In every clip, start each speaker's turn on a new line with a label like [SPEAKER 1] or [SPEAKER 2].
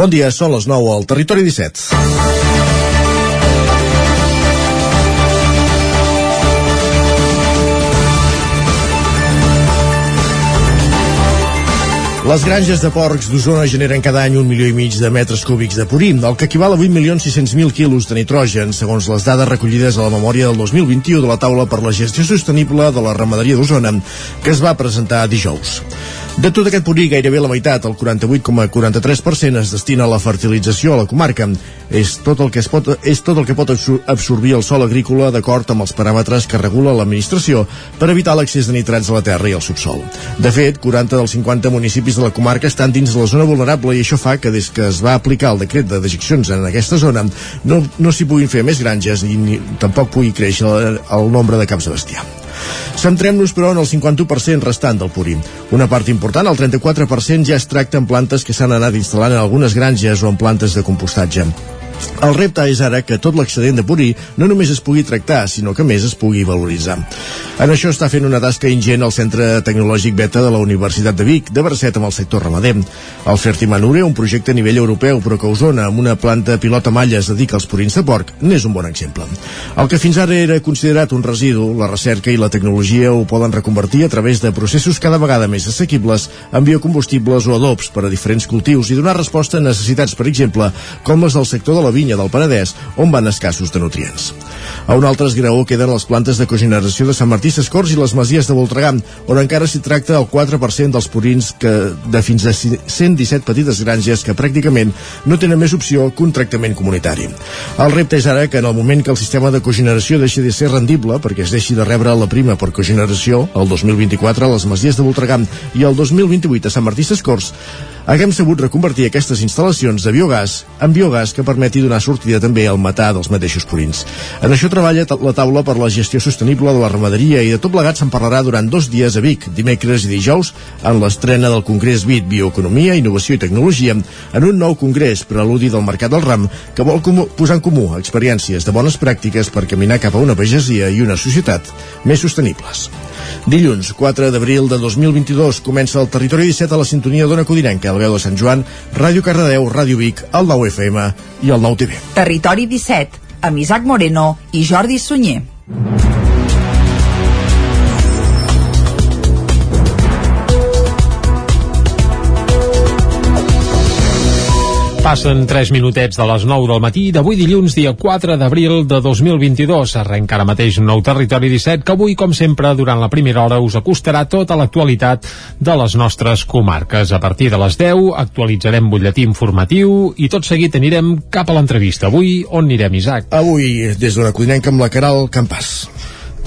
[SPEAKER 1] Bon dia, són les 9 al Territori 17. Les granges de porcs d'Osona generen cada any un milió i mig de metres cúbics de purí, el que equival a 8.600.000 quilos de nitrogen, segons les dades recollides a la memòria del 2021 de la taula per la gestió sostenible de la ramaderia d'Osona, que es va presentar dijous. De tot aquest purí, gairebé la meitat, el 48,43%, es destina a la fertilització a la comarca. És tot el que, es pot, és tot el que pot absorbir el sòl agrícola d'acord amb els paràmetres que regula l'administració per evitar l'accés de nitrats a la terra i al subsol. De fet, 40 dels 50 municipis de la comarca estan dins de la zona vulnerable i això fa que des que es va aplicar el decret de dejeccions en aquesta zona no, no s'hi puguin fer més granges i ni, tampoc pugui créixer el, el nombre de caps de bestiar. Centrem-nos, però, en el 51% restant del purí. Una part important, el 34%, ja es tracta en plantes que s'han anat instal·lant en algunes granges o en plantes de compostatge. El repte és ara que tot l'excedent de purí no només es pugui tractar, sinó que més es pugui valoritzar. En això està fent una tasca ingent el Centre Tecnològic Beta de la Universitat de Vic, de Barcet amb el sector ramader. El Fertimanure, un projecte a nivell europeu, però que Osona, amb una planta pilota malla, es dedica als purins de porc, n'és un bon exemple. El que fins ara era considerat un residu, la recerca i la tecnologia ho poden reconvertir a través de processos cada vegada més assequibles en biocombustibles o adobs per a diferents cultius i donar resposta a necessitats, per exemple, com les del sector de la vinya del Penedès, on van escassos de nutrients. A un altre esgraó queden les plantes de cogeneració de Sant Martí Sescors i les masies de Voltregà, on encara s'hi tracta el 4% dels purins que, de fins a 117 petites granges que pràcticament no tenen més opció que un tractament comunitari. El repte és ara que en el moment que el sistema de cogeneració deixi de ser rendible, perquè es deixi de rebre la prima per cogeneració, el 2024 a les masies de Voltregà i el 2028 a Sant Martí Sescors, haguem sabut reconvertir aquestes instal·lacions de biogàs en biogàs que permeti donar sortida també al metà dels mateixos purins. En això treballa la taula per la gestió sostenible de la ramaderia i de tot plegat se'n parlarà durant dos dies a Vic, dimecres i dijous, en l'estrena del Congrés BIT Bioeconomia, Innovació i Tecnologia, en un nou congrés preludi del Mercat del Ram que vol comú, posar en comú experiències de bones pràctiques per caminar cap a una pagesia i una societat més sostenibles. Dilluns, 4 d'abril de 2022, comença el Territori 17 a la sintonia d'Ona Codinenca, el veu de Sant Joan, Ràdio Cardedeu, Ràdio Vic, el 9 FM i el 9 TV.
[SPEAKER 2] Territori 17, amb Isaac Moreno i Jordi Sunyer.
[SPEAKER 3] Passen 3 minutets de les 9 del matí d'avui dilluns, dia 4 d'abril de 2022. Arrenca ara mateix un nou Territori 17 que avui, com sempre, durant la primera hora us acostarà tota l'actualitat de les nostres comarques. A partir de les 10 actualitzarem butlletí informatiu i tot seguit anirem cap a l'entrevista. Avui on anirem, Isaac?
[SPEAKER 1] Avui, des d'una codinenca amb la Caral Campàs.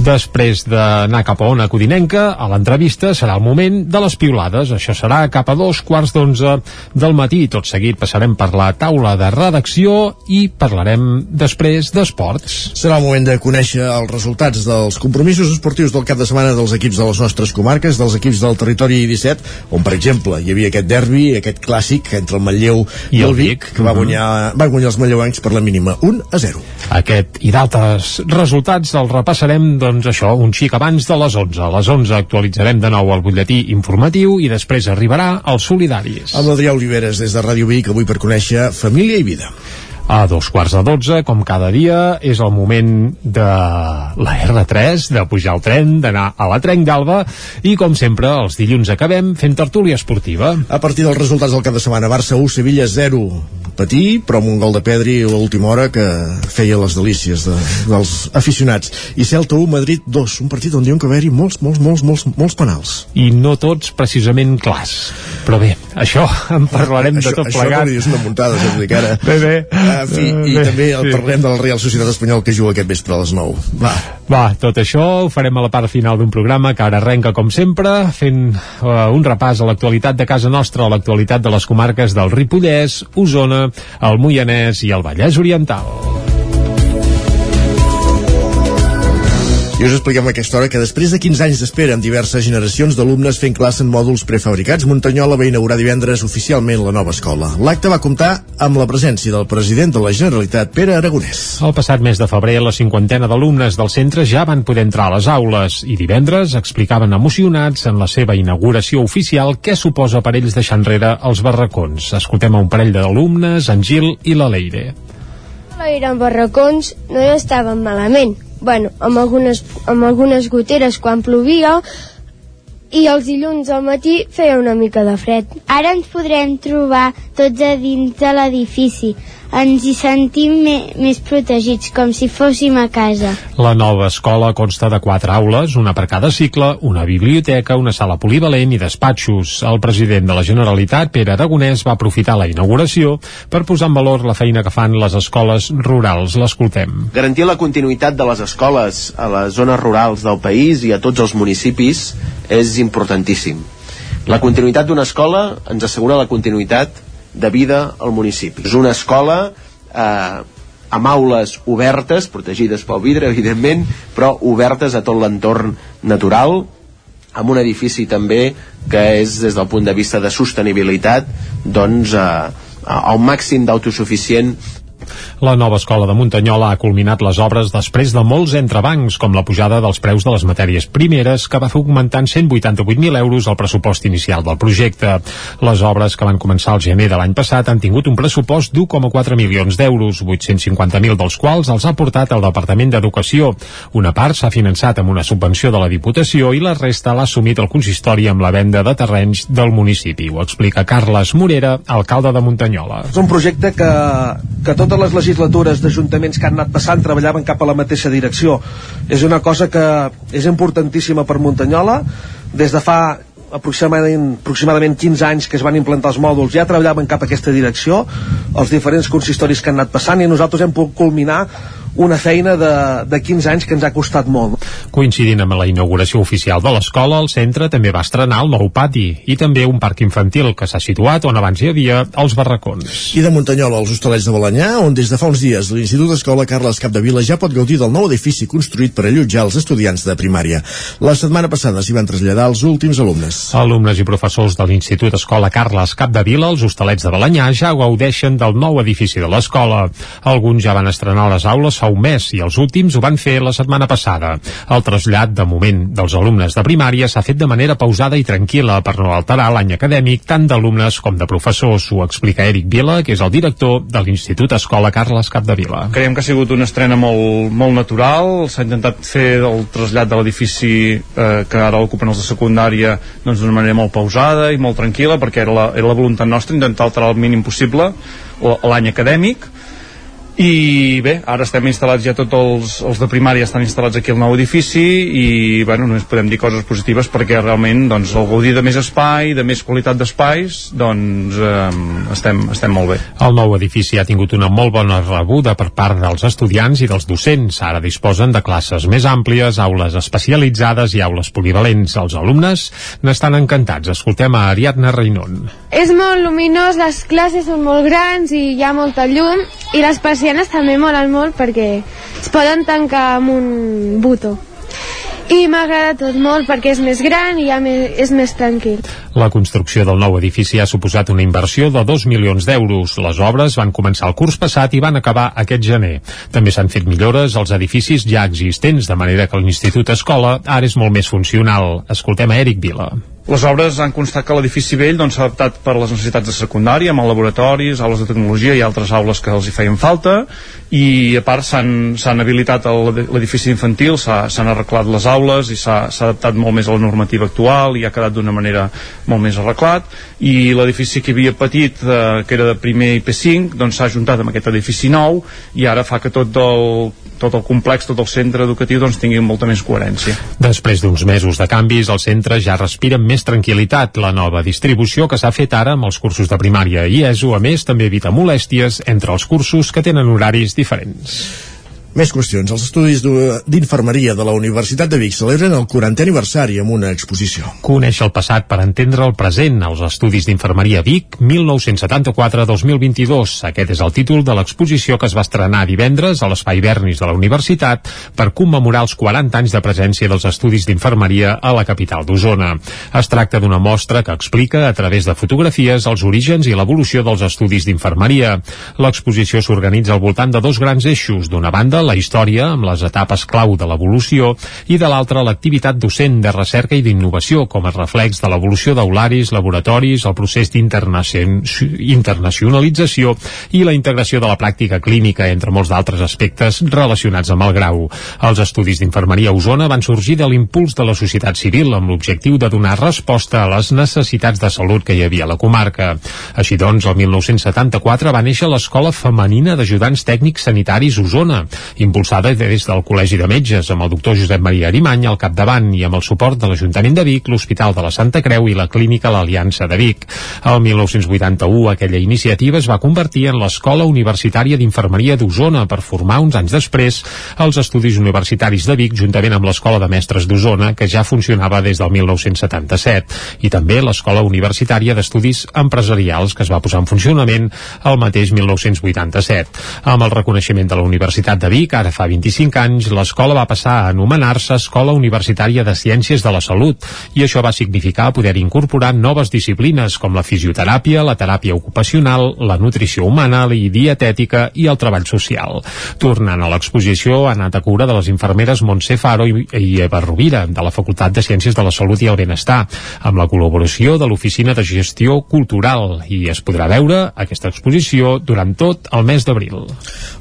[SPEAKER 3] Després d'anar cap a Ona Codinenca, a l'entrevista serà el moment de les piulades. Això serà cap a dos quarts d'onze del matí. Tot seguit passarem per la taula de redacció i parlarem després d'esports.
[SPEAKER 1] Serà el moment de conèixer els resultats dels compromisos esportius del cap de setmana dels equips de les nostres comarques, dels equips del territori 17, on, per exemple, hi havia aquest derbi, aquest clàssic entre el Manlleu i, i el Vic, que va guanyar, va guanyar els manlleuencs per la mínima 1 a 0.
[SPEAKER 3] Aquest i d'altres resultats els repassarem doncs això, un xic abans de les 11. A les 11 actualitzarem de nou el butlletí informatiu i després arribarà els solidaris.
[SPEAKER 1] Amb l'Adrià Oliveres des de Ràdio Vic, avui per conèixer Família i Vida.
[SPEAKER 3] A dos quarts de dotze, com cada dia, és el moment de la R3, de pujar al tren, d'anar a la Trenc d'Alba, i com sempre, els dilluns acabem fent tertúlia esportiva.
[SPEAKER 1] A partir dels resultats del cap de setmana, Barça 1, Sevilla 0, patir, però amb un gol de Pedri a l'última hora que feia les delícies de, dels aficionats. I Celta 1, Madrid 2, un partit on diuen que va haver-hi molts, molts, molts, molts, molts penals.
[SPEAKER 3] I no tots precisament clars. Però bé, això en parlarem
[SPEAKER 1] això,
[SPEAKER 3] de tot
[SPEAKER 1] això
[SPEAKER 3] plegat.
[SPEAKER 1] Això és una muntada, saps dir que ara...
[SPEAKER 3] Bé, bé.
[SPEAKER 1] En fi, i
[SPEAKER 3] Bé,
[SPEAKER 1] també el,
[SPEAKER 3] sí.
[SPEAKER 1] parlem de la Real Societat Espanyola que juga aquest vespre a les 9. Va.
[SPEAKER 3] Va, tot això ho farem a la part final d'un programa que ara arrenca com sempre, fent uh, un repàs a l'actualitat de casa nostra, a l'actualitat de les comarques del Ripollès, Osona, el Moianès i el Vallès Oriental.
[SPEAKER 1] I us expliquem a aquesta hora que després de 15 anys d'espera amb diverses generacions d'alumnes fent classe en mòduls prefabricats, Muntanyola va inaugurar divendres oficialment la nova escola. L'acte va comptar amb la presència del president de la Generalitat, Pere Aragonès.
[SPEAKER 3] El passat mes de febrer, la cinquantena d'alumnes del centre ja van poder entrar a les aules i divendres explicaven emocionats en la seva inauguració oficial què suposa per ells deixar enrere els barracons. Escoltem a un parell d'alumnes, en Gil i la Leire.
[SPEAKER 4] L'aire en barracons no hi estaven malament, bueno, amb algunes, amb algunes goteres quan plovia i els dilluns al matí feia una mica de fred.
[SPEAKER 5] Ara ens podrem trobar tots a dins de l'edifici ens hi sentim me més protegits, com si fóssim a casa.
[SPEAKER 3] La nova escola consta de quatre aules, una per cada cicle, una biblioteca, una sala polivalent i despatxos. El president de la Generalitat, Pere Aragonès, va aprofitar la inauguració per posar en valor la feina que fan les escoles rurals. L'escoltem.
[SPEAKER 6] Garantir la continuïtat de les escoles a les zones rurals del país i a tots els municipis és importantíssim. La continuïtat d'una escola ens assegura la continuïtat de vida al municipi. És una escola eh, amb aules obertes, protegides pel vidre, evidentment, però obertes a tot l'entorn natural, amb un edifici també que és, des del punt de vista de sostenibilitat, doncs, eh, al màxim d'autosuficient
[SPEAKER 3] la nova escola de Muntanyola ha culminat les obres després de molts entrebancs, com la pujada dels preus de les matèries primeres, que va fer augmentar en 188.000 euros el pressupost inicial del projecte. Les obres que van començar al gener de l'any passat han tingut un pressupost d'1,4 milions d'euros, 850.000 dels quals els ha portat el Departament d'Educació. Una part s'ha finançat amb una subvenció de la Diputació i la resta l'ha assumit el consistori amb la venda de terrenys del municipi. Ho explica Carles Morera, alcalde de Muntanyola.
[SPEAKER 7] És un projecte que, que totes les legislatures d'ajuntaments que han anat passant treballaven cap a la mateixa direcció. És una cosa que és importantíssima per Muntanyola. Des de fa aproximadament, aproximadament 15 anys que es van implantar els mòduls ja treballaven cap a aquesta direcció els diferents consistoris que han anat passant i nosaltres hem pogut culminar una feina de, de 15 anys que ens ha costat molt.
[SPEAKER 3] Coincidint amb la inauguració oficial de l'escola, el centre també va estrenar el nou pati i també un parc infantil que s'ha situat on abans hi havia els barracons.
[SPEAKER 1] I de Muntanyola als Hostalets de Balanyà, on des de fa uns dies l'Institut Escola Carles Capdevila ja pot gaudir del nou edifici construït per allotjar els estudiants de primària. La setmana passada s'hi van traslladar els últims alumnes.
[SPEAKER 3] Alumnes i professors de l'Institut Escola Carles Capdevila, els Hostalets de Balanyà, ja gaudeixen del nou edifici de l'escola. Alguns ja van estrenar les aules fa un mes i els últims ho van fer la setmana passada. El trasllat, de moment, dels alumnes de primària s'ha fet de manera pausada i tranquil·la per no alterar l'any acadèmic tant d'alumnes com de professors. Ho explica Eric Vila, que és el director de l'Institut Escola Carles Capdevila.
[SPEAKER 8] Creiem que ha sigut una estrena molt, molt natural, s'ha intentat fer el trasllat de l'edifici eh, que ara ocupen els de secundària doncs d'una manera molt pausada i molt tranquil·la perquè era la, era la voluntat nostra intentar alterar el mínim possible l'any acadèmic i bé, ara estem instal·lats ja tots els, els de primària estan instal·lats aquí al nou edifici i bueno, només podem dir coses positives perquè realment doncs, el gaudir de més espai, de més qualitat d'espais doncs eh, estem, estem molt bé.
[SPEAKER 3] El nou edifici ha tingut una molt bona rebuda per part dels estudiants i dels docents. Ara disposen de classes més àmplies, aules especialitzades i aules polivalents. Els alumnes n'estan encantats. Escoltem a Ariadna Reinon.
[SPEAKER 4] És molt luminós, les classes són molt grans i hi ha molta llum i les persianes també molen molt perquè es poden tancar amb un botó i m'agrada tot molt perquè és més gran i ja més, és més tranquil.
[SPEAKER 3] La construcció del nou edifici ha suposat una inversió de 2 milions d'euros. Les obres van començar el curs passat i van acabar aquest gener. També s'han fet millores als edificis ja existents, de manera que l'Institut Escola ara és molt més funcional. Escoltem a Eric Vila.
[SPEAKER 8] Les obres han constat que l'edifici vell doncs, s'ha doncs, adaptat per les necessitats de secundària, amb laboratoris, aules de tecnologia i altres aules que els hi feien falta, i a part s'han habilitat l'edifici infantil, s'han arreglat les aules i s'ha adaptat molt més a la normativa actual i ha quedat d'una manera molt més arreglat, i l'edifici que havia patit, eh, que era de primer i P5, doncs s'ha ajuntat amb aquest edifici nou, i ara fa que tot el, tot el complex, tot el centre educatiu doncs, tingui molta més coherència.
[SPEAKER 3] Després d'uns mesos de canvis, el centre ja respira més tranquil·litat. La nova distribució que s'ha fet ara amb els cursos de primària i ESO, a més, també evita molèsties entre els cursos que tenen horaris diferents.
[SPEAKER 1] Més qüestions. Els estudis d'infermeria de la Universitat de Vic celebren el 40è aniversari amb una exposició.
[SPEAKER 3] Coneix el passat per entendre el present als estudis d'infermeria Vic 1974-2022. Aquest és el títol de l'exposició que es va estrenar divendres a l'Espai Bernis de la Universitat per commemorar els 40 anys de presència dels estudis d'infermeria a la capital d'Osona. Es tracta d'una mostra que explica a través de fotografies els orígens i l'evolució dels estudis d'infermeria. L'exposició s'organitza al voltant de dos grans eixos. D'una banda, la història, amb les etapes clau de l'evolució, i de l'altra, l'activitat docent de recerca i d'innovació, com a reflex de l'evolució d'aularis, laboratoris, el procés d'internacionalització i la integració de la pràctica clínica, entre molts d'altres aspectes relacionats amb el grau. Els estudis d'infermeria a Osona van sorgir de l'impuls de la societat civil amb l'objectiu de donar resposta a les necessitats de salut que hi havia a la comarca. Així doncs, el 1974 va néixer l'Escola Femenina d'Ajudants Tècnics Sanitaris Osona, impulsada des del Col·legi de Metges, amb el doctor Josep Maria Arimany al capdavant i amb el suport de l'Ajuntament de Vic, l'Hospital de la Santa Creu i la Clínica L'Aliança de Vic. El 1981 aquella iniciativa es va convertir en l'Escola Universitària d'Infermeria d'Osona per formar uns anys després els Estudis Universitaris de Vic juntament amb l'Escola de Mestres d'Osona que ja funcionava des del 1977 i també l'Escola Universitària d'Estudis Empresarials que es va posar en funcionament el mateix 1987. Amb el reconeixement de la Universitat de Vic, ara fa 25 anys, l'escola va passar a anomenar-se Escola Universitària de Ciències de la Salut i això va significar poder incorporar noves disciplines com la fisioteràpia, la teràpia ocupacional, la nutrició humana, la dietètica i el treball social. Tornant a l'exposició, ha anat a cura de les infermeres Montse Faro i Eva Rovira, de la Facultat de Ciències de la Salut i el Benestar, amb la col·laboració de l'Oficina de Gestió Cultural, i es podrà veure aquesta exposició durant tot el mes d'abril.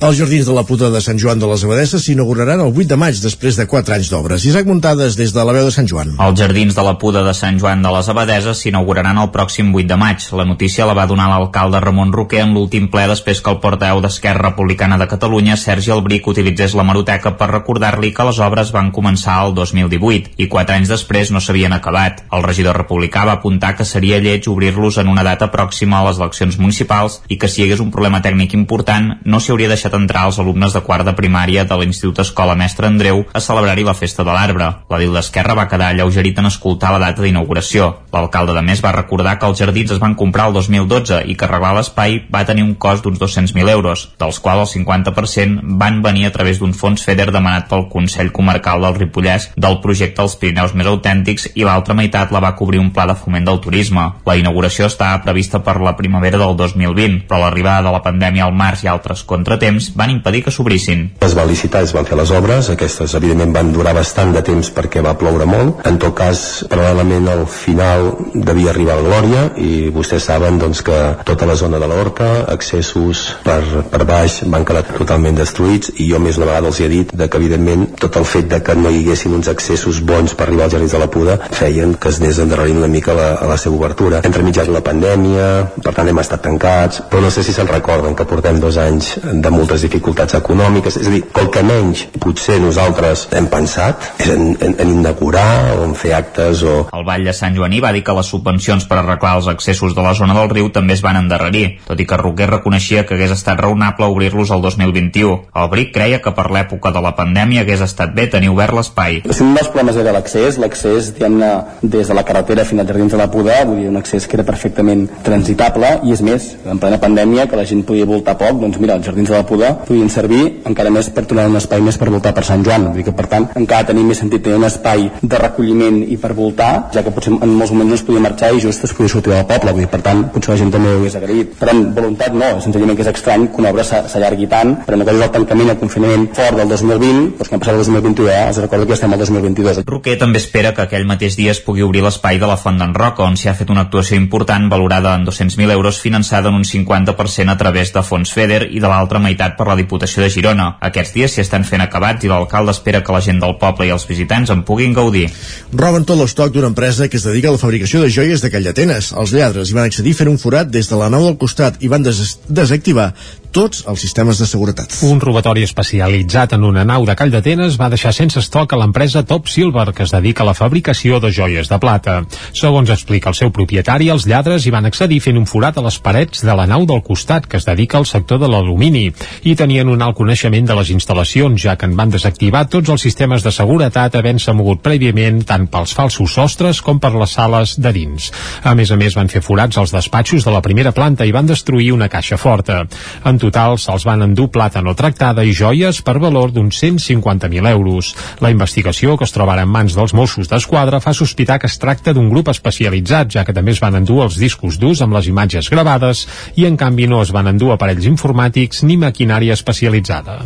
[SPEAKER 1] Els jardins de la Puta de Sant Joan de les Abadesses s'inauguraran el 8 de maig després de 4 anys d'obres. Isaac Muntades des de la veu de Sant Joan.
[SPEAKER 9] Els jardins de la Puda de Sant Joan de les Abadeses s'inauguraran el pròxim 8 de maig. La notícia la va donar l'alcalde Ramon Roquer en l'últim ple després que el porteu d'Esquerra Republicana de Catalunya, Sergi Albric, utilitzés la maroteca per recordar-li que les obres van començar el 2018 i 4 anys després no s'havien acabat. El regidor republicà va apuntar que seria lleig obrir-los en una data pròxima a les eleccions municipals i que si hi hagués un problema tècnic important no s'hi hauria deixat entrar els alumnes de quart de primària de l'Institut Escola Mestre Andreu a celebrar-hi la festa de l'arbre. La Dil d'Esquerra va quedar alleugerit en escoltar la data d'inauguració. L'alcalde de més va recordar que els jardins es van comprar el 2012 i que arreglar l'espai va tenir un cost d'uns 200.000 euros, dels quals el 50% van venir a través d'un fons FEDER demanat pel Consell Comarcal del Ripollès del projecte Els Pirineus Més Autèntics i l'altra meitat la va cobrir un pla de foment del turisme. La inauguració estava prevista per la primavera del 2020, però l'arribada de la pandèmia al març i altres contratemps van impedir que s'obrissin.
[SPEAKER 10] Es va licitar, es van fer les obres, aquestes evidentment van durar bastant de temps perquè va ploure molt. En tot cas, paral·lelament al final devia arribar la Glòria i vostès saben doncs, que tota la zona de l'Horta, accessos per, per baix van quedar totalment destruïts i jo més una vegada els he dit de que evidentment tot el fet de que no hi haguessin uns accessos bons per arribar als jardins de la Puda feien que es anés endarrerint una mica la, a la seva obertura. Entre mitjans la pandèmia, per tant hem estat tancats, però no sé si se'n recorden que portem dos anys de moltes dificultats econòmiques, és a dir, el que menys potser nosaltres hem pensat és en, en, en inaugurar o en fer actes o...
[SPEAKER 9] El Vall de Sant Joaní va dir que les subvencions per arreglar els accessos de la zona del riu també es van endarrerir, tot i que Roquer reconeixia que hagués estat raonable obrir-los el 2021. El BRIC creia que per l'època de la pandèmia hagués estat bé tenir obert l'espai.
[SPEAKER 11] Un dels problemes era l'accés, l'accés diguem-ne des de la carretera fins als jardins de la Puda, vull dir, un accés que era perfectament transitable i és més, en plena pandèmia que la gent podia voltar poc, doncs mira, els jardins de la Puda podien servir encara més per tornar un espai més per voltar per Sant Joan, vull dir que per tant encara tenim més sentit tenir un espai de recolliment i per voltar, ja que potser en molts moments no es podia marxar i just es podia sortir del poble, vull dir, per tant potser la gent també ho hagués agraït. Per tant, voluntat no, senzillament que és estrany que una obra s'allargui tant, però una cosa és el tancament el confinament fort del 2020, doncs que han passat el 2021, eh? es recorda que estem al 2022.
[SPEAKER 9] Roquer també espera que aquell mateix dia es pugui obrir l'espai de la Font d'en Roca, on s'hi ha fet una actuació important valorada en 200.000 euros finançada en un 50% a través de fons FEDER i de l'altra meitat per la Diputació de Girona. Aquests dies s'hi estan fent acabats i l'alcalde espera que la gent del poble i els visitants en puguin gaudir.
[SPEAKER 1] Roben tot l'estoc d'una empresa que es dedica a la fabricació de joies de Callatenes. Els lladres hi van accedir fent un forat des de la nau del costat i van des desactivar tots els sistemes de seguretat.
[SPEAKER 3] Un robatori especialitzat en una nau de Call d'Atenes va deixar sense estoc a l'empresa Top Silver, que es dedica a la fabricació de joies de plata. Segons explica el seu propietari, els lladres hi van accedir fent un forat a les parets de la nau del costat, que es dedica al sector de l'alumini, i tenien un alt coneixement manteniment de les instal·lacions, ja que en van desactivar tots els sistemes de seguretat havent-se mogut prèviament tant pels falsos sostres com per les sales de dins. A més a més, van fer forats als despatxos de la primera planta i van destruir una caixa forta. En total, se'ls van endur plata no tractada i joies per valor d'uns 150.000 euros. La investigació, que es troba ara en mans dels Mossos d'Esquadra, fa sospitar que es tracta d'un grup especialitzat, ja que també es van endur els discos durs amb les imatges gravades i, en canvi, no es van endur aparells informàtics ni maquinària especialitzada.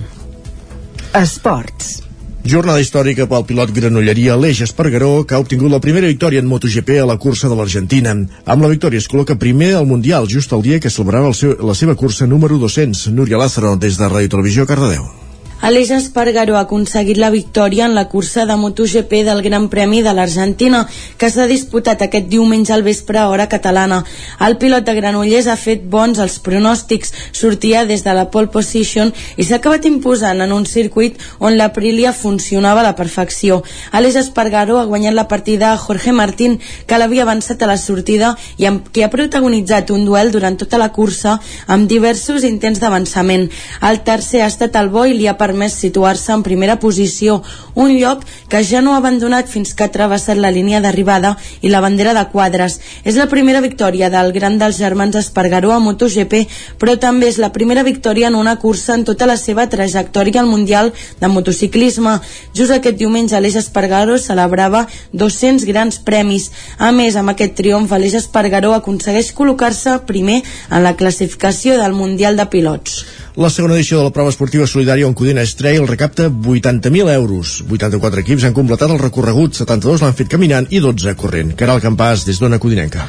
[SPEAKER 2] Esports.
[SPEAKER 1] Jornada històrica pel pilot granolleria Aleix Espargaró, que ha obtingut la primera victòria en MotoGP a la cursa de l'Argentina. Amb la victòria es col·loca primer al Mundial, just el dia que celebrava el seu, la seva cursa número 200. Núria Lázaro, des de Ràdio Televisió, Cardedeu.
[SPEAKER 12] Aleix Espargaró ha aconseguit la victòria en la cursa de MotoGP del Gran Premi de l'Argentina, que s'ha disputat aquest diumenge al vespre a hora catalana. El pilot de Granollers ha fet bons els pronòstics, sortia des de la pole position i s'ha acabat imposant en un circuit on l'Aprilia funcionava a la perfecció. Aleix Espargaró ha guanyat la partida a Jorge Martín, que l'havia avançat a la sortida i amb qui ha protagonitzat un duel durant tota la cursa amb diversos intents d'avançament. El tercer ha estat el bo i li ha permès situar-se en primera posició, un lloc que ja no ha abandonat fins que ha travessat la línia d'arribada i la bandera de quadres. És la primera victòria del gran dels germans Espargaró a MotoGP, però també és la primera victòria en una cursa en tota la seva trajectòria al Mundial de motociclisme. Just aquest diumenge Aleix Espargaró celebrava 200 grans premis. A més, amb aquest triomf, Aleix Espargaró aconsegueix col·locar-se primer en la classificació del Mundial de Pilots.
[SPEAKER 1] La segona edició de la prova esportiva solidària on Codines Trail recapta 80.000 euros. 84 equips han completat el recorregut, 72 l'han fet caminant i 12 corrent. Caral Campàs, des d'Ona Codinenca.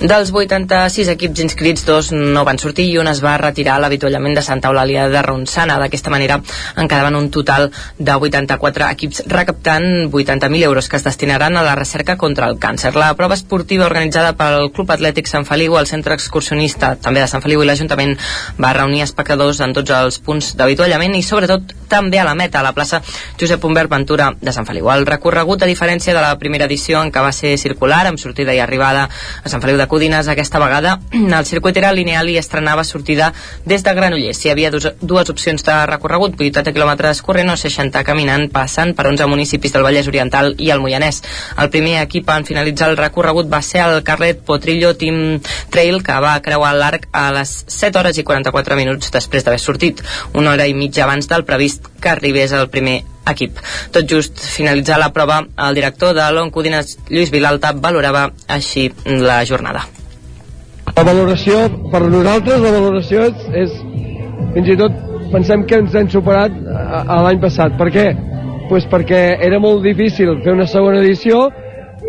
[SPEAKER 13] Dels 86 equips inscrits, dos no van sortir i un es va retirar l'avituallament de Santa Eulàlia de Ronçana. D'aquesta manera en quedaven un total de 84 equips recaptant 80.000 euros que es destinaran a la recerca contra el càncer. La prova esportiva organitzada pel Club Atlètic Sant Feliu, el centre excursionista també de Sant Feliu i l'Ajuntament va reunir espectadors en tots els punts d'avituallament i sobretot també a la meta, a la plaça Josep Humbert Ventura de Sant Feliu. El recorregut, a diferència de la primera edició en què va ser circular, amb sortida i arribada a Sant Feliu de Codines, aquesta vegada el circuit era lineal i estrenava sortida des de Granollers. Hi havia dos, dues opcions de recorregut, 80 quilòmetres corrent o 60 caminant, passant per 11 municipis del Vallès Oriental i el Moianès. El primer equip en finalitzar el recorregut va ser el Carlet Potrillo Team Trail, que va creuar l'arc a les 7 hores i 44 minuts després d'haver sortit, una hora i mitja abans del previst que arribés el primer equip. Tot just finalitzar la prova, el director de l'Oncodines, Lluís Vilalta, valorava així la jornada.
[SPEAKER 14] La valoració, per nosaltres, la valoració és, és fins i tot pensem que ens hem superat l'any passat. Per què? Pues perquè era molt difícil fer una segona edició,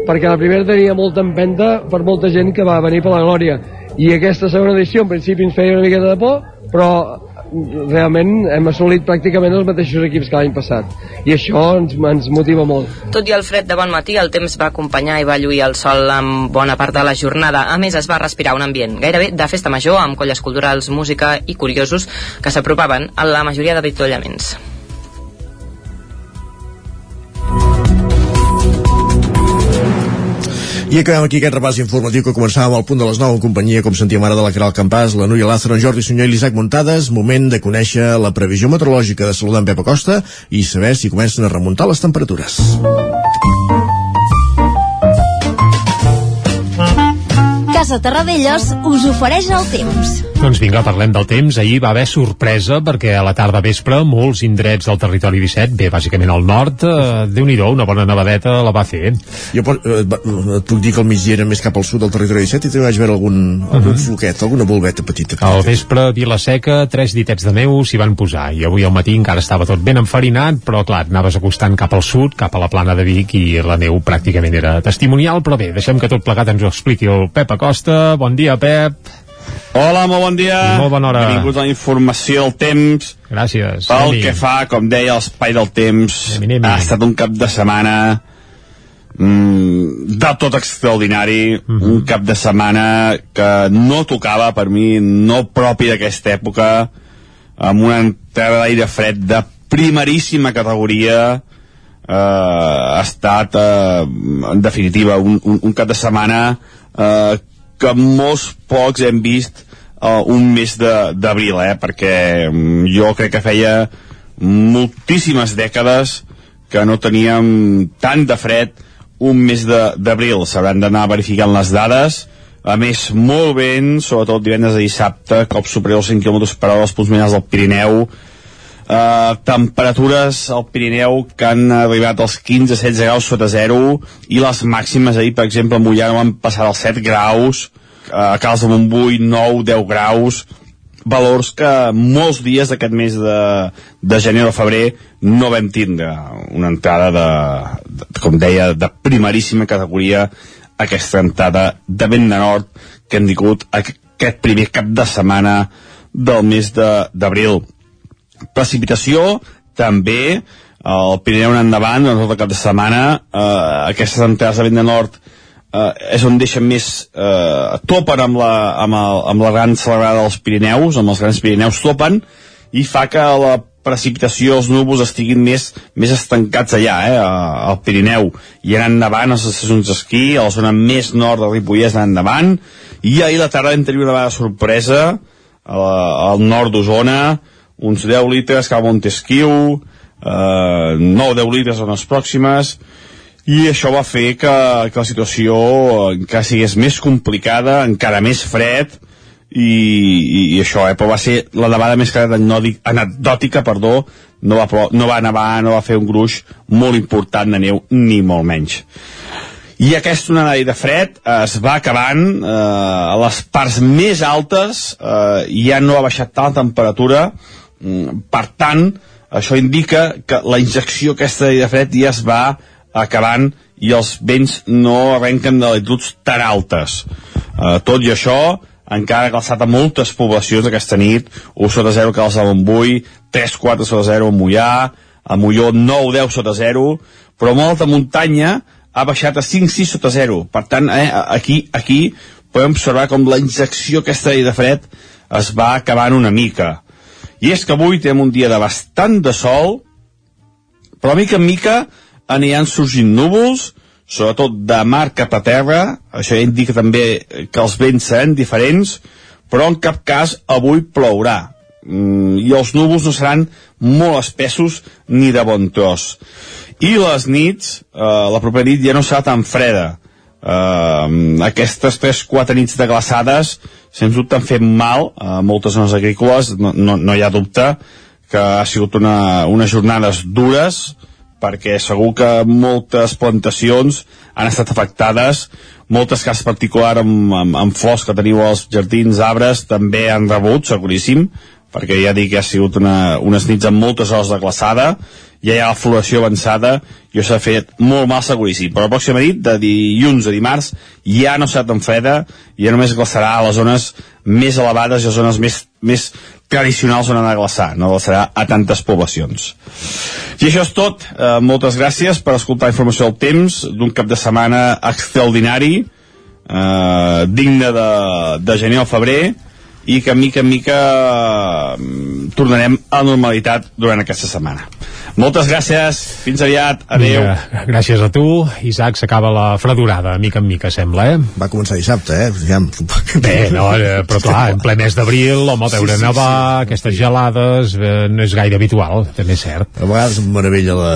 [SPEAKER 14] perquè la primera tenia molta empenta per molta gent que va venir per la Glòria. I aquesta segona edició, en principi, ens feia una miqueta de por, però realment hem assolit pràcticament els mateixos equips que l'any passat. I això ens, ens motiva molt.
[SPEAKER 13] Tot i el fred de bon matí, el temps va acompanyar i va lluir el sol amb bona part de la jornada. A més es va respirar un ambient gairebé de festa major amb colles culturals, música i curiosos que s'apropaven a la majoria d'avituallaments
[SPEAKER 1] I acabem aquí aquest repàs informatiu que començàvem al punt de les 9 en companyia, com sentíem ara, de la Caral Campàs, la Núria Lázaro, en Jordi Sunyer i l'Isaac Muntades. Moment de conèixer la previsió meteorològica de saludar en Pep Acosta i saber si comencen a remuntar les temperatures.
[SPEAKER 15] Casa Terradellos us ofereix el temps.
[SPEAKER 3] Doncs vinga, parlem del temps. Ahir va haver sorpresa perquè a la tarda vespre molts indrets del territori 17, bé, bàsicament al nord, eh, déu nhi una bona nevadeta la va fer.
[SPEAKER 1] Jo eh, et puc dir que el migdia era més cap al sud del territori 17 i també vaig veure algun, algun uh -huh. floquet, alguna bolveta petita. petita.
[SPEAKER 3] Al vespre, Vilaseca, tres ditets de neu s'hi van posar i avui al matí encara estava tot ben enfarinat, però clar, anaves acostant cap al sud, cap a la plana de Vic i la neu pràcticament era testimonial, però bé, deixem que tot plegat ens ho expliqui el Pep Acosta. Bon dia, Pep.
[SPEAKER 16] Hola, molt bon dia.
[SPEAKER 3] I molt bona hora.
[SPEAKER 16] Benvinguts a la informació del temps.
[SPEAKER 3] Gràcies.
[SPEAKER 16] Pel Anem que fa, com deia, l'espai del temps.
[SPEAKER 3] Anem, anem.
[SPEAKER 16] Ha estat un cap de setmana mm, de tot extraordinari. Uh -huh. Un cap de setmana que no tocava per mi, no propi d'aquesta època, amb una entrada d'aire fred de primeríssima categoria, eh, ha estat, eh, en definitiva, un, un, un cap de setmana eh, que molts pocs hem vist uh, un mes d'abril, eh? perquè um, jo crec que feia moltíssimes dècades que no teníem tant de fred un mes d'abril. S'hauran d'anar verificant les dades. A més, molt vent, sobretot divendres i dissabte, cops superiors als 100 km per hora als punts miners del Pirineu. Uh, temperatures al Pirineu que han arribat als 15-16 graus sota zero i les màximes ahir, per exemple, a Mollà no van passar als 7 graus, a Cals de Montbui 9-10 graus, valors que molts dies d'aquest mes de, de gener o febrer no vam tindre una entrada de, de, com deia, de primeríssima categoria aquesta entrada de vent de nord que hem tingut aquest primer cap de setmana del mes de- d'abril precipitació també el Pirineu en endavant tot el cap de setmana eh, aquestes entrades de vent de nord eh, és on deixen més eh, topen amb la, amb, el, amb la gran celebrada dels Pirineus amb els grans Pirineus topen i fa que la precipitació, els núvols estiguin més, més estancats allà, eh, al Pirineu. I en endavant als estacions d'esquí a la zona més nord del Ripollès en endavant. I ahir la tarda vam tenir una vegada sorpresa al nord d'Osona uns 10 litres cap a Montesquieu eh, 9-10 litres a zones pròximes i això va fer que, que la situació encara sigués més complicada, encara més fred i, i, i això, eh, però va ser la nevada més anòdic- anecdòtica, perdó, no va, no va nevar, no va fer un gruix molt important de neu, ni molt menys. I aquesta onada de fred eh, es va acabant eh, a les parts més altes eh, ja no ha baixat tant la temperatura per tant això indica que la injecció aquesta de fred ja es va acabant i els vents no arrenquen de latituds tan altes. Eh, tot i això encara ha glaçat a moltes poblacions aquesta nit 1 sota 0 que els de Montbui 3-4 sota 0 a Mollà a Molló 9-10 sota 0 però a molta muntanya ha baixat a 5-6 sota 0 per tant eh, aquí, aquí podem observar com la injecció aquesta de fred es va acabant una mica i és que avui tenim un dia de bastant de sol però mica en mica aniran sorgint núvols sobretot de mar cap a terra. Això indica també que els vents seran diferents però en cap cas avui plourà. Mm, i els núvols no seran molt espessos ni de bon tros. I les nits eh, la propera nit ja no serà tan freda. Eh, aquestes 3-4 nits de glaçades sens dubte han fet mal a moltes zones agrícoles. No, no, no hi ha dubte que ha sigut una, unes jornades dures perquè segur que moltes plantacions han estat afectades. Moltes cases particular amb, amb, amb flors que teniu als jardins, arbres també han rebut, seguríssim perquè ja dic que ha sigut una, unes nits amb moltes hores de glaçada ja hi ha la floració avançada i s'ha fet molt mal seguríssim però la pròxima nit, de dilluns a dimarts ja no serà tan freda ja només glaçarà a les zones més elevades i a les zones més, més tradicionals on ha de glaçar. No glaçarà a tantes poblacions. I això és tot, eh, moltes gràcies per escoltar informació del temps d'un cap de setmana extraordinari eh, digne de, de gener o febrer i que mica en mica eh, tornarem a normalitat durant aquesta setmana moltes gràcies, fins aviat, adeu
[SPEAKER 3] Vinga, gràcies a tu, Isaac, s'acaba la fredurada, mica en mica, sembla, eh?
[SPEAKER 1] Va començar dissabte, eh? Ja...
[SPEAKER 3] Bé, no, eh, però clar, en ple mes d'abril, home, veure
[SPEAKER 1] Sí, sí,
[SPEAKER 3] nevar,
[SPEAKER 1] sí.
[SPEAKER 3] aquestes gelades, eh, no és gaire habitual, també és cert.
[SPEAKER 1] A vegades em meravella la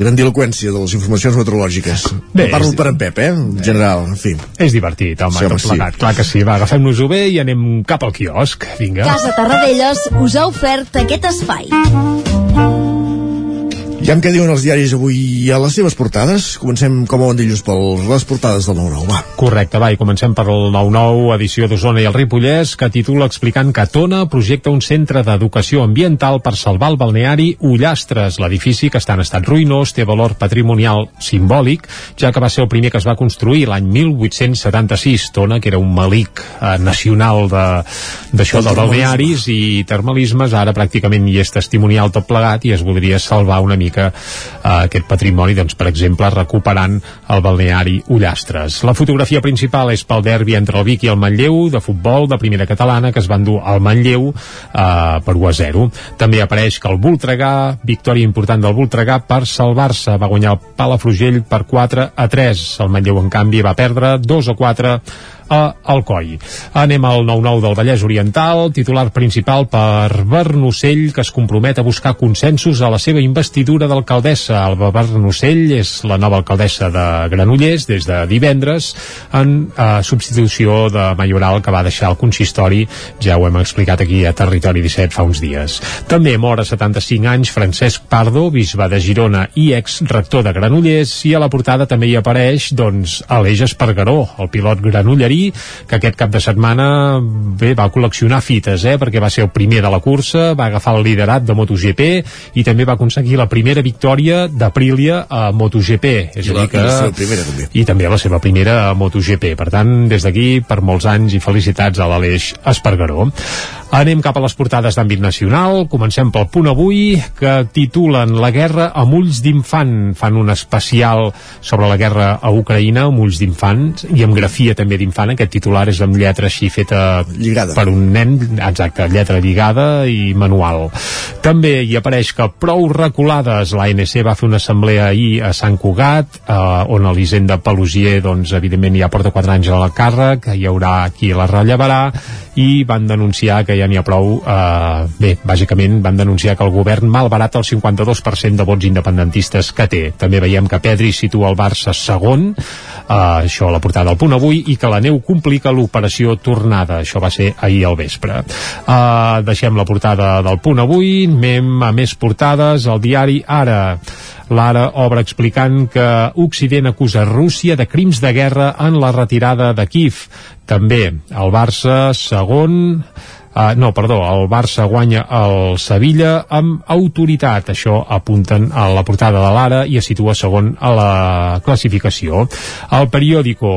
[SPEAKER 1] grandiloquència de les informacions meteorològiques.
[SPEAKER 3] Bé,
[SPEAKER 1] Parlo
[SPEAKER 3] és-
[SPEAKER 1] per en Pep, eh? En general, en fi.
[SPEAKER 3] És divertit, home,
[SPEAKER 1] Sí, home,
[SPEAKER 3] tot plegat.
[SPEAKER 1] sí.
[SPEAKER 3] Clar que sí, va, agafem-nos-ho bé i anem cap al quiosc, vinga.
[SPEAKER 15] Casa Tarradellas us ha ofert aquest espai.
[SPEAKER 1] Ja em què diuen els diaris avui a les seves portades. Comencem com a bandillos per les portades del 9-9, va.
[SPEAKER 3] Correcte, va, i comencem per el 9-9, edició d'Osona i el Ripollès, que titula explicant que Tona projecta un centre d'educació ambiental per salvar el balneari Ullastres. L'edifici, que està en estat ruïnós, té valor patrimonial simbòlic, ja que va ser el primer que es va construir l'any 1876. Tona, que era un malic eh, nacional de- d'això de, de balnearis i termalismes, ara pràcticament hi és testimonial tot plegat i es voldria salvar una mica eh, aquest patrimoni, doncs, per exemple, recuperant el balneari Ullastres. La fotografia principal és pel derbi entre el Vic i el Manlleu, de futbol, de primera catalana, que es van dur al Manlleu eh, per 1 a 0. També apareix que el Voltregà, victòria important del Voltregà per salvar-se, va guanyar el Palafrugell per 4 a 3. El Manlleu, en canvi, va perdre 2 a 4 a Alcoi. Anem al 9-9 del Vallès Oriental, titular principal per Bernocell, que es compromet a buscar consensos a la seva investidura d'alcaldessa. Alba Bernocell és la nova alcaldessa de Granollers des de divendres en eh, substitució de Mayoral que va deixar el consistori, ja ho hem explicat aquí a Territori 17 fa uns dies. També mor a 75 anys Francesc Pardo, bisbe de Girona i ex-rector de Granollers, i a la portada també hi apareix doncs, Aleix Espargaró, el pilot granollerí, que aquest cap de setmana bé, va col·leccionar fites, eh, perquè va ser el primer de la cursa, va agafar el liderat de MotoGP i també va aconseguir la primera victòria d'Aprilia a MotoGP. És
[SPEAKER 1] I
[SPEAKER 3] a dir que...
[SPEAKER 1] la primera també.
[SPEAKER 3] I també la seva primera a MotoGP. Per tant, des d'aquí, per molts anys i felicitats a l'Aleix Espargaró. Anem cap a les portades d'àmbit nacional. Comencem pel punt avui, que titulen La guerra amb ulls d'infant. Fan un especial sobre la guerra a Ucraïna amb ulls d'infant i amb grafia també d'infant. Aquest titular és amb lletra així feta
[SPEAKER 1] Lligada.
[SPEAKER 3] per un nen, exacte, lletra lligada i manual. També hi apareix que prou reculades l'ANC va fer una assemblea ahir a Sant Cugat, eh, on l'Hisenda Pelusier, doncs, evidentment, ja porta 4 anys a la càrrec, hi haurà qui la rellevarà, i van denunciar que ja n'hi ha prou eh, bé, bàsicament van denunciar que el govern malbarata el 52% de vots independentistes que té. També veiem que Pedri situa el Barça segon eh, això a la portada del punt avui i que la neu complica l'operació tornada això va ser ahir al vespre eh, deixem la portada del punt avui anem a més portades el diari Ara L'Ara obre explicant que Occident acusa Rússia de crims de guerra en la retirada de Kiev. També el Barça segon Uh, no, perdó, el Barça guanya el Sevilla amb autoritat. Això apunten a la portada de l'Ara i es situa segon a la classificació. El periòdico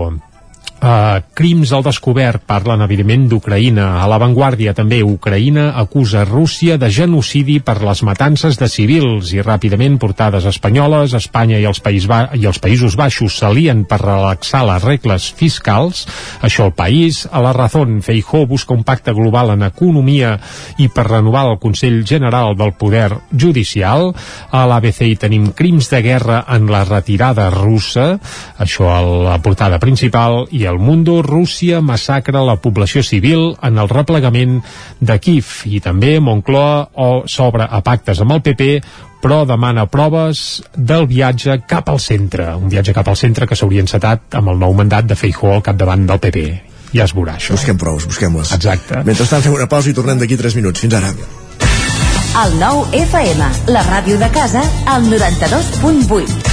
[SPEAKER 3] Uh, crims al descobert. Parlen evidentment d'Ucraïna. A l'avantguàrdia també Ucraïna acusa Rússia de genocidi per les matances de civils i ràpidament portades espanyoles. Espanya i els, País ba i els Països Baixos s'alien per relaxar les regles fiscals. Això el país. A la raó Feijó busca un pacte global en economia i per renovar el Consell General del Poder Judicial. A l'ABC hi tenim crims de guerra en la retirada russa. Això a la portada principal i el Mundo, Rússia massacra la població civil en el replegament de Kiev i també Moncloa o s'obre a pactes amb el PP però demana proves del viatge cap al centre, un viatge cap al centre que s'hauria encetat amb el nou mandat de Feijó al capdavant del PP. Ja es veurà, això.
[SPEAKER 1] Busquem proves, busquem-les.
[SPEAKER 3] Exacte.
[SPEAKER 1] Mentrestant fem una pausa i tornem d'aquí 3 minuts. Fins ara.
[SPEAKER 15] El nou FM, la ràdio de casa, al 92.8.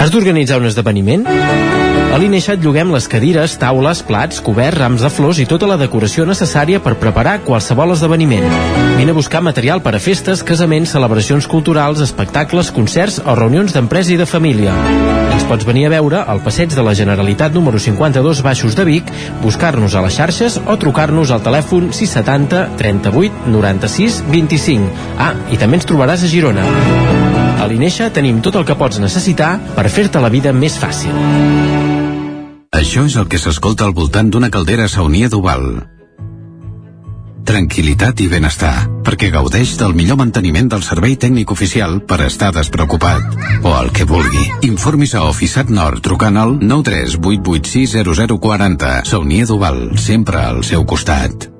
[SPEAKER 17] Has d'organitzar un esdeveniment? A l'Ineixat lloguem les cadires, taules, plats, coberts, rams de flors i tota la decoració necessària per preparar qualsevol esdeveniment. Vine a buscar material per a festes, casaments, celebracions culturals, espectacles, concerts o reunions d'empresa i de família. Ens pots venir a veure al passeig de la Generalitat número 52 Baixos de Vic, buscar-nos a les xarxes o trucar-nos al telèfon 670 38 96 25. Ah, i també ens trobaràs a Girona. A l'Ineixa tenim tot el que pots necessitar per fer-te la vida més fàcil.
[SPEAKER 18] Això és el que s'escolta al voltant d'una caldera saunia d'Oval. Tranquilitat i benestar, perquè gaudeix del millor manteniment del servei tècnic oficial per estar despreocupat. O el que vulgui. Informis a Oficiat Nord trucant al 938860040. Saunia d'Oval, sempre al seu costat.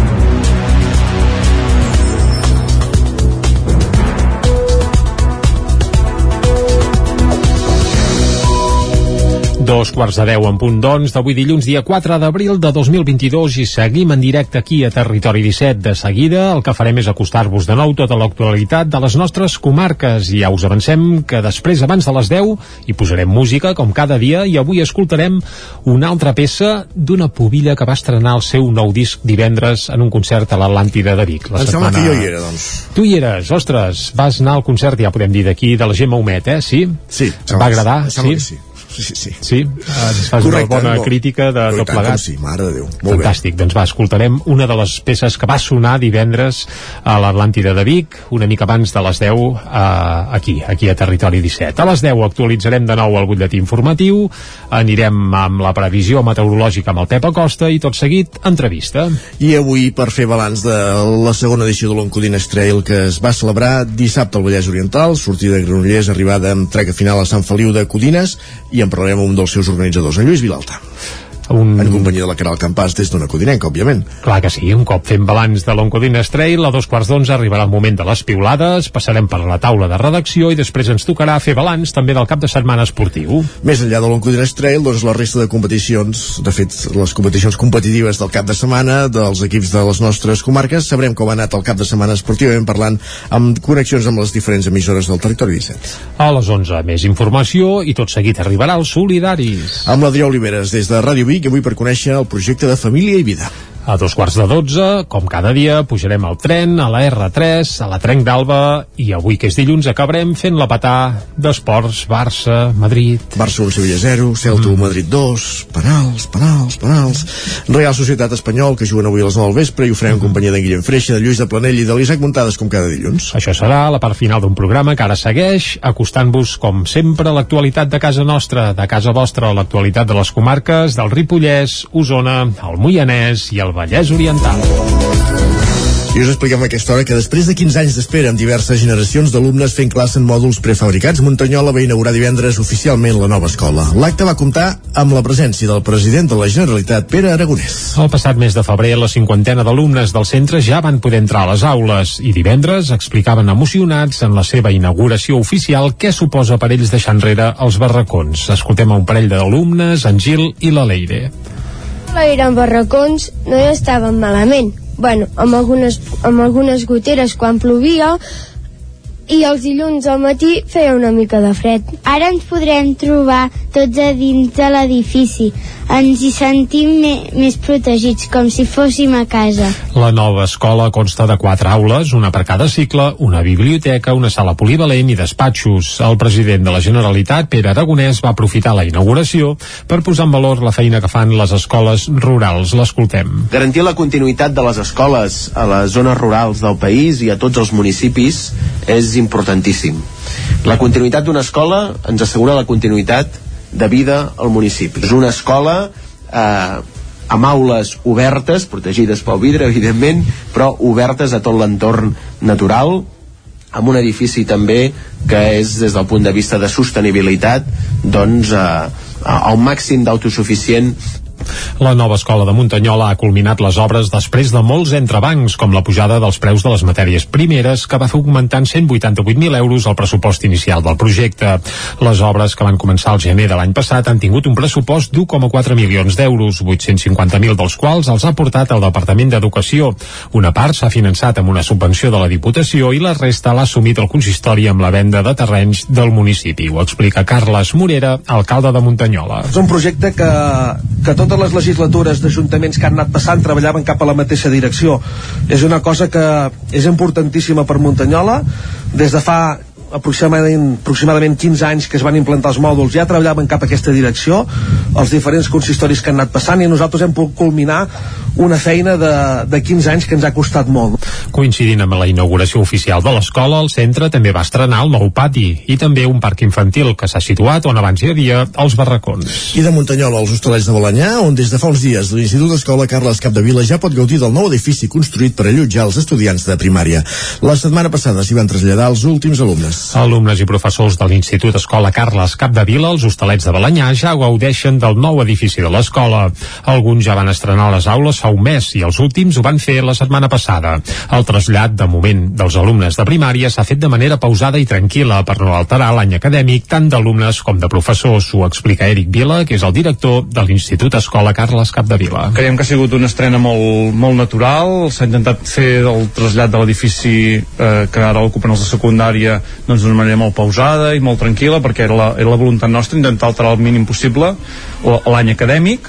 [SPEAKER 3] Dos quarts de deu en punt doncs d'avui dilluns dia 4 d'abril de 2022 i seguim en directe aquí a Territori 17. De seguida el que farem és acostar-vos de nou tota l'actualitat de les nostres comarques i ja us avancem que després abans de les 10 hi posarem música com cada dia i avui escoltarem una altra peça d'una pobilla que va estrenar el seu nou disc divendres en un concert a l'Atlàntida de Vic.
[SPEAKER 1] Em sembla que jo hi era, doncs.
[SPEAKER 3] Tu hi eres, ostres, vas anar al concert, ja podem dir d'aquí, de la Gemma Humet, eh? Sí?
[SPEAKER 1] Sí.
[SPEAKER 3] Va agradar?
[SPEAKER 1] Sí. Sí, sí, sí.
[SPEAKER 3] Sí? Ah, ens fas
[SPEAKER 1] Correcte,
[SPEAKER 3] una bona
[SPEAKER 1] no.
[SPEAKER 3] crítica de tot plegat.
[SPEAKER 1] sí, mare de Déu. Molt
[SPEAKER 3] Fantàstic, doncs va, escoltarem una de les peces que va sonar divendres a l'Atlàntida de Vic, una mica abans de les 10 eh, aquí, aquí a Territori 17. A les 10 actualitzarem de nou el butlletí informatiu, anirem amb la previsió meteorològica amb el Pep Acosta i tot seguit, entrevista.
[SPEAKER 1] I avui, per fer balanç de la segona edició de l'Oncodines Trail que es va celebrar dissabte al Vallès Oriental, sortida de Granollers, arribada amb trec final a Sant Feliu de Codines, i en parlarem amb un dels seus organitzadors, en Lluís Vilalta.
[SPEAKER 3] Un...
[SPEAKER 1] En companyia de la Caral Campàs des d'una codinenca, òbviament.
[SPEAKER 3] Clar que sí, un cop fem balanç de l'Oncodines Trail, a dos quarts d'onze arribarà el moment de les piulades, passarem per la taula de redacció i després ens tocarà fer balanç també del cap de setmana esportiu.
[SPEAKER 1] Més enllà de l'Oncodines Trail, doncs la resta de competicions, de fet, les competicions competitives del cap de setmana dels equips de les nostres comarques, sabrem com ha anat el cap de setmana esportivament parlant amb connexions amb les diferents emissores del territori 17.
[SPEAKER 3] A les 11, més informació i tot seguit arribarà els solidaris.
[SPEAKER 1] Amb l'Adrià Oliveres des de Ràdio Vic i avui per conèixer el projecte de Família i Vida.
[SPEAKER 3] A dos quarts de dotze, com cada dia, pujarem al tren, a la R3, a la Trenc d'Alba, i avui, que és dilluns, acabarem fent la patà d'esports Barça, Madrid...
[SPEAKER 1] Barça 1, Sevilla 0, Celta 1, Madrid 2, penals, penals, penals... Real Societat Espanyol, que juguen avui a les 9 del vespre, i ho farem en companyia d'en Guillem Freixa, de Lluís de Planell i de l'Isaac Muntades, com cada dilluns.
[SPEAKER 3] Això serà la part final d'un programa que ara segueix, acostant-vos, com sempre, a l'actualitat de casa nostra, de casa vostra, a l'actualitat de les comarques del Ripollès, Osona, el Moianès i el Vallès Oriental.
[SPEAKER 1] I us expliquem a aquesta hora que després de 15 anys d'espera amb diverses generacions d'alumnes fent classe en mòduls prefabricats, Muntanyola va inaugurar divendres oficialment la nova escola. L'acte va comptar amb la presència del president de la Generalitat, Pere Aragonès.
[SPEAKER 3] El passat mes de febrer, la cinquantena d'alumnes del centre ja van poder entrar a les aules i divendres explicaven emocionats en la seva inauguració oficial què suposa per ells deixar enrere els barracons. Escoltem a un parell d'alumnes, en Gil i la Leire.
[SPEAKER 4] Eren barracons, no hi estaven malament. Bueno, amb algunes, amb algunes goteres quan plovia i els dilluns al matí feia una mica de fred.
[SPEAKER 5] Ara ens podrem trobar tots a dins de l'edifici. Ens hi sentim me més protegits, com si fóssim a casa.
[SPEAKER 3] La nova escola consta de quatre aules, una per cada cicle, una biblioteca, una sala polivalent i despatxos. El president de la Generalitat, Pere Aragonès, va aprofitar la inauguració per posar en valor la feina que fan les escoles rurals. L'escoltem.
[SPEAKER 6] Garantir la continuïtat de les escoles a les zones rurals del país i a tots els municipis és importantíssim. La continuïtat d'una escola ens assegura la continuïtat de vida al municipi. És una escola eh, amb aules obertes, protegides pel vidre, evidentment, però obertes a tot l'entorn natural, amb un edifici també que és des del punt de vista de sostenibilitat doncs eh, al màxim d'autosuficient
[SPEAKER 3] La nova escola de Muntanyola ha culminat les obres després de molts entrebancs, com la pujada dels preus de les matèries primeres, que va fer augmentar en 188.000 euros el pressupost inicial del projecte. Les obres que van començar al gener de l'any passat han tingut un pressupost d'1,4 milions d'euros, 850.000 dels quals els ha portat el Departament d'Educació. Una part s'ha finançat amb una subvenció de la Diputació i la resta l'ha assumit el consistori amb la venda de terrenys del municipi. Ho explica Carles Morera, alcalde de Muntanyola.
[SPEAKER 7] És un projecte que, que totes les legislatures d'ajuntaments que han anat passant treballaven cap a la mateixa direcció. És una cosa que és importantíssima per Muntanyola. Des de fa aproximadament, aproximadament 15 anys que es van implantar els mòduls ja treballaven cap a aquesta direcció els diferents consistoris que han anat passant i nosaltres hem pogut culminar una feina de, de 15 anys que ens ha costat molt.
[SPEAKER 3] Coincidint amb la inauguració oficial de l'escola, el centre també va estrenar el nou pati i també un parc infantil que s'ha situat on abans hi havia els barracons.
[SPEAKER 1] I de Muntanyola als Hostalets de Balanyà, on des de fa uns dies l'Institut Escola Carles Capdevila ja pot gaudir del nou edifici construït per allotjar els estudiants de primària. La setmana passada s'hi van traslladar els últims alumnes.
[SPEAKER 3] Alumnes i professors de l'Institut Escola Carles Capdevila, els Hostalets de Balanyà, ja gaudeixen del nou edifici de l'escola. Alguns ja van estrenar les aules fa un mes i els últims ho van fer la setmana passada. El trasllat, de moment, dels alumnes de primària s'ha fet de manera pausada i tranquil·la per no alterar l'any acadèmic tant d'alumnes com de professors. Ho explica Eric Vila, que és el director de l'Institut Escola Carles Capdevila.
[SPEAKER 8] Creiem que ha sigut una estrena molt, molt natural, s'ha intentat fer el trasllat de l'edifici eh, que ara ocupen els de secundària doncs d'una manera molt pausada i molt tranquil·la perquè era la, era la voluntat nostra intentar alterar el mínim possible l'any acadèmic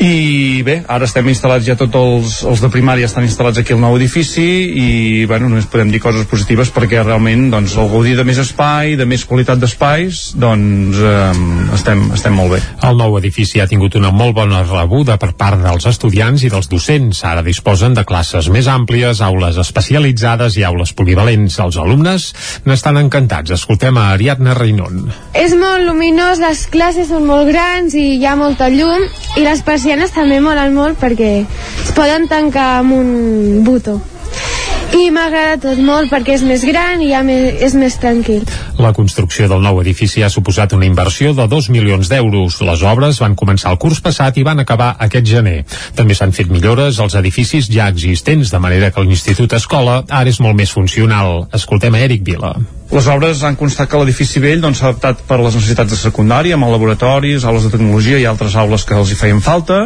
[SPEAKER 8] i bé, ara estem instal·lats ja tots els, els de primària estan instal·lats aquí al nou edifici i bueno, només podem dir coses positives perquè realment doncs, el gaudir de més espai, de més qualitat d'espais doncs eh, estem, estem molt bé.
[SPEAKER 3] El nou edifici ha tingut una molt bona rebuda per part dels estudiants i dels docents. Ara disposen de classes més àmplies, aules especialitzades i aules polivalents. Els alumnes n'estan encantats. Escoltem a Ariadna Reinon.
[SPEAKER 4] És molt luminós, les classes són molt grans i hi ha molta llum i les persianes també molen molt perquè es poden tancar amb un botó i m'agrada tot molt perquè és més gran i ja més, és més tranquil.
[SPEAKER 3] La construcció del nou edifici ha suposat una inversió de 2 milions d'euros. Les obres van començar el curs passat i van acabar aquest gener. També s'han fet millores als edificis ja existents, de manera que l'Institut Escola ara és molt més funcional. Escoltem a Eric Vila.
[SPEAKER 8] Les obres han constat que l'edifici vell doncs, s'ha adaptat per les necessitats de secundària, amb laboratoris, aules de tecnologia i altres aules que els hi feien falta,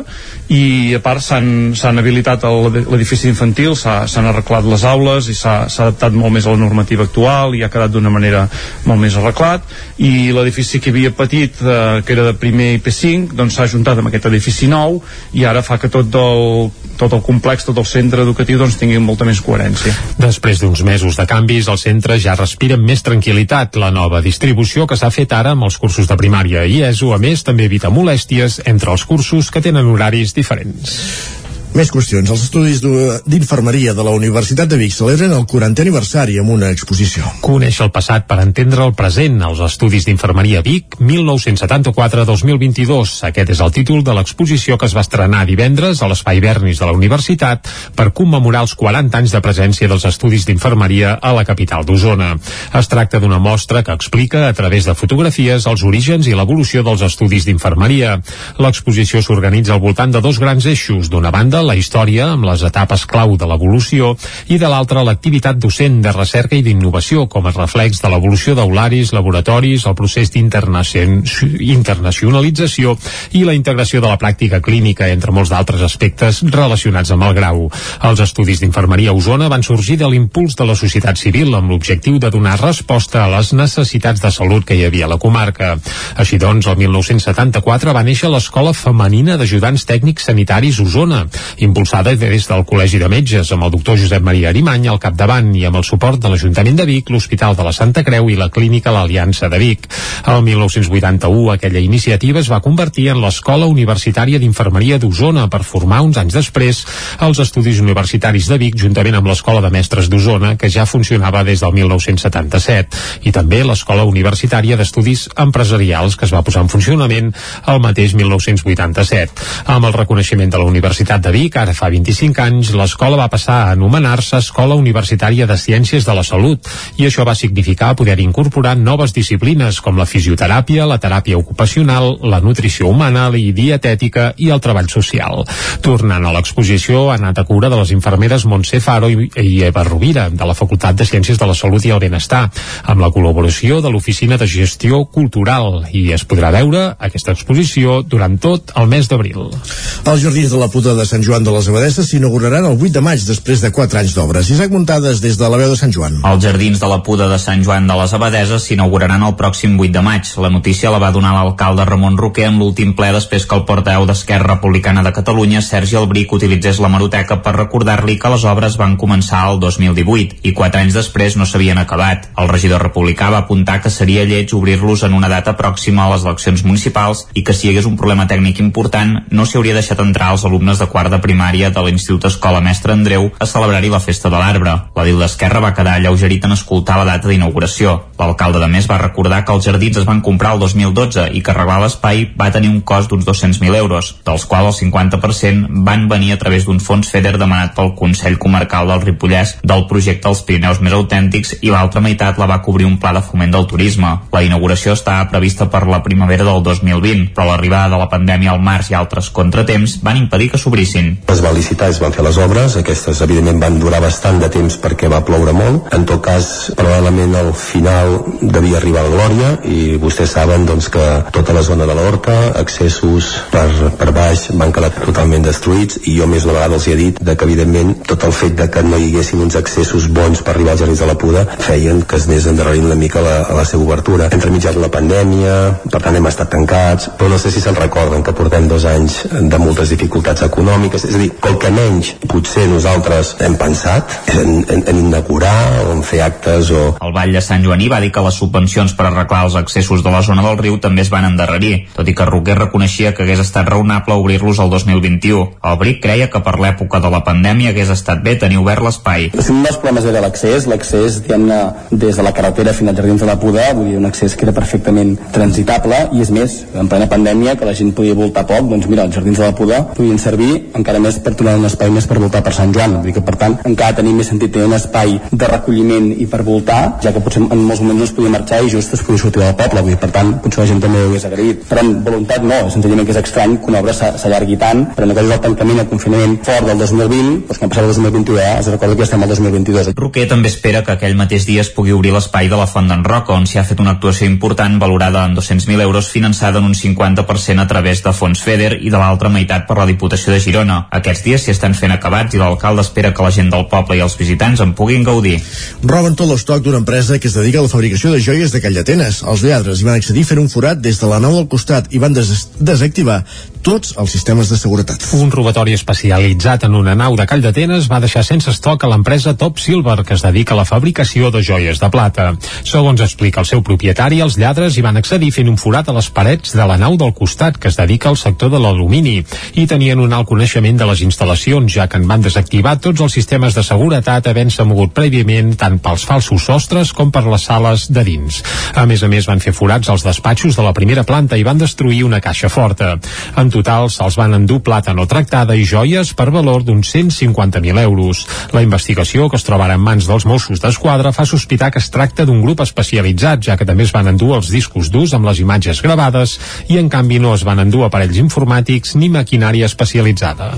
[SPEAKER 8] i a part s'han habilitat l'edifici infantil, s'han arreglat les aules i s'ha adaptat molt més a la normativa actual i ha quedat d'una manera molt més arreglat, i l'edifici que havia patit, eh, que era de primer i P5, doncs s'ha ajuntat amb aquest edifici nou i ara fa que tot el, tot el complex, tot el centre educatiu doncs tingui molta més coherència.
[SPEAKER 3] Després d'uns mesos de canvis, el centre ja respira més tranquil·litat. La nova distribució que s'ha fet ara amb els cursos de primària i ESO, a més, també evita molèsties entre els cursos que tenen horaris diferents.
[SPEAKER 1] Més qüestions. Els estudis d'infermeria de la Universitat de Vic celebren el 40è aniversari amb una exposició.
[SPEAKER 3] Coneix el passat per entendre el present. Els estudis d'infermeria Vic 1974-2022. Aquest és el títol de l'exposició que es va estrenar divendres a l'Espai Bernis de la Universitat per commemorar els 40 anys de presència dels estudis d'infermeria a la capital d'Osona. Es tracta d'una mostra que explica a través de fotografies els orígens i l'evolució dels estudis d'infermeria. L'exposició s'organitza al voltant de dos grans eixos. D'una banda, la història amb les etapes clau de l'evolució i de l'altra l'activitat docent de recerca i d'innovació com a reflex de l'evolució d'aularis, laboratoris, el procés d'internacionalització i la integració de la pràctica clínica entre molts d'altres aspectes relacionats amb el grau. Els estudis d'infermeria a Osona van sorgir de l'impuls de la societat civil amb l'objectiu de donar resposta a les necessitats de salut que hi havia a la comarca. Així doncs, el 1974 va néixer l'Escola Femenina d'Ajudants Tècnics Sanitaris Osona, impulsada des del Col·legi de Metges amb el doctor Josep Maria Arimany al capdavant i amb el suport de l'Ajuntament de Vic, l'Hospital de la Santa Creu i la Clínica L'Aliança de Vic. El 1981 aquella iniciativa es va convertir en l'Escola Universitària d'Infermeria d'Osona per formar uns anys després els Estudis Universitaris de Vic juntament amb l'Escola de Mestres d'Osona que ja funcionava des del 1977 i també l'Escola Universitària d'Estudis Empresarials que es va posar en funcionament el mateix 1987. Amb el reconeixement de la Universitat de Vic Vic, ara fa 25 anys, l'escola va passar a anomenar-se Escola Universitària de Ciències de la Salut i això va significar poder incorporar noves disciplines com la fisioteràpia, la teràpia ocupacional, la nutrició humana, la dietètica i el treball social. Tornant a l'exposició, ha anat a cura de les infermeres Montse Faro i Eva Rovira, de la Facultat de Ciències de la Salut i el Benestar, amb la col·laboració de l'Oficina de Gestió Cultural i es podrà veure aquesta exposició durant tot el mes d'abril.
[SPEAKER 1] Els jardins de la Puta de Sant Joan de les Abadesses s'inauguraran el 8 de maig després de 4 anys d'obres. Isaac Muntades des de la veu de Sant Joan.
[SPEAKER 9] Els jardins de la Puda de Sant Joan de les Abadeses s'inauguraran el pròxim 8 de maig. La notícia la va donar l'alcalde Ramon Roquer en l'últim ple després que el portaveu d'Esquerra Republicana de Catalunya, Sergi Albric, utilitzés la maroteca per recordar-li que les obres van començar el 2018 i 4 anys després no s'havien acabat. El regidor republicà va apuntar que seria lleig obrir-los en una data pròxima a les eleccions municipals i que si hi hagués un problema tècnic important no s'hi hauria deixat entrar els alumnes de quart de primària de l'Institut Escola Mestre Andreu a celebrar-hi la festa de l'arbre. L'edil d'Esquerra va quedar alleugerit en escoltar la data d'inauguració. L'alcalde de més va recordar que els jardins es van comprar el 2012 i que arreglar l'espai va tenir un cost d'uns 200.000 euros, dels quals el 50% van venir a través d'un fons FEDER demanat pel Consell Comarcal del Ripollès del projecte Els Pirineus Més Autèntics i l'altra meitat la va cobrir un pla de foment del turisme. La inauguració està prevista per la primavera del 2020, però l'arribada de la pandèmia al març i altres contratemps van impedir que s'obrissin.
[SPEAKER 10] Es va licitar, es van fer les obres, aquestes evidentment van durar bastant de temps perquè va ploure molt. En tot cas, paral·lelament al final devia arribar la Glòria i vostès saben doncs, que tota la zona de l'Horta, accessos per, per baix van quedar totalment destruïts i jo més una vegada els he dit de que evidentment tot el fet de que no hi haguessin uns accessos bons per arribar als Jardins de la Puda feien que es anés endarrerint una mica la, a la seva obertura. Entre mitjans la pandèmia, per tant hem estat tancats, però no sé si se'n recorden que portem dos anys de moltes dificultats econòmiques, és a dir, el que menys potser nosaltres hem pensat en, en, en inaugurar o en fer actes o...
[SPEAKER 9] El Vall de Sant Joaní va dir que les subvencions per arreglar els accessos de la zona del riu també es van endarrerir, tot i que Roquer reconeixia que hagués estat raonable obrir-los el 2021. El BRIC creia que per l'època de la pandèmia hagués estat bé tenir obert l'espai.
[SPEAKER 11] Un dels problemes era l'accés, l'accés, diguem-ne, des de la carretera fins als jardins de la Puda, vull dir, un accés que era perfectament transitable, i és més, en plena pandèmia, que la gent podia voltar poc, doncs mira, els jardins de la Puda podien servir encara més per tornar un espai més per voltar per Sant Joan, vull dir que per tant encara tenim més sentit tenir un espai de recolliment i per voltar, ja que potser en molts moments no es podia marxar i just es podia sortir del poble, vull dir, per tant, potser la gent també ho hagués agraït. Però en voluntat no, senzillament que és estrany que una obra s'allargui tant, però en aquest el tancament el confinament fort del 2020, doncs que han passat el 2021, eh, es recorda que estem al 2022.
[SPEAKER 9] Roquer també espera que aquell mateix dia es pugui obrir l'espai de la Font d'en Roca, on s'hi ha fet una actuació important valorada en 200.000 euros finançada en un 50% a través de fons FEDER i de l'altra meitat per la Diputació de Girona. Aquests dies s'hi estan fent acabats i l'alcalde espera que la gent del poble i els visitants en puguin gaudir.
[SPEAKER 1] Roben tot l'estoc d'una empresa que es dedica a la fabricació de joies de Call d'Atenes. Els lladres hi van accedir fent un forat des de la nau del costat i van des desactivar tots els sistemes de seguretat.
[SPEAKER 3] Un robatori especialitzat en una nau de Call d'Atenes va deixar sense estoc a l'empresa Top Silver, que es dedica a la fabricació de joies de plata. Segons explica el seu propietari, els lladres hi van accedir fent un forat a les parets de la nau del costat, que es dedica al sector de l'alumini, i tenien un alt coneixement de les instal·lacions, ja que en van desactivar tots els sistemes de seguretat havent-se mogut prèviament tant pels falsos sostres com per les sales de dins. A més a més, van fer forats als despatxos de la primera planta i van destruir una caixa forta. En total, se'ls van endur plata no tractada i joies per valor d'uns 150.000 euros. La investigació, que es troba ara en mans dels Mossos d'Esquadra, fa sospitar que es tracta d'un grup especialitzat, ja que també es van endur els discos durs amb les imatges gravades i, en canvi, no es van endur aparells informàtics ni maquinària especialitzada.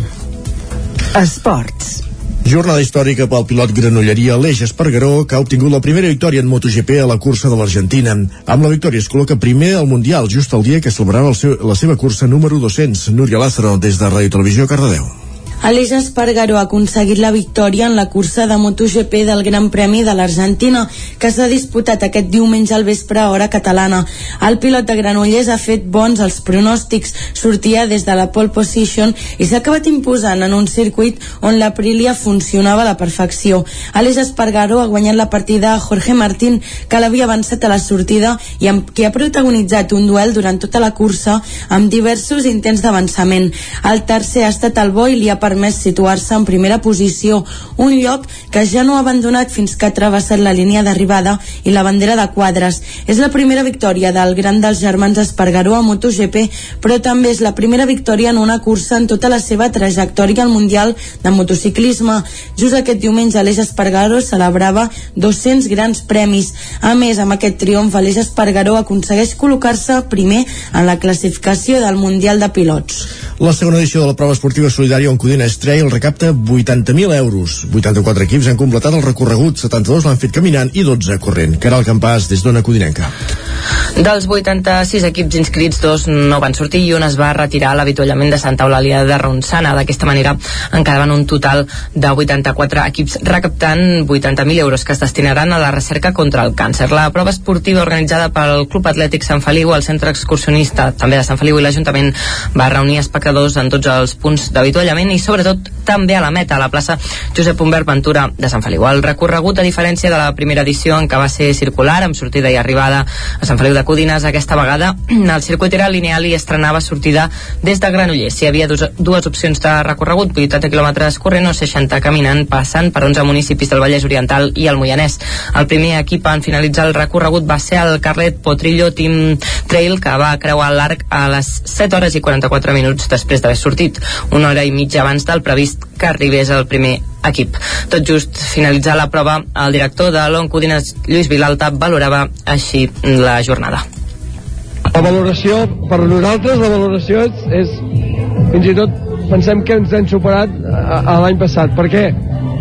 [SPEAKER 15] Esports.
[SPEAKER 1] Jornada històrica pel pilot granolleria Aleix Espargaró, que ha obtingut la primera victòria en MotoGP a la cursa de l'Argentina. Amb la victòria es col·loca primer al Mundial, just el dia que celebrava el seu, la seva cursa número 200. Núria Lázaro, des de Ràdio Televisió, Cardedeu.
[SPEAKER 12] Aleix Espargaró ha aconseguit la victòria en la cursa de MotoGP del Gran Premi de l'Argentina, que s'ha disputat aquest diumenge al vespre a hora catalana. El pilot de Granollers ha fet bons els pronòstics, sortia des de la pole position i s'ha acabat imposant en un circuit on l'Aprilia funcionava a la perfecció. Aleix Espargaró ha guanyat la partida a Jorge Martín, que l'havia avançat a la sortida i amb qui ha protagonitzat un duel durant tota la cursa amb diversos intents d'avançament. El tercer ha estat el bo i li ha permès situar-se en primera posició, un lloc que ja no ha abandonat fins que ha travessat la línia d'arribada i la bandera de quadres. És la primera victòria del Gran dels Germans Espargaró a MotoGP, però també és la primera victòria en una cursa en tota la seva trajectòria al Mundial de Motociclisme. Just aquest diumenge Aleix Espargaró celebrava 200 grans premis. A més, amb aquest triomf, Aleix Espargaró aconsegueix col·locar-se primer en la classificació del Mundial de Pilots.
[SPEAKER 1] La segona edició de la prova esportiva solidària on Trail recapta 80.000 euros. 84 equips han completat el recorregut, 72 l'han fet caminant i 12 corrent. Caral Campàs, des d'Ona Codinenca.
[SPEAKER 13] Dels 86 equips inscrits, dos no van sortir i un es va retirar a l'avituallament de Santa Eulàlia de Ronçana. D'aquesta manera en quedaven un total de 84 equips recaptant 80.000 euros que es destinaran a la recerca contra el càncer. La prova esportiva organitzada pel Club Atlètic Sant Feliu, el centre excursionista també de Sant Feliu i l'Ajuntament va reunir espectadors en tots els punts d'avituallament i sobretot també a la meta, a la plaça Josep Humbert Ventura de Sant Feliu. El recorregut, a diferència de la primera edició en què va ser circular, amb sortida i arribada a Sant Feliu de Codines, aquesta vegada el circuit era lineal i estrenava sortida des de Granollers. Hi havia dues, dues opcions de recorregut, 80 quilòmetres corrent o 60 caminant, passant per 11 municipis del Vallès Oriental i el Moianès. El primer equip en finalitzar el recorregut va ser el Carlet Potrillo Team Trail, que va creuar l'arc a les 7 hores i 44 minuts després d'haver sortit, una hora i mitja abans del previst que arribés el primer equip. Tot just finalitzar la prova, el director de l'Oncodines, Lluís Vilalta, valorava així la jornada.
[SPEAKER 14] La valoració, per nosaltres, la valoració és, és fins i tot pensem que ens hem superat a l'any passat. Per què?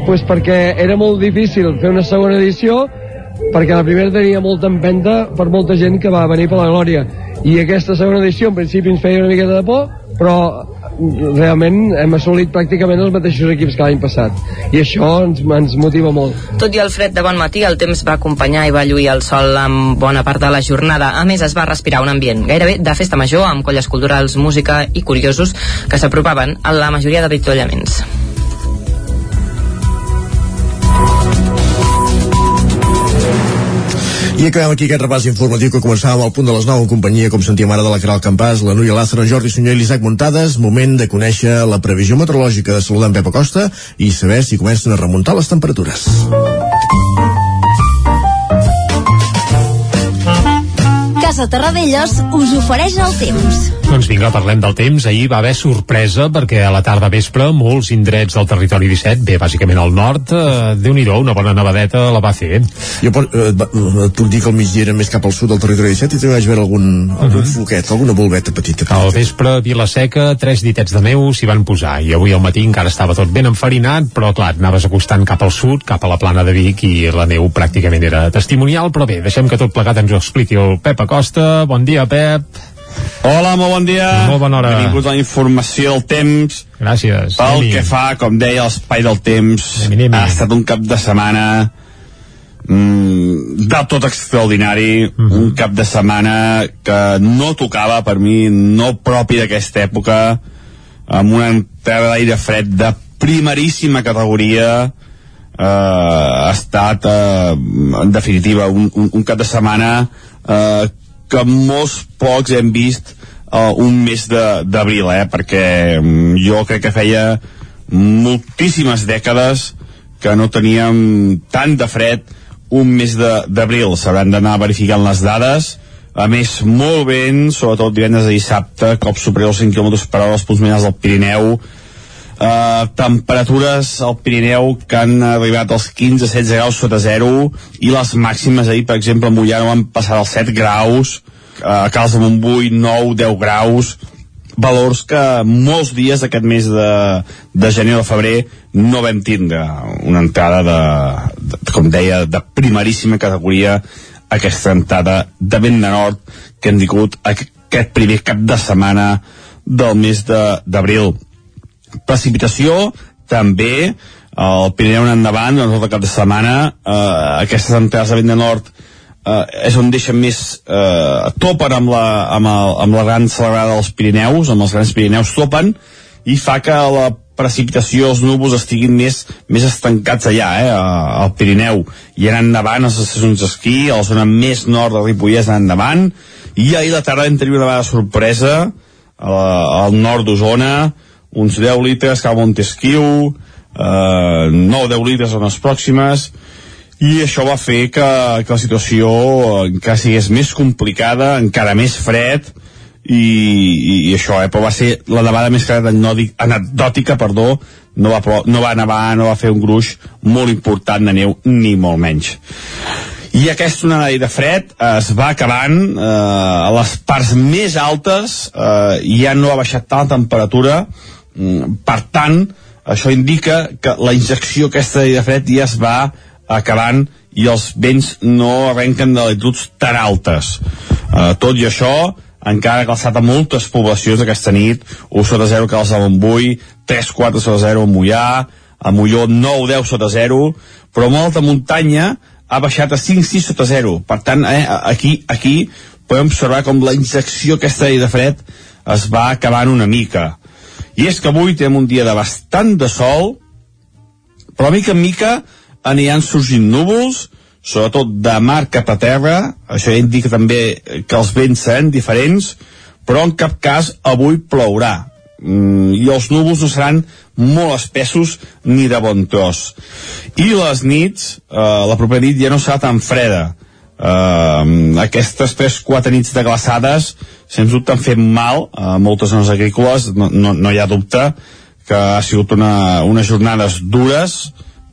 [SPEAKER 14] Pues perquè era molt difícil fer una segona edició perquè la primera tenia molta empenta per molta gent que va venir per la Glòria i aquesta segona edició en principi ens feia una miqueta de por però realment hem assolit pràcticament els mateixos equips que l'any passat i això ens, ens motiva molt
[SPEAKER 13] Tot i el fred de bon matí, el temps va acompanyar i va lluir el sol amb bona part de la jornada. A més, es va respirar un ambient gairebé de festa major, amb colles culturals, música i curiosos que s'apropaven a la majoria d'avituallaments.
[SPEAKER 1] I acabem aquí aquest repàs informatiu que començàvem al punt de les 9 en companyia, com sentíem ara, de la Caral Campàs, la Núria Lázaro, Jordi Sunyer i l'Isaac Muntades. Moment de conèixer la previsió meteorològica de saludar en Pep Acosta i saber si comencen a remuntar les temperatures.
[SPEAKER 15] Casa Terradellos us ofereix el temps.
[SPEAKER 3] Doncs vinga, parlem del temps. Ahir va haver sorpresa perquè a la tarda vespre molts indrets del territori 17, bé, bàsicament al nord, eh, déu nhi una bona nevadeta la va fer.
[SPEAKER 1] Jo eh, va- et puc dir que el migdia era més cap al sud del territori 17 i també vaig veure algun, algun
[SPEAKER 3] Mhm.
[SPEAKER 1] foquet, alguna bolveta petita.
[SPEAKER 3] Al vespre, Vilaseca, tres ditets de neu s'hi van posar i avui al matí encara estava tot ben enfarinat, però clar, anaves acostant cap al sud, cap a la plana de Vic i la neu pràcticament era testimonial, però bé, deixem que tot plegat ens ho expliqui el Pep Acosta. Bon dia, Pep.
[SPEAKER 16] Hola, molt bon dia.
[SPEAKER 3] Molt bona hora.
[SPEAKER 16] Benvingut a la informació del temps.
[SPEAKER 3] Gràcies.
[SPEAKER 16] Pel que fa, com deia, l'espai del temps, ha estat un cap de setmana mm, del tot extraordinari,
[SPEAKER 3] Mhm.
[SPEAKER 16] un cap de setmana que no tocava per mi, no propi d'aquesta època, amb una entrada d'aire fred de primeríssima categoria, eh, ha estat, eh, en definitiva, un, un, un cap de setmana eh, que molts pocs hem vist uh, un mes d'abril, eh? perquè mm, jo crec que feia moltíssimes dècades que no teníem tant de fred un mes d'abril. S'hauran d'anar verificant les dades, a més, molt vent, sobretot divendres i dissabte, cops superiors als 5 km per hora als punts alts del Pirineu, Uh, temperatures al Pirineu que han arribat als 15-16 graus sota zero i les màximes ahir, per exemple, a Mollà no van passar als 7 graus uh, a Cals de Montbui 9-10 graus. Valors que molts dies d'aquest mes de, de gener o de febrer no vam tindre una entrada de, de, com deia, de primeríssima categoria aquesta entrada de vent de nord que hem tingut aquest primer cap de setmana del mes de- d'abril precipitació també el Pirineu en endavant durant tot el cap de setmana eh, aquestes entrades de vent de nord eh, és on deixen més eh, topen amb la, amb, el, amb la gran celebrada dels Pirineus amb els grans Pirineus topen i fa que la precipitació, els núvols estiguin més, més estancats allà, eh, al Pirineu. I anant endavant a les estacions d'esquí a la zona més nord del Ripollès anant endavant. I ahir la tarda vam tenir una vegada sorpresa al nord d'Osona uns 10 litres cap a Montesquieu, eh, 9-10 litres en les pròximes, i això va fer que, que la situació encara sigués més complicada, encara més fred, i, i, i això, eh, però va ser la nevada més anecdòtica, perdó, no va, no va nevar, no va fer un gruix molt important de neu, ni molt menys. I aquesta onada de fred es va acabant eh, a les parts més altes, eh, ja no ha baixat tant la temperatura, per tant, això indica que la injecció aquesta de fred ja es va acabant i els vents no arrenquen de latituds tan altes. Eh, tot i això, encara ha a moltes poblacions aquesta nit, 1 sota 0 que a Montbui, 3-4 sota 0 a Mollà, a Molló 9-10 sota 0, però molta muntanya ha baixat a 5-6 sota 0. Per tant, eh, aquí, aquí podem observar com la injecció aquesta de fred es va acabant una mica. I és que avui tenim un dia de bastant de sol, però mica en mica aniran sorgint núvols, sobretot de mar cap a terra, això ja indica també que els vents seran diferents, però en cap cas avui plourà. Mm, I els núvols no seran molt espessos ni de bon tros. I les nits, eh, la propera nit ja no serà tan freda. Eh, aquestes 3-4 nits de glaçades sens dubte han fet mal a moltes zones agrícoles, no, no, no hi ha dubte que ha sigut una, unes jornades dures,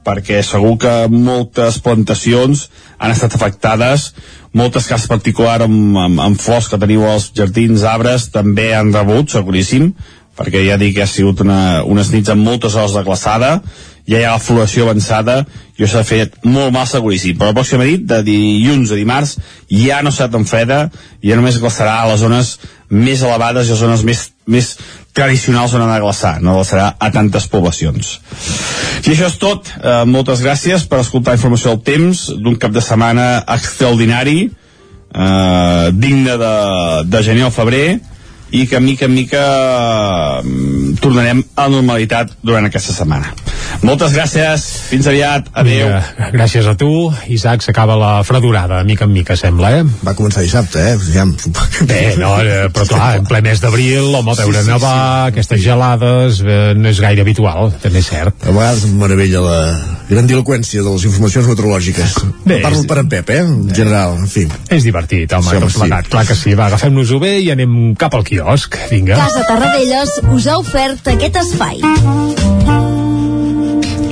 [SPEAKER 16] perquè segur que moltes plantacions han estat afectades, moltes cases particular amb, amb, amb flors que teniu als jardins, arbres, també han rebut, seguríssim, perquè ja dic que ha sigut una, unes nits amb moltes hores de glaçada, ja hi ha la floració avançada i això s'ha fet molt mal seguríssim però la pròxima nit, de dilluns a dimarts ja no serà tan freda ja només glaçarà a les zones més elevades i les zones més, més tradicionals on anar a glaçar, no glaçarà a tantes poblacions. I això és tot. Eh, moltes gràcies per escoltar informació del temps d'un cap de setmana extraordinari, eh, digne de, de gener o febrer, i que mica en mica mm, tornarem a normalitat durant aquesta setmana. Moltes gràcies, fins aviat, adeu.
[SPEAKER 3] Vinga, gràcies a tu, Isaac, s'acaba la fredurada, mica en mica, sembla, eh?
[SPEAKER 1] Va començar dissabte, eh? Ja...
[SPEAKER 3] Bé, no, eh, però clar, en ple mes d'abril, home, veure sí, sí, nevar, sí. aquestes gelades, eh, no és gaire habitual, també és cert.
[SPEAKER 1] A vegades em meravella la grandiloquència de les informacions meteorològiques. Bé, Parlo és... per en Pep, eh? En general, en fi.
[SPEAKER 3] És divertit, home, sí, home, sí. clar que sí. Va, agafem-nos-ho bé i anem cap al quiosc quiosc, vinga.
[SPEAKER 15] Casa Tarradellas us ha ofert aquest espai.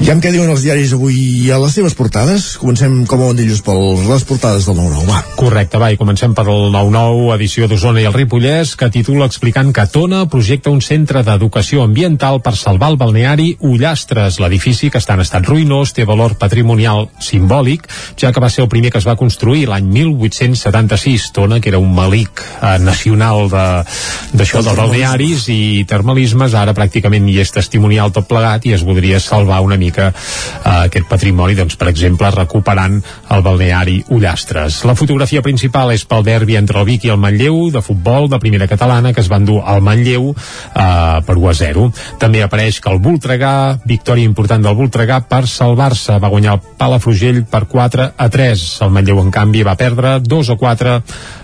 [SPEAKER 1] Ja em què diuen els diaris avui a les seves portades. Comencem com a dilluns per les portades del 9-9, va.
[SPEAKER 3] Correcte, va, i comencem per el 9-9, edició d'Osona i el Ripollès, que titula explicant que Tona projecta un centre d'educació ambiental per salvar el balneari Ullastres. L'edifici, que està en estat ruïnós, té valor patrimonial simbòlic, ja que va ser el primer que es va construir l'any 1876. Tona, que era un malic eh, nacional d'això de, dels balnearis i termalismes, ara pràcticament hi és testimonial tot plegat i es voldria salvar una mica mica eh, aquest patrimoni, doncs, per exemple, recuperant el balneari Ullastres. La fotografia principal és pel derbi entre el Vic i el Manlleu, de futbol, de primera catalana, que es van dur al Manlleu eh, per 1 a 0. També apareix que el Voltregà, victòria important del Voltregà per salvar-se, va guanyar el Palafrugell per 4 a 3. El Manlleu, en canvi, va perdre 2 a 4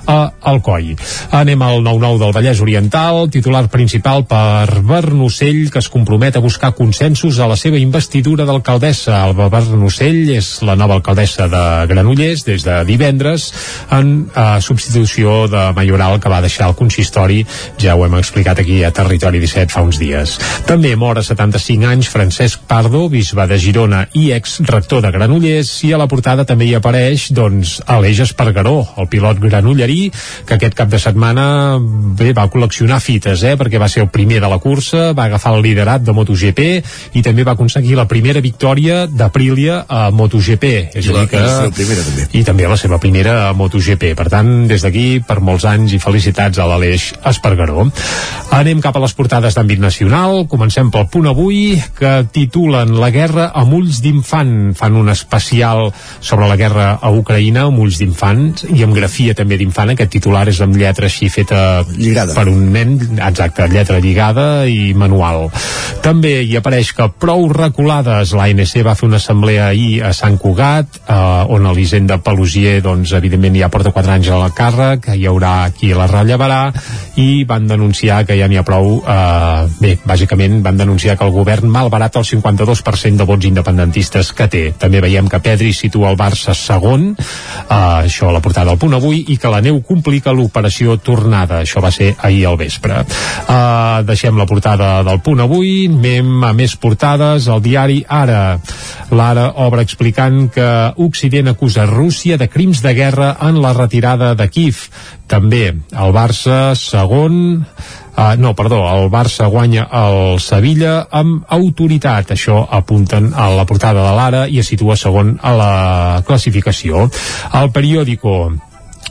[SPEAKER 3] a Alcoi. Anem al 9-9 del Vallès Oriental, titular principal per Bernocell, que es compromet a buscar consensos a la seva investidura d'alcaldessa. Alba Bernocell és la nova alcaldessa de Granollers des de divendres en eh, substitució de Mayoral que va deixar el consistori, ja ho hem explicat aquí a Territori 17 fa uns dies. També mor a 75 anys Francesc Pardo, bisbe de Girona i ex-rector de Granollers, i a la portada també hi apareix doncs, Aleix Espargaró, el pilot granollerí, que aquest cap de setmana bé, va col·leccionar fites, eh, perquè va ser el primer de la cursa, va agafar el liderat de MotoGP i també va aconseguir la primera victòria d'Aprilia a MotoGP. És
[SPEAKER 1] I, la, que, la primera, també.
[SPEAKER 3] I també la seva primera a MotoGP. Per tant, des d'aquí, per molts anys i felicitats a l'Aleix Espargaró. Anem cap a les portades d'àmbit nacional. Comencem pel punt avui, que titulen La guerra amb ulls d'infant. Fan un especial sobre la guerra a Ucraïna amb ulls d'infants i amb grafia també d'infant endavant aquest titular és amb lletra així feta
[SPEAKER 1] lligada.
[SPEAKER 3] per un nen exacte, lletra lligada i manual també hi apareix que prou reculades l'ANC va fer una assemblea ahir a Sant Cugat eh, on l'Hisenda Pelusier doncs evidentment ja porta 4 anys a la càrrec hi haurà qui la rellevarà i van denunciar que ja n'hi ha prou eh, bé, bàsicament van denunciar que el govern malbarata el 52% de vots independentistes que té. També veiem que Pedri situa el Barça segon, eh, això a la portada del punt avui, i que la neu complica l'operació tornada. Això va ser ahir al vespre. Eh, deixem la portada del punt avui, anem a més portades. El diari Ara. L'Ara obre explicant que Occident acusa Rússia de crims de guerra en la retirada de Kiev. També el Barça segon Uh, no, perdó, el Barça guanya el Sevilla amb autoritat. Això apunten a la portada de l'Ara i es situa segon a la classificació. El periòdico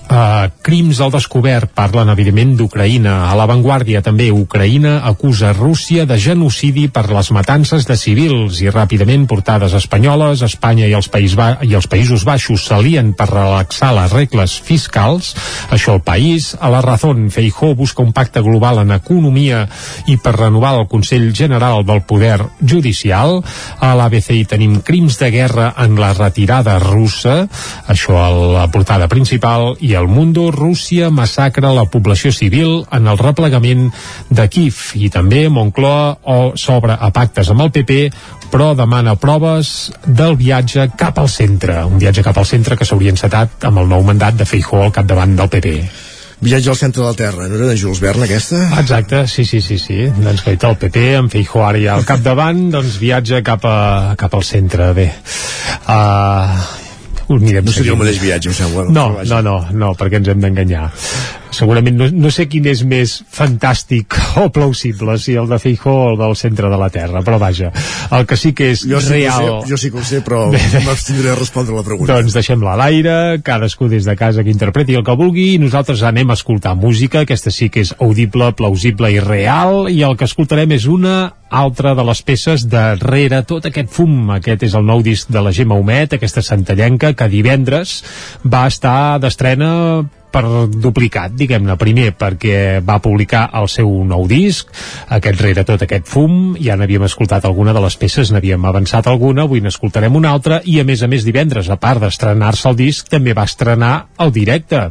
[SPEAKER 3] Uh, crims al descobert parlen evidentment d'Ucraïna. A l'avantguàrdia també Ucraïna acusa Rússia de genocidi per les matances de civils i ràpidament portades espanyoles. Espanya i els, País ba i els Països Baixos s'alien per relaxar les regles fiscals. Això el país. A la Razón Feijó busca un pacte global en economia i per renovar el Consell General del Poder Judicial. A l'ABC hi tenim crims de guerra en la retirada russa. Això a la portada principal. I el Mundo, Rússia massacra la població civil en el replegament de Kiev i també Moncloa o s'obre a pactes amb el PP però demana proves del viatge cap al centre, un viatge cap al centre que s'hauria encetat amb el nou mandat de Feijó al capdavant del PP.
[SPEAKER 1] Viatge al centre de la Terra, no era de Jules Verne aquesta?
[SPEAKER 3] Exacte, sí, sí, sí, sí. Doncs guaita el PP, amb Feijó ara ja al capdavant, doncs viatge cap, a, cap al centre. Bé, uh, ho anirem
[SPEAKER 1] No seria el mateix viatge, em sembla.
[SPEAKER 3] No, no, no, no, perquè ens hem d'enganyar. Segurament no, no sé quin és més fantàstic o plausible, si el de Feijó o el del centre de la Terra, però vaja, el que sí que és
[SPEAKER 1] Jo sí, que
[SPEAKER 3] real...
[SPEAKER 1] ho sé, jo sí que ho sé, però m'abstindré a respondre la pregunta.
[SPEAKER 3] Doncs deixem-la a l'aire, cadascú des de casa que interpreti el que vulgui, i nosaltres anem a escoltar música, aquesta sí que és audible, plausible i real, i el que escoltarem és una altra de les peces darrere tot aquest fum. Aquest és el nou disc de la Gemma Humet, aquesta santallenca, que divendres va estar d'estrena per duplicat, diguem-ne. Primer perquè va publicar el seu nou disc, aquest rere tot aquest fum, ja n'havíem escoltat alguna de les peces, n'havíem avançat alguna, avui n'escoltarem una altra, i a més a més divendres, a part d'estrenar-se el disc, també va estrenar el directe,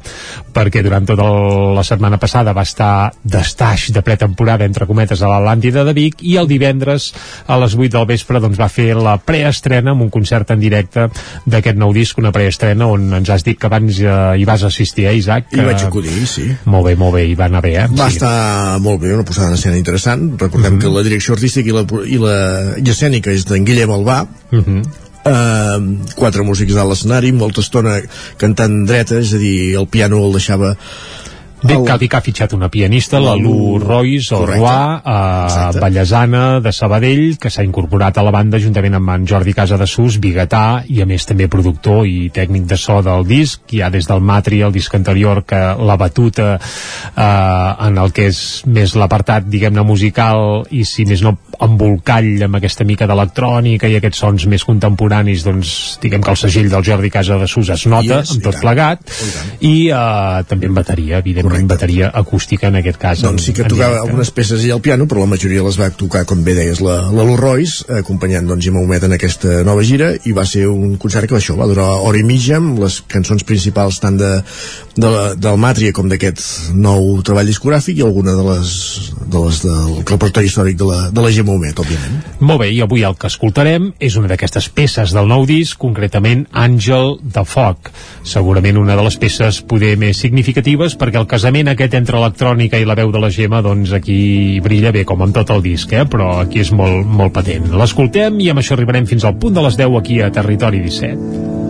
[SPEAKER 3] perquè durant tota la setmana passada va estar d'estaix de pretemporada, entre cometes, a l'Atlàntida de Vic, i el divendres a les 8 del vespre doncs, va fer la preestrena amb un concert en directe d'aquest nou disc, una preestrena on ens has dit que abans eh, hi vas assistir, eh, Isaac?
[SPEAKER 1] Hi vaig acudir, sí.
[SPEAKER 3] Molt bé, molt bé, hi va anar bé, eh?
[SPEAKER 1] Va estar molt bé, una posada en escena interessant. Recordem que la direcció artística i la, i la i escènica és d'en Guillem Albà,
[SPEAKER 3] Uh -huh.
[SPEAKER 1] eh, quatre músics a l'escenari, molta estona cantant dreta, és a dir, el piano el deixava
[SPEAKER 3] Bé, cal dir que ha fitxat una pianista, la Lu Royce, o
[SPEAKER 1] Correcte.
[SPEAKER 3] Roy, eh, Ballesana, de Sabadell, que s'ha incorporat a la banda juntament amb en Jordi Casa de Sus, biguetà, i a més també productor i tècnic de so del disc, ja des del Matri, el disc anterior, que la batuta eh, en el que és més l'apartat, diguem-ne, musical, i si més no embolcall amb aquesta mica d'electrònica i aquests sons més contemporanis, doncs diguem que el segell del Jordi Casa de Sus es nota,
[SPEAKER 1] Yes,
[SPEAKER 3] amb
[SPEAKER 1] i
[SPEAKER 3] tot plegat, i eh, també en bateria, evidentment bateria acústica en aquest cas.
[SPEAKER 1] doncs sí que
[SPEAKER 3] en, en
[SPEAKER 1] tocava algunes peces i al piano, però la majoria les va tocar, com bé deies, la, la Lu Royce, acompanyant doncs, Gemma Humet en aquesta nova gira, i va ser un concert que això va durar hora i mitja, amb les cançons principals tant de, de la, del Màtria com d'aquest nou treball discogràfic i alguna de les, de les del repertori històric de la, de la Gemma Humet, òbviament.
[SPEAKER 3] Molt bé, i avui el que escoltarem és una d'aquestes peces del nou disc, concretament Àngel de Foc. Segurament una de les peces poder més significatives perquè el casament aquest entre electrònica i la veu de la Gemma, doncs aquí brilla bé com amb tot el disc, eh? però aquí és molt, molt patent. L'escoltem i amb això arribarem fins al punt de les 10 aquí a Territori 17.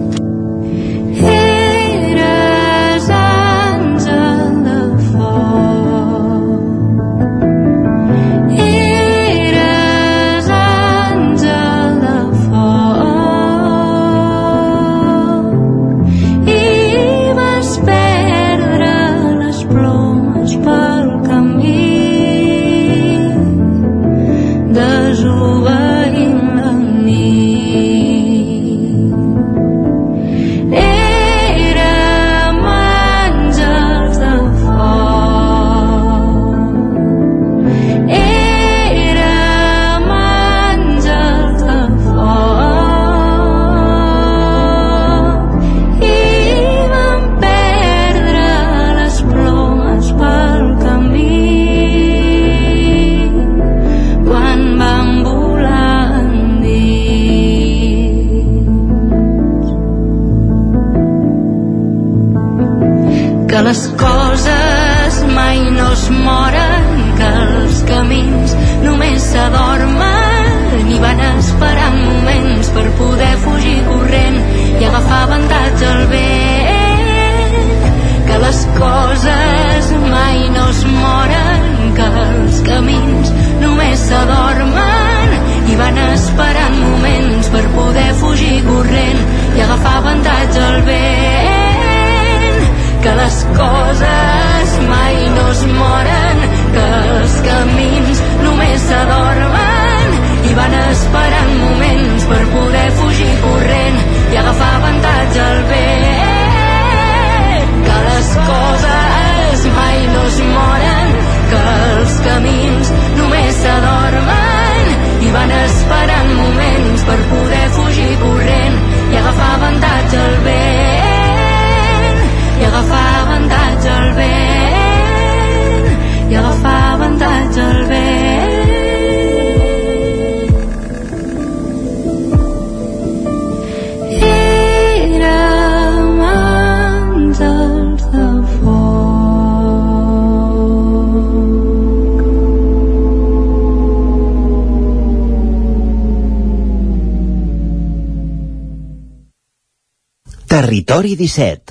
[SPEAKER 19] Territori 17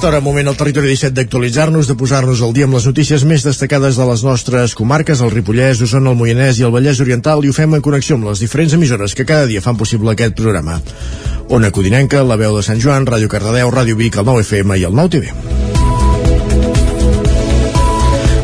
[SPEAKER 1] aquesta hora, moment al territori 17 d'actualitzar-nos, de posar-nos al dia amb les notícies més destacades de les nostres comarques, el Ripollès, Osona, el Moianès i el Vallès Oriental, i ho fem en connexió amb les diferents emissores que cada dia fan possible aquest programa. Ona Codinenca, La Veu de Sant Joan, Ràdio Cardedeu, Ràdio Vic, el 9 FM i el 9 TV.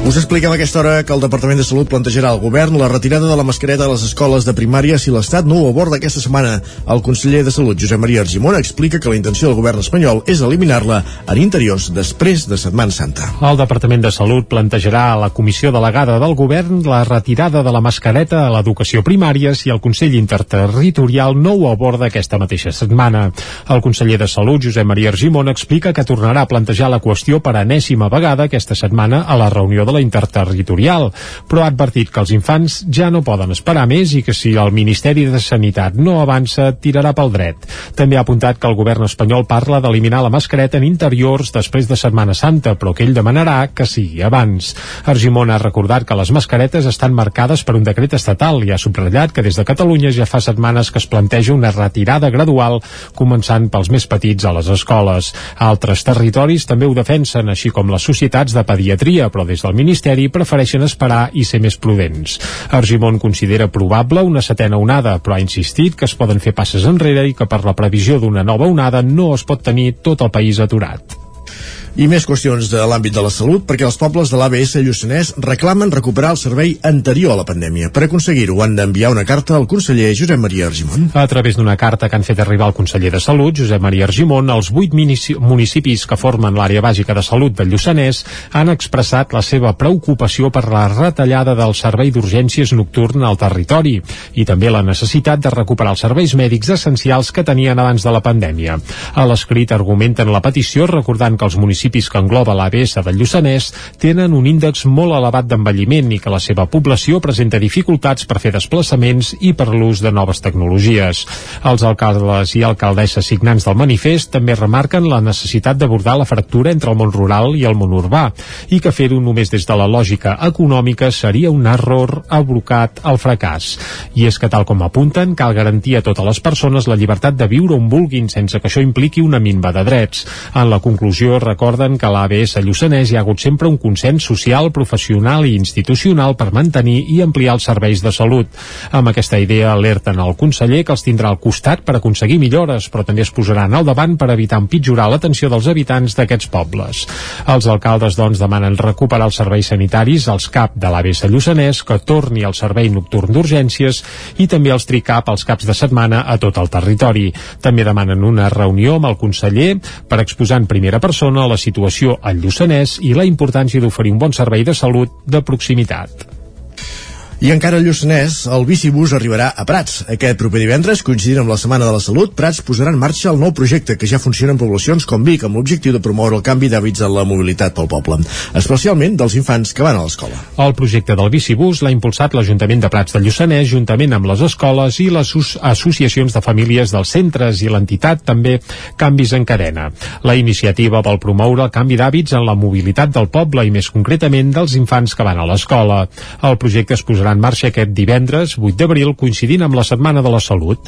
[SPEAKER 1] Us expliquem a aquesta hora que el Departament de Salut plantejarà al govern la retirada de la mascareta a les escoles de primària si l'Estat no ho aborda aquesta setmana. El conseller de Salut, Josep Maria Argimon, explica que la intenció del govern espanyol és eliminar-la en interiors després de Setmana Santa.
[SPEAKER 3] El Departament de Salut plantejarà a la comissió delegada del govern la retirada de la mascareta a l'educació primària si el Consell Interterritorial no ho aborda aquesta mateixa setmana. El conseller de Salut, Josep Maria Argimon, explica que tornarà a plantejar la qüestió per enèsima vegada aquesta setmana a la reunió de la interterritorial, però ha advertit que els infants ja no poden esperar més i que si el Ministeri de Sanitat no avança, tirarà pel dret. També ha apuntat que el govern espanyol parla d'eliminar la mascareta en interiors després de Setmana Santa, però que ell demanarà que sigui abans. Argimon ha recordat que les mascaretes estan marcades per un decret estatal i ha subratllat que des de Catalunya ja fa setmanes que es planteja una retirada gradual, començant pels més petits a les escoles. Altres territoris també ho defensen, així com les societats de pediatria, però des del Ministeri prefereixen esperar i ser més prudents. Argimon considera probable una setena onada, però ha insistit que es poden fer passes enrere i que per la previsió d'una nova onada no es pot tenir tot el país aturat.
[SPEAKER 1] I més qüestions de l'àmbit de la salut, perquè els pobles de l'ABS Lluçanès reclamen recuperar el servei anterior a la pandèmia. Per aconseguir-ho han d'enviar una carta al conseller Josep Maria Argimon.
[SPEAKER 3] A través d'una carta que han fet arribar al conseller de Salut, Josep Maria Argimon, els vuit munici- municipis que formen l'àrea bàsica de salut del Lluçanès han expressat la seva preocupació per la retallada del servei d'urgències nocturn al territori i també la necessitat de recuperar els serveis mèdics essencials que tenien abans de la pandèmia. A l'escrit argumenten la petició recordant que els municipis que engloba l'ABS del Lluçanès tenen un índex molt elevat d'envelliment i que la seva població presenta dificultats per fer desplaçaments i per l'ús de noves tecnologies. Els alcaldes i alcaldesses signants del manifest també remarquen la necessitat d'abordar la fractura entre el món rural i el món urbà i que fer-ho només des de la lògica econòmica seria un error abrocat al fracàs. I és que, tal com apunten, cal garantir a totes les persones la llibertat de viure on vulguin sense que això impliqui una minva de drets. En la conclusió, recorden que a l'ABS Lluçanès hi ha hagut sempre un consens social, professional i institucional per mantenir i ampliar els serveis de salut. Amb aquesta idea alerten al conseller que els tindrà al costat per aconseguir millores, però també es posaran al davant per evitar empitjorar l'atenció dels habitants d'aquests pobles. Els alcaldes, doncs, demanen recuperar els serveis sanitaris als CAP de l'ABS Lluçanès, que torni al servei nocturn d'urgències i també els TRICAP als caps de setmana a tot el territori. També demanen una reunió amb el conseller per exposar en primera persona la situació al Lluçanès i la importància d'oferir un bon servei de salut de proximitat.
[SPEAKER 1] I encara al Lluçanès, el bicibús arribarà a Prats. Aquest proper divendres, coincidint amb la Setmana de la Salut, Prats posarà en marxa el nou projecte que ja funciona en poblacions com Vic, amb l'objectiu de promoure el canvi d'hàbits en la mobilitat pel poble, especialment dels infants que van a l'escola.
[SPEAKER 3] El projecte del bicibús l'ha impulsat l'Ajuntament de Prats del Lluçanès juntament amb les escoles i les associacions de famílies dels centres i l'entitat també Canvis en Cadena. La iniciativa vol promoure el canvi d'hàbits en la mobilitat del poble i més concretament dels infants que van a l'escola. El projecte es posarà posarà en marxa aquest divendres 8 d'abril coincidint amb la Setmana de la Salut.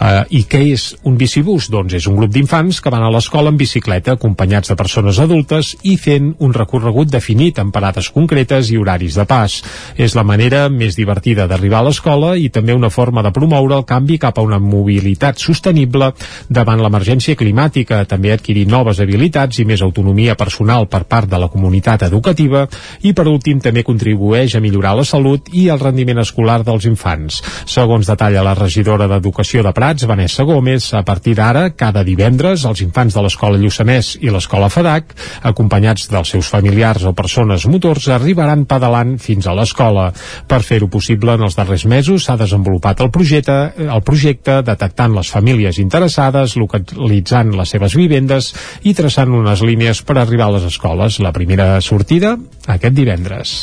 [SPEAKER 3] Eh, I què és un bicibús? Doncs és un grup d'infants que van a l'escola en bicicleta acompanyats de persones adultes i fent un recorregut definit amb parades concretes i horaris de pas. És la manera més divertida d'arribar a l'escola i també una forma de promoure el canvi cap a una mobilitat sostenible davant l'emergència climàtica, també adquirir noves habilitats i més autonomia personal per part de la comunitat educativa i per últim també contribueix a millorar la salut i el rendiment escolar dels infants. Segons detalla la regidora d'Educació de Prats, Vanessa Gómez, a partir d'ara, cada divendres, els infants de l'escola Lluçanès i l'escola FADAC, acompanyats dels seus familiars o persones motors, arribaran pedalant fins a l'escola. Per fer-ho possible, en els darrers mesos s'ha desenvolupat el projecte, el projecte detectant les famílies interessades, localitzant les seves vivendes i traçant unes línies per arribar a les escoles. La primera sortida aquest divendres.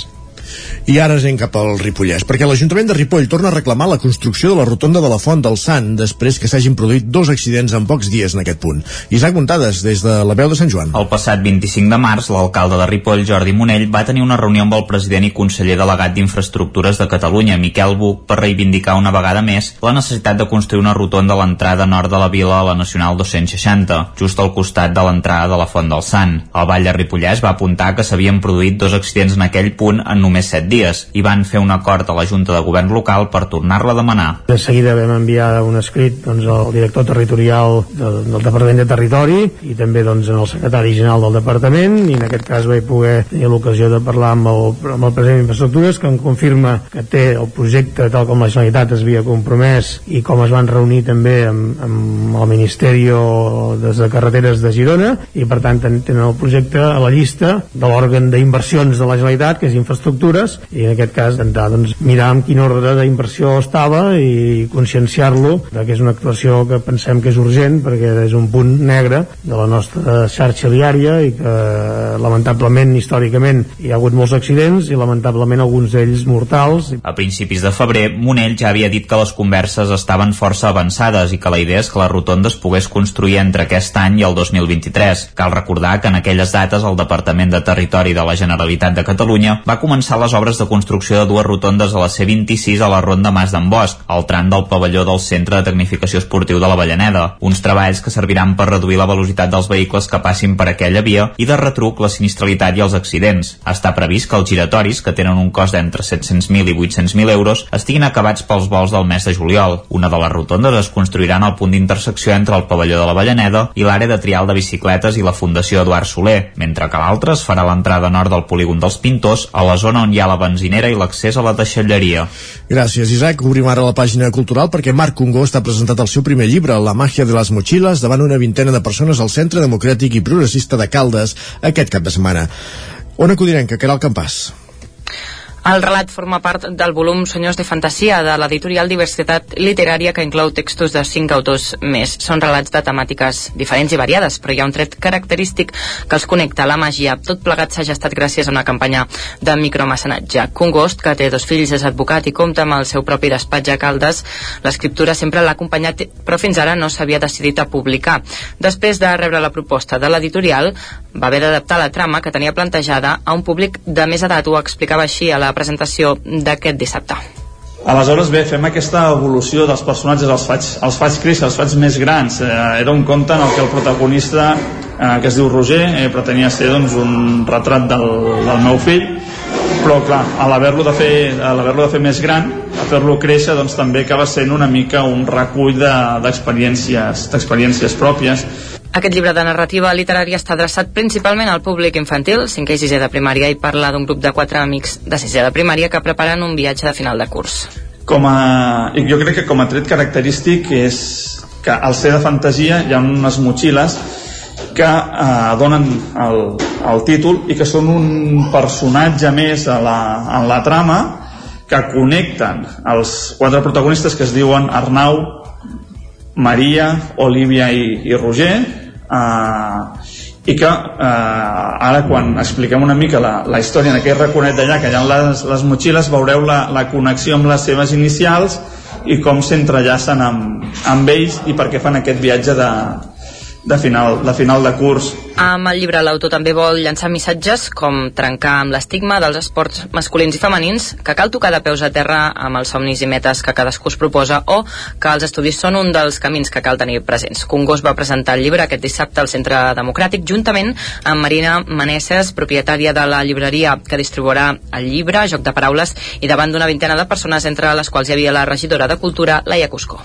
[SPEAKER 1] I ara anem cap al Ripollès, perquè l'Ajuntament de Ripoll torna a reclamar la construcció de la rotonda de la Font del Sant després que s'hagin produït dos accidents en pocs dies en aquest punt. Isaac Montades, des de la veu de Sant Joan.
[SPEAKER 9] El passat 25 de març, l'alcalde de Ripoll, Jordi Monell, va tenir una reunió amb el president i conseller delegat d'Infraestructures de Catalunya, Miquel Buch, per reivindicar una vegada més la necessitat de construir una rotonda a l'entrada nord de la vila a la Nacional 260, just al costat de l'entrada de la Font del Sant. El Vall de Ripollès va apuntar que s'havien produït dos accidents en aquell punt en només 7 dies i van fer un acord a la Junta de Govern local per tornar-la a demanar.
[SPEAKER 20] De seguida vam enviar un escrit doncs, al director territorial del, del Departament de Territori i també doncs, el secretari general del Departament i en aquest cas vaig poder tenir l'ocasió de parlar amb el, amb el president d'Infraestructures que em confirma que té el projecte tal com la Generalitat es havia compromès i com es van reunir també amb, amb el Ministeri de Carreteres de Girona i per tant tenen el projecte a la llista de l'òrgan d'inversions de la Generalitat que és Infraestructures i en aquest cas intentar doncs, mirar en quin ordre d'inversió estava i conscienciar-lo que és una actuació que pensem que és urgent perquè és un punt negre de la nostra xarxa viària i que lamentablement històricament hi ha hagut molts accidents i lamentablement alguns d'ells mortals.
[SPEAKER 9] A principis de febrer, Monell ja havia dit que les converses estaven força avançades i que la idea és que la rotonda es pogués construir entre aquest any i el 2023. Cal recordar que en aquelles dates el Departament de Territori de la Generalitat de Catalunya va començar les obres de construcció de dues rotondes a la C26 a la Ronda Mas d'en Bosch, al tram del pavelló del Centre de Tecnificació Esportiu de la Vallaneda. Uns treballs que serviran per reduir la velocitat dels vehicles que passin per aquella via i de retruc la sinistralitat i els accidents. Està previst que els giratoris, que tenen un cost d'entre 700.000 i 800.000 euros, estiguin acabats pels vols del mes de juliol. Una de les rotondes es construirà en el punt d'intersecció entre el pavelló de la Vallaneda i l'àrea de trial de bicicletes i la Fundació Eduard Soler, mentre que l'altra es farà a l'entrada nord del polígon dels Pintors, a la zona on hi ha la benzinera i l'accés a la deixalleria.
[SPEAKER 1] Gràcies, Isaac. Obrim ara la pàgina cultural perquè Marc Congost ha presentat el seu primer llibre, La màgia de les motxilles, davant una vintena de persones al Centre Democràtic i Progressista de Caldes aquest cap de setmana. On acudirem, que Caral Campàs?
[SPEAKER 13] El relat forma part del volum Senyors de Fantasia de l'editorial Diversitat Literària que inclou textos de cinc autors més. Són relats de temàtiques diferents i variades, però hi ha un tret característic que els connecta a la màgia. Tot plegat s'ha gestat gràcies a una campanya de micromecenatge. Congost, que té dos fills, és advocat i compta amb el seu propi despatx a Caldes, l'escriptura sempre l'ha acompanyat, però fins ara no s'havia decidit a publicar. Després de rebre la proposta de l'editorial, va haver d'adaptar la trama que tenia plantejada a un públic de més edat, ho explicava així a la presentació d'aquest dissabte.
[SPEAKER 21] Aleshores, bé, fem aquesta evolució dels personatges, els faig, els faig créixer, els faig més grans. Eh, era un conte en el que el protagonista, eh, que es diu Roger, eh, pretenia ser doncs, un retrat del, del meu fill, però clar, a l'haver-lo de, fer, a de fer més gran, a fer-lo créixer, doncs també acaba sent una mica un recull d'experiències de, d'experiències pròpies
[SPEAKER 13] aquest llibre de narrativa literària està adreçat principalment al públic infantil, 5è i 6è de primària, i parla d'un grup de quatre amics de 6è de primària que preparen un viatge de final de curs.
[SPEAKER 21] Com a, jo crec que com a tret característic és que al ser de fantasia hi ha unes motxilles que eh, donen el, el títol i que són un personatge més a la, en la trama que connecten els quatre protagonistes que es diuen Arnau, Maria, Olivia i, i Roger eh, i que eh, ara quan expliquem una mica la, la història en aquell raconet d'allà que hi ha les, les motxilles veureu la, la connexió amb les seves inicials i com s'entrellacen amb, amb ells i per què fan aquest viatge de,
[SPEAKER 8] de final, de final de curs.
[SPEAKER 13] Amb el llibre l'autor també vol llançar missatges com trencar amb l'estigma dels esports masculins i femenins, que cal tocar de peus a terra amb els somnis i metes que cadascú es proposa o que els estudis són un dels camins que cal tenir presents. Congós va presentar el llibre aquest dissabte al Centre Democràtic juntament amb Marina Manesses, propietària de la llibreria que distribuirà el llibre, Joc de Paraules, i davant d'una vintena de persones entre les quals hi havia la regidora de Cultura, Laia Cusco.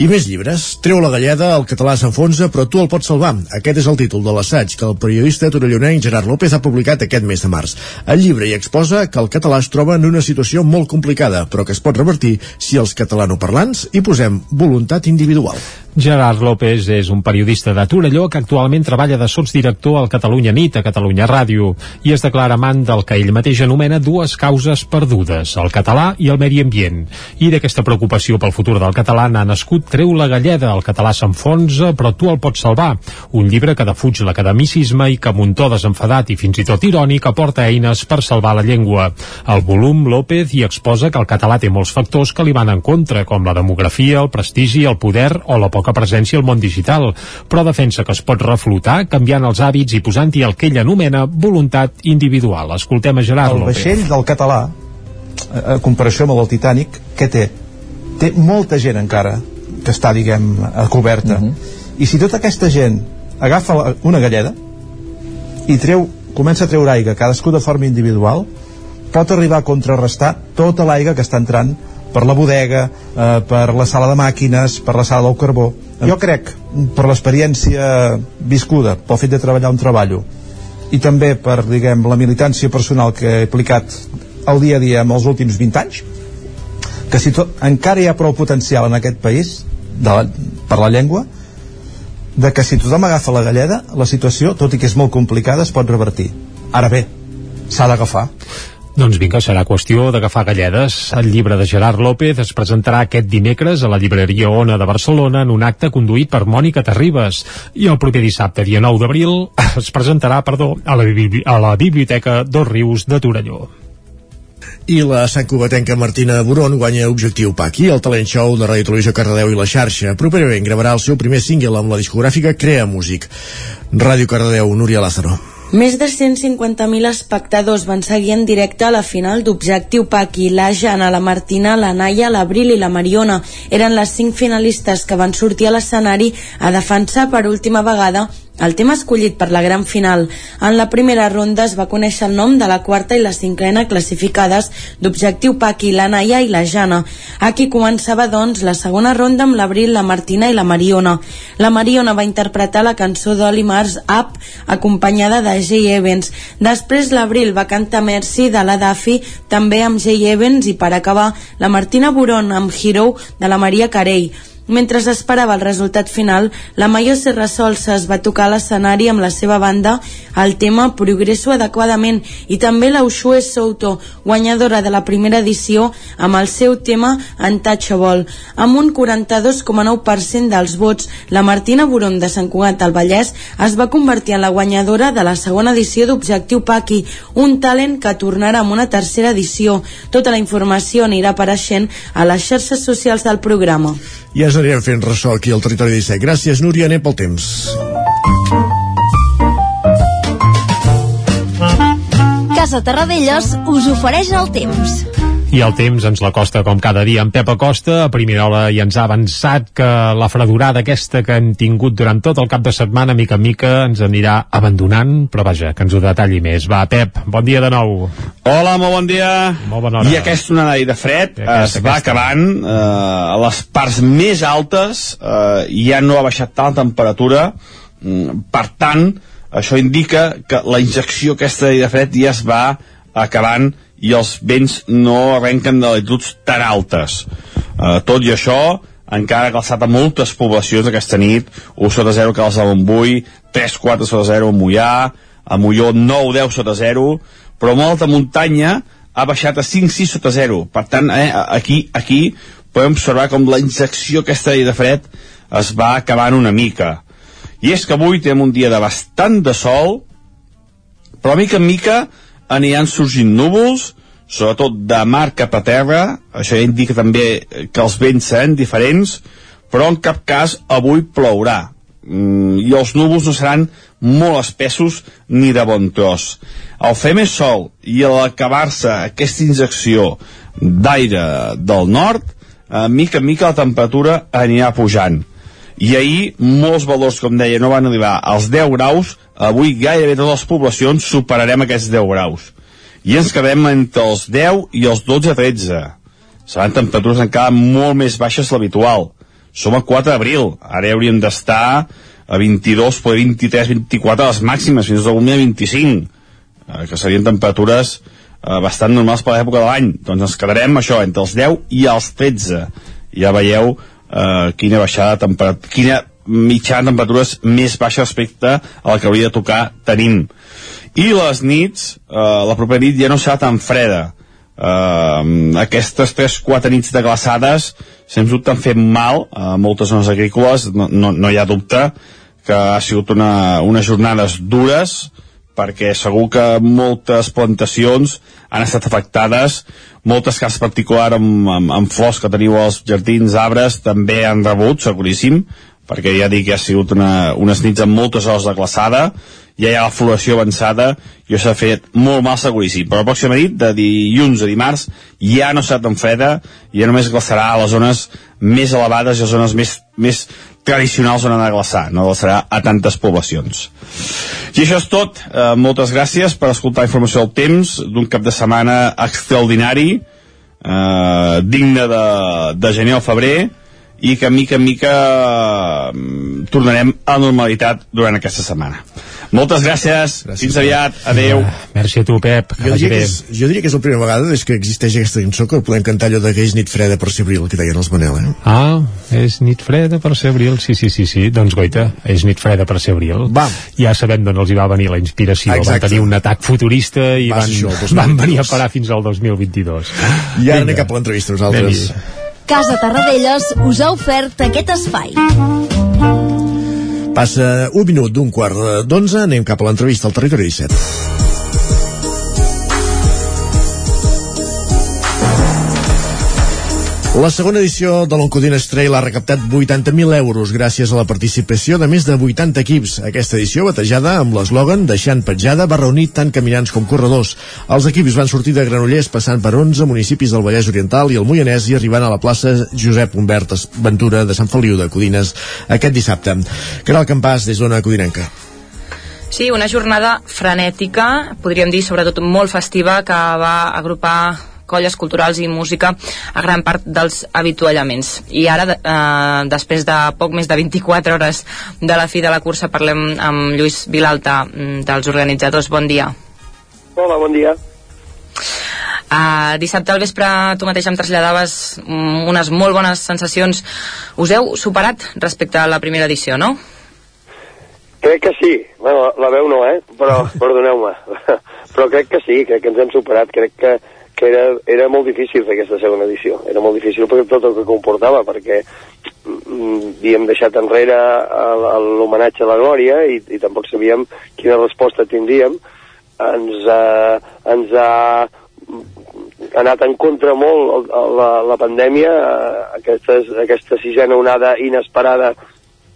[SPEAKER 1] I més llibres. Treu la galleda, el català s'enfonsa, però tu el pots salvar. Aquest és el títol de l'assaig que el periodista torellonenc Gerard López ha publicat aquest mes de març. El llibre hi exposa que el català es troba en una situació molt complicada, però que es pot revertir si els catalanoparlants hi posem voluntat individual.
[SPEAKER 3] Gerard López és un periodista de Torelló que actualment treballa de sotsdirector al Catalunya Nit, a Catalunya Ràdio, i es declara amant del que ell mateix anomena dues causes perdudes, el català i el medi ambient. I d'aquesta preocupació pel futur del català n'ha nascut Treu la galleda, el català s'enfonsa, però tu el pots salvar. Un llibre que defuig l'academicisme i que amb un to desenfadat i fins i tot irònic aporta eines per salvar la llengua. El volum López hi exposa que el català té molts factors que li van en contra, com la demografia, el prestigi, el poder o la poca presència al món digital, però defensa que es pot reflotar canviant els hàbits i posant-hi el que ell anomena voluntat individual. Escoltem a Gerard
[SPEAKER 22] El
[SPEAKER 3] López.
[SPEAKER 22] vaixell del català, a comparació amb el del Titanic, què té? Té molta gent encara que està, diguem, a coberta. Uh -huh. I si tota aquesta gent agafa la- una galleda i treu, comença a treure aigua, cadascú de forma individual, pot arribar a contrarrestar tota l'aigua que està entrant per la bodega, eh, per la sala de màquines, per la sala del carbó. Jo crec, per l'experiència viscuda, pel fet de treballar on treballo, i també per, diguem, la militància personal que he aplicat al dia a dia en els últims 20 anys, que si tot, encara hi ha prou potencial en aquest país de la, per la llengua de que si tothom agafa la galleda la situació, tot i que és molt complicada es pot revertir. Ara bé s'ha d'agafar
[SPEAKER 3] Doncs vinga, serà qüestió d'agafar galledes. El llibre de Gerard López es presentarà aquest dimecres a la llibreria Ona de Barcelona en un acte conduït per Mònica Terribas. I el proper dissabte, dia 9 d'abril, es presentarà, perdó, a la, a la Biblioteca Dos Rius de Torelló.
[SPEAKER 1] I la Sant Cubatenca Martina Boron guanya Objectiu Paqui, el talent show de Ràdio Televisió Cardedeu i la xarxa. Properament gravarà el seu primer single amb la discogràfica Crea Músic. Ràdio Cardedeu, Núria Lázaro.
[SPEAKER 12] Més de 150.000 espectadors van seguir en directe a la final d'Objectiu Paqui. La Jana, la Martina, la Naia, l'Abril i la Mariona eren les cinc finalistes que van sortir a l'escenari a defensar per última vegada el tema escollit per la gran final. En la primera ronda es va conèixer el nom de la quarta i la cinquena classificades d'Objectiu Paqui, la Naia i la Jana. Aquí començava, doncs, la segona ronda amb l'Abril, la Martina i la Mariona. La Mariona va interpretar la cançó d'Oli Mars, Up, acompanyada de Jay Evans. Després l'Abril va cantar Mercy de la Daffy, també amb Jay Evans, i per acabar, la Martina Boron amb Hero de la Maria Carey. Mentre s'esperava el resultat final, la Mayo Serrasolsa es va tocar a l'escenari amb la seva banda el tema Progresso adequadament i també la Ushue Souto, guanyadora de la primera edició amb el seu tema Untouchable. Amb un 42,9% dels vots, la Martina Boron de Sant Cugat del Vallès es va convertir en la guanyadora de la segona edició d'Objectiu Paqui, un talent que tornarà amb una tercera edició. Tota la informació anirà apareixent a les xarxes socials del programa.
[SPEAKER 1] Ja ens anirem fent ressò aquí al Territori 17. Gràcies, Núria. Anem pel temps.
[SPEAKER 15] Casa Terradellos us ofereix el temps.
[SPEAKER 3] I el temps ens l'acosta com cada dia en Pep Acosta. A primera hora i ens ha avançat que la fredurada aquesta que hem tingut durant tot el cap de setmana, mica en mica, ens anirà abandonant, però vaja, que ens ho detalli més. Va, Pep, bon dia de nou.
[SPEAKER 16] Hola, molt bon dia.
[SPEAKER 3] Molt bona hora.
[SPEAKER 16] I aquesta onada de fred
[SPEAKER 3] I aquesta,
[SPEAKER 16] es va
[SPEAKER 3] aquesta.
[SPEAKER 16] acabant. Eh, a les parts més altes eh, ja no ha baixat tant la temperatura. Mm, per tant, això indica que la injecció aquesta de fred ja es va acabant i els vents no arrenquen de latituds tan altes. Eh, tot i això, encara ha calçat a moltes poblacions aquesta nit, 1 sota 0 calç a Montbui, 3-4 sota 0 a Mollà, a Molló 9-10 sota 0, però molta muntanya ha baixat a 5-6 sota 0. Per tant, eh, aquí, aquí podem observar com la injecció aquesta de fred es va acabant una mica. I és que avui tenim un dia de bastant de sol, però mica en mica aniran sorgint núvols, sobretot de mar cap a terra, això ja indica també que els vents seran diferents, però en cap cas avui plourà. mm, i els núvols no seran molt espessos ni de bon tros. Al fer més sol i a l'acabar-se aquesta injecció d'aire del nord, eh, mica en mica la temperatura anirà pujant. I ahir molts valors, com deia, no van arribar als 10 graus, avui gairebé totes les poblacions superarem aquests 10 graus. I ens quedem entre els 10 i els 12-13. Seran temperatures encara molt més baixes de l'habitual. Som a 4 d'abril, ara hauríem d'estar a 22, poder 23, 24 a les màximes, fins algun dia 25, eh, que serien temperatures eh, bastant normals per l'època de l'any. Doncs ens quedarem això, entre els 10 i els 13. Ja veieu eh, quina baixada de temperatura, quina mitjana temperatures més baixa respecte a la que hauria de tocar tenim. I les nits, eh, la propera nit ja no serà tan freda. Uh, aquestes 3-4 nits de glaçades sens dubte han fet mal a moltes zones agrícoles no, no, no hi ha dubte que ha sigut una, unes jornades dures perquè segur que moltes plantacions han estat afectades moltes cases particular amb, amb, amb flors que teniu als jardins, arbres també han rebut, seguríssim perquè ja dic que ha sigut una, unes nits amb moltes hores de glaçada ja hi ha la floració avançada i s'ha fet molt mal seguríssim. Però la pròxima nit, de dilluns a dimarts ja no serà tan freda ja només glaçarà a les zones més elevades i les zones més, més tradicionals on anar a glaçar no glaçarà a tantes poblacions. I això és tot, eh, moltes gràcies per escoltar informació del temps d'un cap de setmana extraordinari eh, digne de, de gener o febrer i que mica en mica eh, tornarem a la normalitat durant aquesta setmana moltes gràcies, gràcies fins aviat, adeu.
[SPEAKER 3] Ah, merci a tu, Pep.
[SPEAKER 1] Jo diria, que és, jo diria que és la primera vegada des que existeix aquesta cançó que podem cantar allò de que és nit freda per ser abril, que deien els Manel, eh?
[SPEAKER 3] Ah, és nit freda per ser abril, sí, sí, sí, sí. Doncs goita, és nit freda per ser abril.
[SPEAKER 1] Va.
[SPEAKER 3] Ja sabem d'on els hi va venir la inspiració. Exacte. Van tenir un atac futurista i
[SPEAKER 1] Va,
[SPEAKER 3] van,
[SPEAKER 1] això,
[SPEAKER 3] van venir a parar fins al 2022.
[SPEAKER 1] I ara anem cap a l'entrevista nosaltres.
[SPEAKER 15] Casa Tarradellas us ha ofert aquest espai.
[SPEAKER 1] Passa un minut d'un quart d'onze, anem cap a l'entrevista al territori 17. La segona edició de l'Oncodines Trail ha recaptat 80.000 euros gràcies a la participació de més de 80 equips. Aquesta edició, batejada amb l'eslògan Deixant petjada, va reunir tant caminants com corredors. Els equips van sortir de Granollers passant per 11 municipis del Vallès Oriental i el Moianès i arribant a la plaça Josep Humbert Ventura de Sant Feliu de Codines aquest dissabte. Caral Campàs, des d'Ona Codinenca.
[SPEAKER 13] Sí, una jornada frenètica, podríem dir sobretot molt festiva, que va agrupar colles culturals i música a gran part dels avituallaments. I ara, eh, després de poc més de 24 hores de la fi de la cursa, parlem amb Lluís Vilalta, mm, dels organitzadors. Bon dia.
[SPEAKER 23] Hola, bon dia.
[SPEAKER 13] Uh, dissabte al vespre tu mateix em traslladaves um, unes molt bones sensacions. Us heu superat respecte a la primera edició, no?
[SPEAKER 23] Crec que sí. Bueno, la veu no, eh? Però, perdoneu-me. Però crec que sí, crec que ens hem superat. Crec que que era, era molt difícil fer aquesta segona edició. Era molt difícil per tot el que comportava, perquè mm, havíem deixat enrere l'homenatge a la Glòria i, i tampoc sabíem quina resposta tindríem. Ens, eh, ens ha anat en contra molt la, la pandèmia, eh, aquesta, aquesta sisena onada inesperada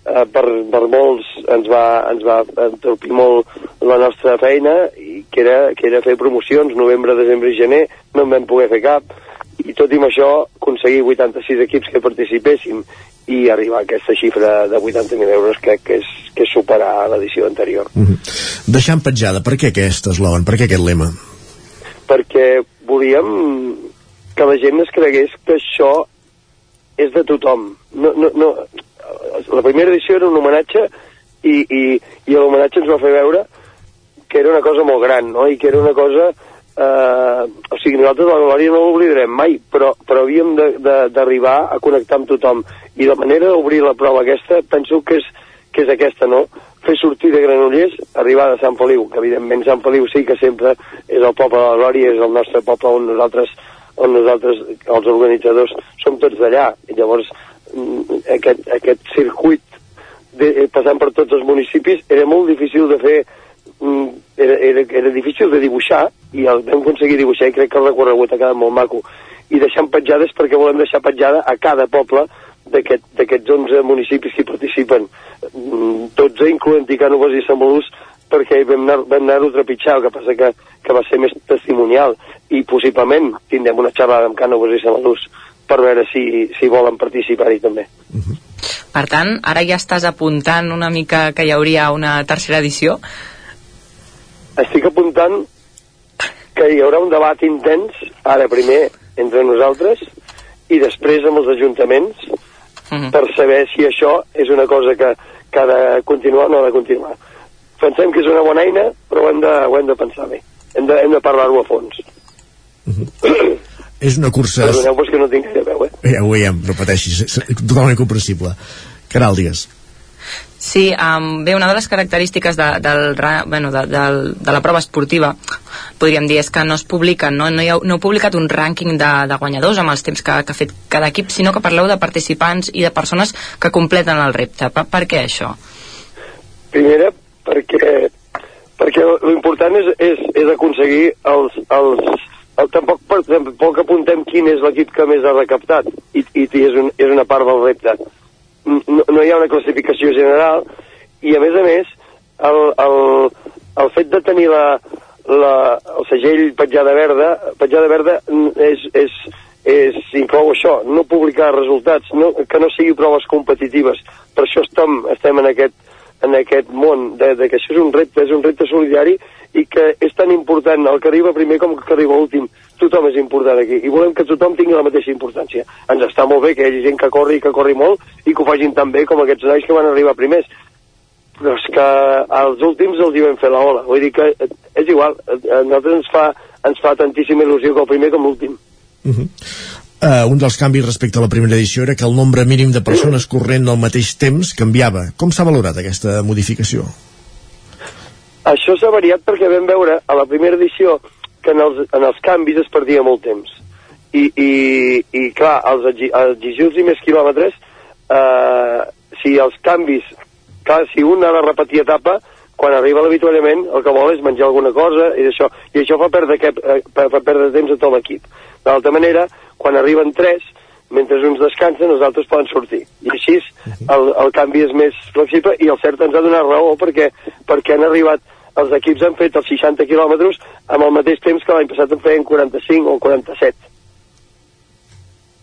[SPEAKER 23] eh, per, per molts ens va, ens va entorpir molt la nostra feina i que era, que era fer promocions novembre, desembre i gener no en vam poder fer cap i tot i amb això aconseguir 86 equips que participéssim i arribar a aquesta xifra de 80.000 euros crec que és, que és superar l'edició anterior.
[SPEAKER 1] Mm -hmm. Deixant petjada, per què aquest eslògan? Per què aquest lema?
[SPEAKER 23] Perquè volíem que la gent es cregués que això és de tothom. No, no, no, la primera edició era un homenatge i, i, i l'homenatge ens va fer veure que era una cosa molt gran, no? I que era una cosa... Eh, o sigui, nosaltres la Glòria no l'oblidarem mai, però, però havíem d'arribar a connectar amb tothom. I la manera d'obrir la prova aquesta, penso que és, que és aquesta, no? Fer sortir de Granollers, arribar de Sant Feliu, que evidentment Sant Feliu sí que sempre és el poble de la Glòria, és el nostre poble on nosaltres, on nosaltres els organitzadors, som tots d'allà. Llavors aquest, aquest circuit de, eh, passant per tots els municipis era molt difícil de fer mm, era, era, era difícil de dibuixar i el vam aconseguir dibuixar i crec que el recorregut ha quedat molt maco. I deixant petjades perquè volem deixar petjada a cada poble d'aquest- d'aquests 11 municipis que participen. Mm, 12 incloent-hi Cànoves i Sant Molús perquè vam anar- vam anar-ho a trepitjar, el que passa que, que va ser més testimonial. I possiblement tindrem una xerrada amb Cànoves i Sant Molús per veure si, si volen participar-hi també.
[SPEAKER 13] Per tant, ara ja estàs apuntant una mica que hi hauria una tercera edició?
[SPEAKER 23] Estic apuntant que hi haurà un debat intens, ara primer entre nosaltres i després amb els ajuntaments per saber si això és una cosa que, que ha de continuar o no ha de continuar. Pensem que és una bona eina, però ho hem de, ho hem de pensar bé. Hem de, hem de parlar-ho a fons.
[SPEAKER 1] És una cursa...
[SPEAKER 23] Perdoneu, però és que no tinc gaire veu, eh?
[SPEAKER 1] Ja ho veiem, no pateixis, és totalment comprensible. Caral, digues.
[SPEAKER 13] Sí, um, bé, una de les característiques de, del, bueno, de, del, de la prova esportiva, podríem dir, és que no es publica, no, no, hi ha, no heu publicat un rànquing de, de guanyadors amb els temps que, que ha fet cada equip, sinó que parleu de participants i de persones que completen el repte. Per, per què això?
[SPEAKER 23] Primera, perquè, perquè l'important és, és, és aconseguir els, els, el, tampoc, tampoc apuntem quin és l'equip que més ha recaptat. I, i, i és, un, és una part del repte. No, no hi ha una classificació general. I a més a més el, el, el fet de tenir la, la, el segell petjada verda petjada verda és, és, és, inclou això, no publicar resultats, no, que no sigui proves competitives. Per això estem, estem en aquest, en aquest món, de, de que això és un repte, és un repte solidari i que és tan important el que arriba primer com el que arriba últim. Tothom és important aquí i volem que tothom tingui la mateixa importància. Ens està molt bé que hi hagi gent que corri i que corri molt i que ho facin tan bé com aquests nois que van arribar primers però és que als últims els hi vam fer la ola. Vull dir que és igual, a nosaltres ens fa, ens fa tantíssima il·lusió que el primer com l'últim.
[SPEAKER 1] Uh, un dels canvis respecte a la primera edició era que el nombre mínim de persones corrent al mateix temps canviava. Com s'ha valorat aquesta modificació?
[SPEAKER 23] Això s'ha variat perquè vam veure a la primera edició que en els, en els canvis es perdia molt temps. I, i, i clar, els exi- exigir els més quilòmetres, eh, si els canvis, clar, si un ha de repetir etapa, quan arriba l'avituallament el que vol és menjar alguna cosa i això, i això fa perdre, aquest, eh, fa perdre temps a tot l'equip. D'altra manera, quan arriben tres, mentre uns descansen, els altres poden sortir. I així el, el canvi és més flexible i el cert ens ha donat raó perquè, perquè han arribat els equips han fet els 60 quilòmetres amb el mateix temps que l'any passat en feien 45 o 47.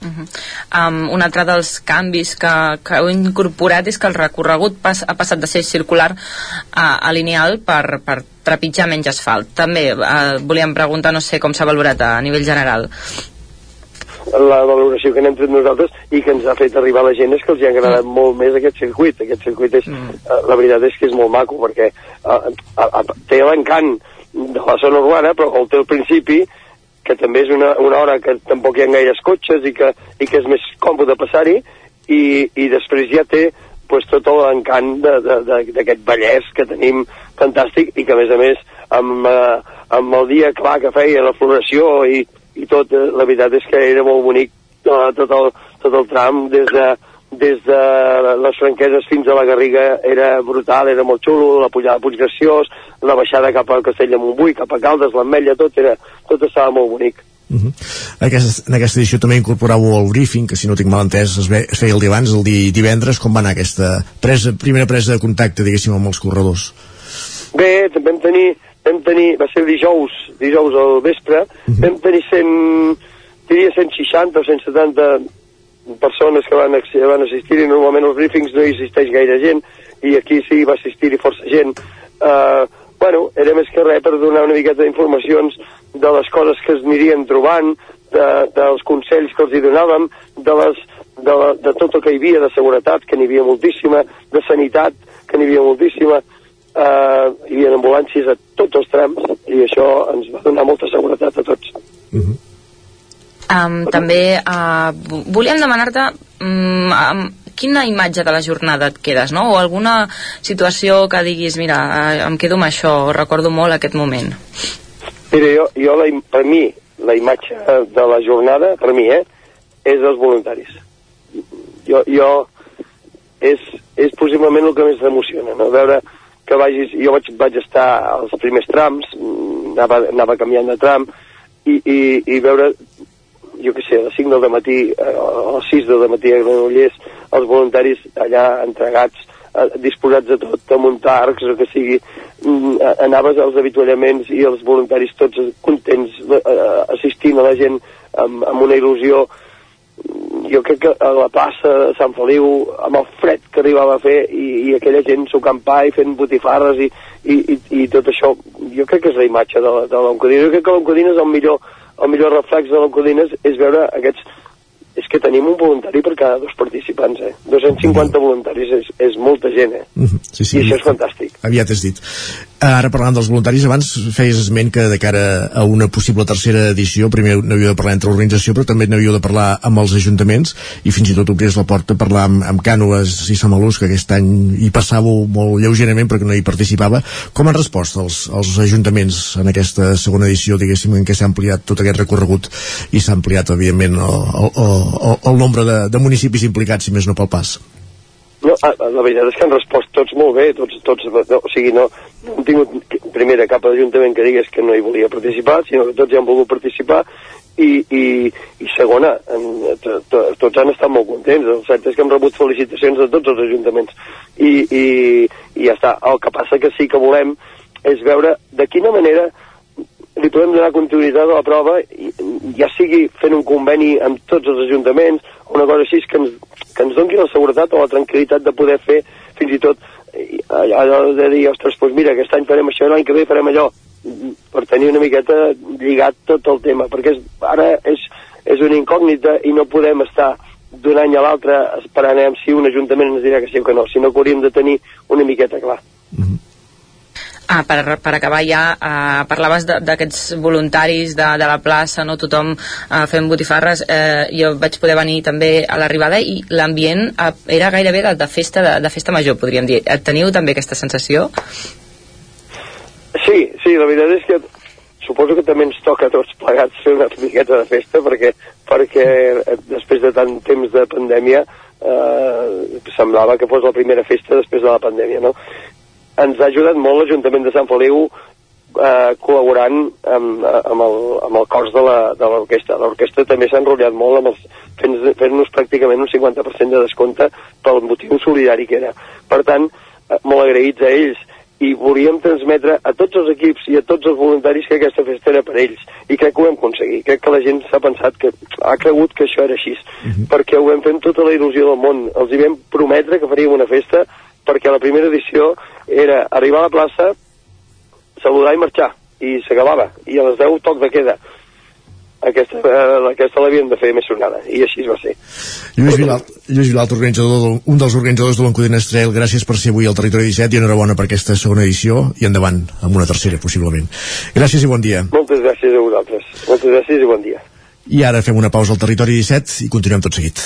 [SPEAKER 13] Um, un altre dels canvis que, que heu incorporat és que el recorregut pas, ha passat de ser circular a, a lineal per, per trepitjar menys asfalt. També uh, volíem preguntar, no sé com s'ha valorat a nivell general.
[SPEAKER 23] La valoració que n'hem tret nosaltres i que ens ha fet arribar la gent és que els hi ha agradat mm. molt més aquest circuit. Aquest circuit és, mm. uh, la veritat és que és molt maco perquè uh, uh, uh, té l'encant de la zona urbana però el té al principi que també és una, una hora que tampoc hi ha gaires cotxes i que, i que és més còmode passar-hi i, i després ja té pues, tot l'encant d'aquest Vallès que tenim fantàstic i que a més a més amb, eh, amb el dia clar que feia la floració i, i tot, eh, la veritat és que era molt bonic eh, tot, el, tot el tram des de, des de les franqueses fins a la Garriga era brutal, era molt xulo, la pujada a Puiggraciós, la baixada cap al Castell de Montbui, cap a Caldes, l'Ametlla, tot, era, tot estava molt bonic.
[SPEAKER 1] Aquesta, en aquesta edició també incorporàveu el briefing, que si no tinc mal entès es, ve, es feia el dia abans, el dia divendres, com va anar aquesta presa, primera presa de contacte, diguéssim, amb els corredors?
[SPEAKER 23] Bé, vam tenir, vam tenir, va ser dijous, dijous al vespre, vam tenir 100, diria 160 o 170 persones que van, van assistir i normalment als briefings no hi assisteix gaire gent i aquí sí va assistir-hi força gent. Uh, bueno, era més que res per donar una miqueta d'informacions de les coses que es anirien trobant, de, dels consells que els hi donàvem, de, les, de, la, de tot el que hi havia, de seguretat, que n'hi havia moltíssima, de sanitat, que n'hi havia moltíssima, uh, hi havia ambulàncies a tots els trams i això ens va donar molta seguretat a tots.
[SPEAKER 13] Um, també uh, vo- volíem demanar-te um, um, quina imatge de la jornada et quedes, no? O alguna situació que diguis, mira, uh, em quedo amb això, recordo molt aquest moment.
[SPEAKER 23] Mira, jo, jo la, per mi, la imatge de la jornada, per mi, eh, és els voluntaris. Jo, jo és, és possiblement el que més m'emociona, no? Veure que vagis, jo vaig, vaig estar als primers trams, mm, anava, anava canviant de tram, i, i, i veure, jo què sé, a les 5 del matí, eh, a les 6 del matí a Granollers, els voluntaris allà entregats, eh, disposats a tot, a muntar arcs o que sigui, mm, anaves als avituallaments i els voluntaris tots contents, eh, assistint a la gent amb, amb una il·lusió, jo crec que a la plaça de Sant Feliu, amb el fred que arribava a fer, i, i aquella gent sucant pa i fent botifarres i, i, i, i tot això, jo crec que és la imatge de, de l'Oncodines. Jo crec que l'Oncodines el millor, el millor reflex de l'Oncodines és veure aquests és que tenim un voluntari per cada dos participants, eh? 250 voluntaris és, és molta gent, eh?
[SPEAKER 1] -hmm. sí, sí,
[SPEAKER 23] I això és fantàstic.
[SPEAKER 1] Aviat has dit. Ara parlant dels voluntaris, abans feies esment que de cara a una possible tercera edició, primer n'havíeu de parlar entre l'organització, però també n'havíeu de parlar amb els ajuntaments i fins i tot obries la porta a parlar amb, amb Cànoes i Samalús, que aquest any hi passàveu molt lleugerament perquè no hi participava. Com han respost els, els ajuntaments en aquesta segona edició, diguéssim, en què s'ha ampliat tot aquest recorregut i s'ha ampliat, evidentment, el, el, el, el nombre de, de municipis implicats, si més no pel pas.
[SPEAKER 23] No, ah, la veritat és que han respost tots molt bé, tots, tots, no, o sigui, no hem tingut, primera, cap ajuntament que digués que no hi volia participar, sinó que tots hi han volgut participar, i, i, i segona, en, to, to, tots han estat molt contents, el cert és que hem rebut felicitacions de tots els ajuntaments, i, i, i ja està. El que passa que sí que volem és veure de quina manera li podem donar continuïtat a la prova, ja sigui fent un conveni amb tots els ajuntaments, una cosa així que ens, que ens doni la seguretat o la tranquil·litat de poder fer fins i tot allò de dir, ostres, doncs mira, aquest any farem això, l'any que ve farem allò, per tenir una miqueta lligat tot el tema, perquè és, ara és, és una incògnita i no podem estar d'un any a l'altre esperant si un ajuntament ens dirà que sí o que no, sinó que hauríem de tenir una miqueta clar. Mm -hmm.
[SPEAKER 13] Ah, per, per acabar ja, eh, parlaves d'aquests voluntaris de, de la plaça, no tothom eh, fent botifarres, eh, jo vaig poder venir també a l'arribada i l'ambient eh, era gairebé de, de, festa, de, de festa major, podríem dir. Teniu també aquesta sensació?
[SPEAKER 23] Sí, sí, la veritat és que suposo que també ens toca a tots plegats fer una miqueta de festa perquè, perquè després de tant temps de pandèmia eh, semblava que fos la primera festa després de la pandèmia, no? Ens ha ajudat molt l'Ajuntament de Sant Feliu eh, col·laborant amb, amb, el, amb el cos de l'orquestra. L'orquestra també s'ha enrotllat molt amb els, fent-nos fent pràcticament un 50% de descompte pel motiu solidari que era. Per tant, eh, molt agraïts a ells i volíem transmetre a tots els equips i a tots els voluntaris que aquesta festa era per ells i crec que ho hem aconseguit, crec que la gent s'ha pensat que ha cregut que això era així uh -huh. perquè ho vam fer amb tota la il·lusió del món els hi vam prometre que faríem una festa perquè la primera edició era arribar a la plaça, saludar i marxar, i s'acabava, i a les 10 toc de queda. Aquesta, eh, aquesta l'havien de fer més sonada, i així va ser.
[SPEAKER 1] Lluís Vilat, Lluís Vilat organitzador, un dels organitzadors de l'Encodines Trail, gràcies per ser avui al Territori 17 i enhorabona per aquesta segona edició i endavant amb una tercera, possiblement. Gràcies i bon dia.
[SPEAKER 23] Moltes gràcies a vosaltres. Moltes gràcies i bon dia.
[SPEAKER 1] I ara fem una pausa al Territori 17 i continuem tot seguit.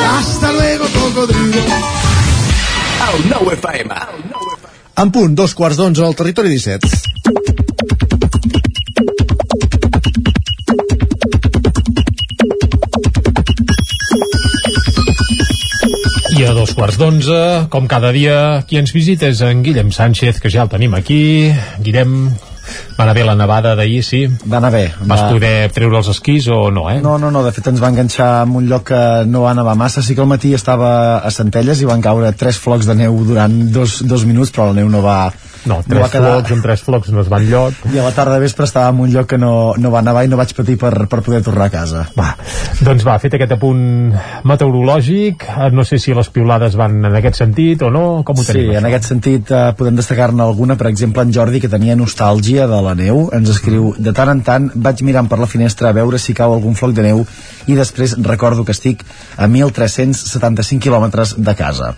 [SPEAKER 1] Hasta luego, cocodrilo.
[SPEAKER 6] El 9 FM.
[SPEAKER 1] En punt, dos quarts d'onze al territori 17.
[SPEAKER 3] I a dos quarts d'onze, com cada dia, qui ens visita és en Guillem Sánchez, que ja el tenim aquí. Guillem, va anar bé la nevada d'ahir, sí?
[SPEAKER 24] Va anar bé.
[SPEAKER 3] Vas
[SPEAKER 24] Va-
[SPEAKER 3] poder treure els esquís o no, eh?
[SPEAKER 24] No, no, no, de fet ens va enganxar en un lloc que no va nevar massa, sí que al matí estava a Centelles i van caure tres flocs de neu durant dos, dos minuts, però la neu no va,
[SPEAKER 3] No, tres
[SPEAKER 24] va quedar...
[SPEAKER 3] flocs, amb tres flocs no es van lloc.
[SPEAKER 24] I a la tarda de vespre estava en un lloc que no, no va nevar i no vaig patir per, per poder tornar a casa.
[SPEAKER 3] Va, doncs va, fet aquest apunt meteorològic, eh, no sé si les piulades van en aquest sentit o no, com ho
[SPEAKER 24] Sí,
[SPEAKER 3] tenim?
[SPEAKER 24] en aquest sentit eh, podem destacar-ne alguna, per exemple en Jordi que tenia nostàlgia de la neu, ens escriu de tant en tant vaig mirant per la finestra a veure si cau algun floc de neu i després recordo que estic a 1.375 quilòmetres de casa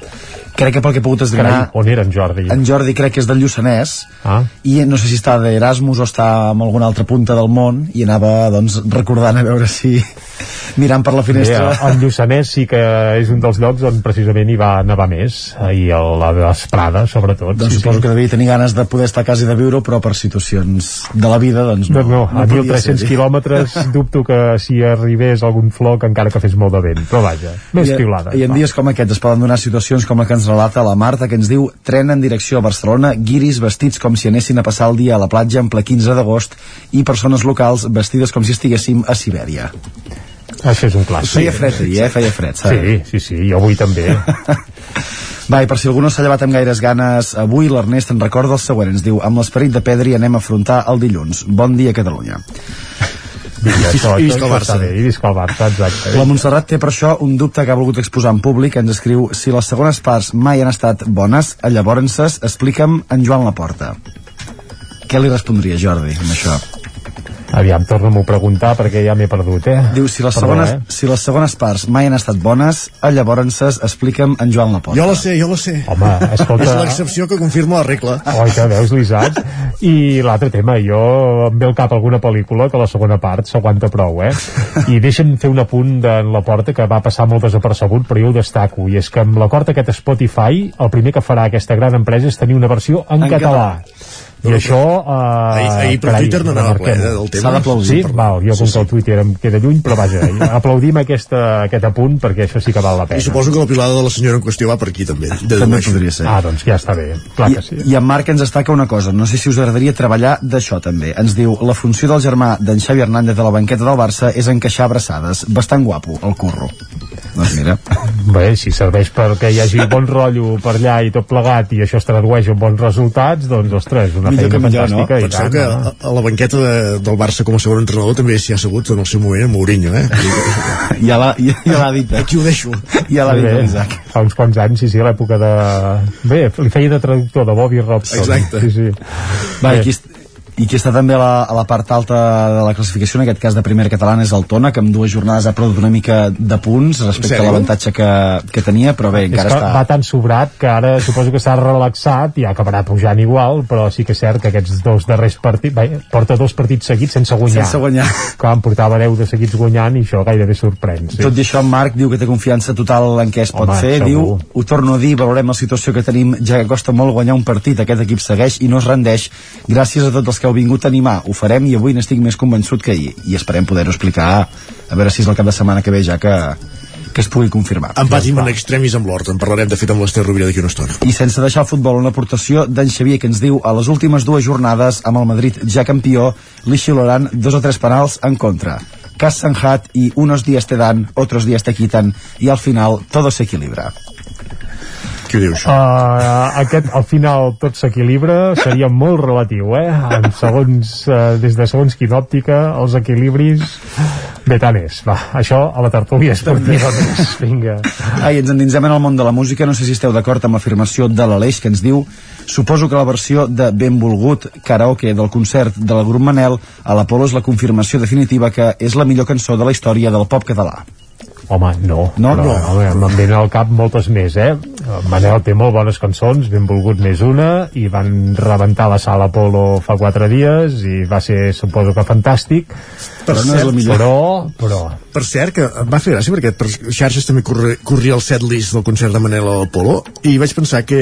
[SPEAKER 24] crec que pel que he pogut esbrinar
[SPEAKER 3] Carai, on era en Jordi?
[SPEAKER 24] en Jordi crec que és del Lluçanès
[SPEAKER 3] Ah.
[SPEAKER 24] i no sé si està d'Erasmus o està en alguna altra punta del món i anava doncs recordant a veure si mirant per la finestra
[SPEAKER 3] Bé, el Lluçanès sí que és un dels llocs on precisament hi va nevar més, i a la vesprada, sobretot.
[SPEAKER 24] doncs
[SPEAKER 3] sí,
[SPEAKER 24] suposo
[SPEAKER 3] sí.
[SPEAKER 24] que devia tenir ganes de poder estar a casa i de viure però per situacions de la vida doncs no,
[SPEAKER 3] No, no, a
[SPEAKER 24] podia
[SPEAKER 3] 1.300
[SPEAKER 24] ser-hi.
[SPEAKER 3] quilòmetres dubto que si arribés algun floc encara que fes molt de vent, però vaja, més
[SPEAKER 24] I,
[SPEAKER 3] piulades.
[SPEAKER 24] I en dies com aquests es poden donar situacions com la que ens relata la Marta, que ens diu tren en direcció a Barcelona, guiris vestits com si anessin a passar el dia a la platja en ple 15 d'agost i persones locals vestides com si estiguéssim a Sibèria.
[SPEAKER 3] Això és un clàssic.
[SPEAKER 24] Feia fred eh? Feia fred, saps?
[SPEAKER 3] Sí, sí, sí, i avui també.
[SPEAKER 24] Va, i per si algú no s'ha llevat amb gaires ganes, avui l'Ernest en recorda el següent. Ens diu, amb l'esperit de Pedri anem a afrontar el dilluns. Bon dia, Catalunya.
[SPEAKER 3] Vinga, això,
[SPEAKER 24] I visca el Barça.
[SPEAKER 3] bé, I visca el Barça, exacte.
[SPEAKER 24] La Montserrat té per això un dubte que ha volgut exposar en públic. Ens escriu, si les segones parts mai han estat bones, llavors explica'm en Joan Laporta. Què li respondria Jordi amb això?
[SPEAKER 3] Aviam, torna'm-ho a preguntar perquè ja m'he perdut, eh?
[SPEAKER 24] Diu, si les,
[SPEAKER 3] Perdó,
[SPEAKER 24] segones,
[SPEAKER 3] eh?
[SPEAKER 24] si les segones parts mai han estat bones, llavors explica'm en Joan Laporta.
[SPEAKER 1] Jo la sé, jo la sé.
[SPEAKER 3] Home, escolta...
[SPEAKER 1] És l'excepció que confirma la regla.
[SPEAKER 3] Oi, que veus, l'Isaac? I l'altre tema, jo em ve al cap alguna pel·lícula que la segona part s'aguanta prou, eh? I deixa'm fer un apunt de la porta que va passar molt desapercebut, però jo ho destaco, i és que amb l'acord aquest Spotify, el primer que farà aquesta gran empresa és tenir una versió en,
[SPEAKER 24] En
[SPEAKER 3] català.
[SPEAKER 24] català.
[SPEAKER 3] I això... Eh,
[SPEAKER 1] Ahir- ahir per
[SPEAKER 3] carai,
[SPEAKER 1] Twitter no anava ple, eh, del tema.
[SPEAKER 24] S'ha d'aplaudir,
[SPEAKER 3] Sí?
[SPEAKER 24] per-
[SPEAKER 3] Val, jo
[SPEAKER 1] Sí,
[SPEAKER 3] com
[SPEAKER 1] sí.
[SPEAKER 3] que el Twitter em queda lluny, però vaja, aplaudim aquesta, aquest apunt perquè això sí que val la pena.
[SPEAKER 1] I suposo que la pilada de la senyora en qüestió va per aquí també.
[SPEAKER 24] També
[SPEAKER 1] dedueixo.
[SPEAKER 24] podria ser.
[SPEAKER 3] Ah, doncs ja està bé, clar que sí.
[SPEAKER 24] I, I en Marc ens destaca una cosa, no sé si us agradaria treballar d'això també. Ens diu, la funció del germà d'en Xavi Hernández de la banqueta del Barça és encaixar abraçades. Bastant guapo, el curro. Doncs mira.
[SPEAKER 3] Bé, si serveix perquè hi hagi bon rotllo per allà i tot plegat i això es tradueix en bons resultats, doncs, ostres, una
[SPEAKER 24] Millor
[SPEAKER 3] feina
[SPEAKER 24] que millor, no?
[SPEAKER 3] fantàstica i
[SPEAKER 1] Penseu
[SPEAKER 3] tant.
[SPEAKER 1] que
[SPEAKER 3] no?
[SPEAKER 1] a, a la banqueta de, del Barça com a segon entrenador també s'hi ha assegut en el seu moment amb Mourinho, eh?
[SPEAKER 24] Ja l'ha ja, ja dit. eh?
[SPEAKER 1] Aquí ho deixo.
[SPEAKER 24] Ja l'ha dit
[SPEAKER 3] Bé,
[SPEAKER 24] l'Isaac.
[SPEAKER 3] fa uns quants anys, sí, sí, a l'època de... Bé, li feia de traductor de Bobby Robson.
[SPEAKER 1] Exacte.
[SPEAKER 3] Sí, sí.
[SPEAKER 24] Va, aquí, I qui està també a la, a la part alta de la classificació, en aquest cas de primera catalana, és el Tona, que amb dues jornades ha perdut una mica de punts respecte a l'avantatge que, que tenia, però bé,
[SPEAKER 3] És
[SPEAKER 24] encara
[SPEAKER 3] que
[SPEAKER 24] està...
[SPEAKER 3] va tan sobrat que ara suposo que s'ha relaxat i acabarà pujant igual, però sí que és cert que aquests dos darrers partits, bé, porta dos partits seguits sense guanyar.
[SPEAKER 24] Sense guanyar.
[SPEAKER 3] Que en portava 10 de seguits guanyant i això gairebé sorprèn. Sí.
[SPEAKER 24] Tot i això, Marc diu que té confiança total en què es pot
[SPEAKER 3] Home,
[SPEAKER 24] fer.
[SPEAKER 3] segur.
[SPEAKER 24] Diu, ho torno a dir, valorem la situació que tenim, ja que costa molt guanyar un partit. Aquest equip segueix i no es rendeix. Gràcies a tots els que heu vingut a animar. Ho farem i avui n'estic més convençut que ahir. I esperem poder-ho explicar, a veure si és el cap de setmana que ve ja que, que es pugui confirmar.
[SPEAKER 1] Empatim en extremis amb l'Hort. En parlarem, de fet, amb l'Ester Rovira d'aquí una estona.
[SPEAKER 24] I sense deixar el futbol, una aportació d'en Xavier que ens diu a les últimes dues jornades amb el Madrid ja campió, li xiularan dos o tres penals en contra. Cas Sanjat i unos días te dan, otros días te quitan i al final todo se equilibra.
[SPEAKER 1] Qui ho diu, això?
[SPEAKER 3] Uh, aquest, al final tot s'equilibra seria molt relatiu, eh? En segons, uh, des de segons quina òptica, els equilibris bé tant és. Va, això a la tertúlia esportiva més. Vinga.
[SPEAKER 24] Ai, ens endinsem en el món de la música, no sé si esteu d'acord amb l'afirmació de l'Aleix que ens diu Suposo que la versió de Benvolgut karaoke del concert del grup Manel a l'Apolo és la confirmació definitiva que és la millor cançó de la història del pop català.
[SPEAKER 3] Home, no.
[SPEAKER 24] No?
[SPEAKER 3] Però,
[SPEAKER 24] No.
[SPEAKER 3] home, me'n venen al cap moltes més, eh? Manel té molt bones cançons, benvolgut més una, i van rebentar la sala Apolo fa quatre dies, i va ser, suposo que fantàstic.
[SPEAKER 1] Per cert,
[SPEAKER 3] Però, però...
[SPEAKER 1] Per cert, que em va fer gràcia perquè per xarxes també corre, corria el setlist del concert de Manel al Polo i vaig pensar que,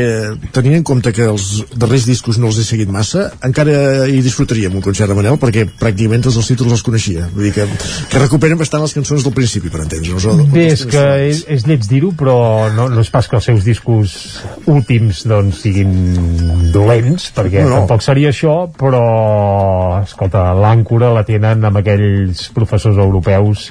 [SPEAKER 1] tenint en compte que els darrers discos no els he seguit massa, encara hi disfrutaríem un concert de Manel perquè pràcticament tots els títols els coneixia. Vull dir que, que recuperen bastant les cançons del principi, per entendre'ns.
[SPEAKER 3] Bé, és que és, és lleig dir-ho, però no, no és pas que els seus discos últims doncs, siguin dolents, perquè
[SPEAKER 1] No,
[SPEAKER 3] no, tampoc seria això, però, escolta, l'àncora la tenen amb aquells professors europeus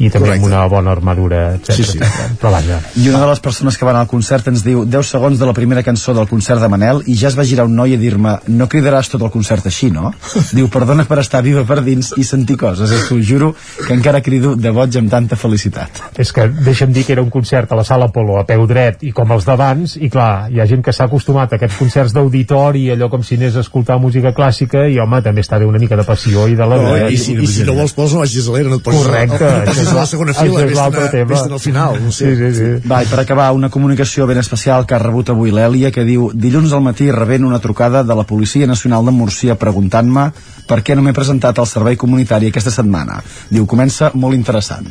[SPEAKER 3] i també amb una bona armadura, etc.
[SPEAKER 24] Sí, sí.
[SPEAKER 3] Però vaja,
[SPEAKER 24] I una de les persones que van al concert ens diu 10 segons de la primera cançó del concert de Manel i ja es va girar un noi a dir-me no cridaràs tot el concert així, no? Diu, perdona per estar viva per dins i sentir coses. És que us juro que encara crido de boig amb tanta felicitat.
[SPEAKER 3] és que deixa'm dir que era un concert a la sala Apolo a peu dret i com els d'abans i clar, hi ha gent que s'ha acostumat a aquests concerts d'auditori allò com si anés a escoltar música clàssica i home, també està bé una mica de passió i de la
[SPEAKER 1] No, i, si, I si no vols pols no vagis a l'era, no et posis,
[SPEAKER 3] Correcte,
[SPEAKER 1] no, no posis a la segona fila, a- vés-te'n al final. No sé.
[SPEAKER 3] Sí, sí, sí.
[SPEAKER 24] Va, i per acabar, una comunicació ben especial que ha rebut avui l'Èlia, que diu dilluns al matí rebent una trucada de la Policia Nacional de Múrcia preguntant-me per què no m'he presentat al servei comunitari aquesta setmana. Diu, comença molt interessant.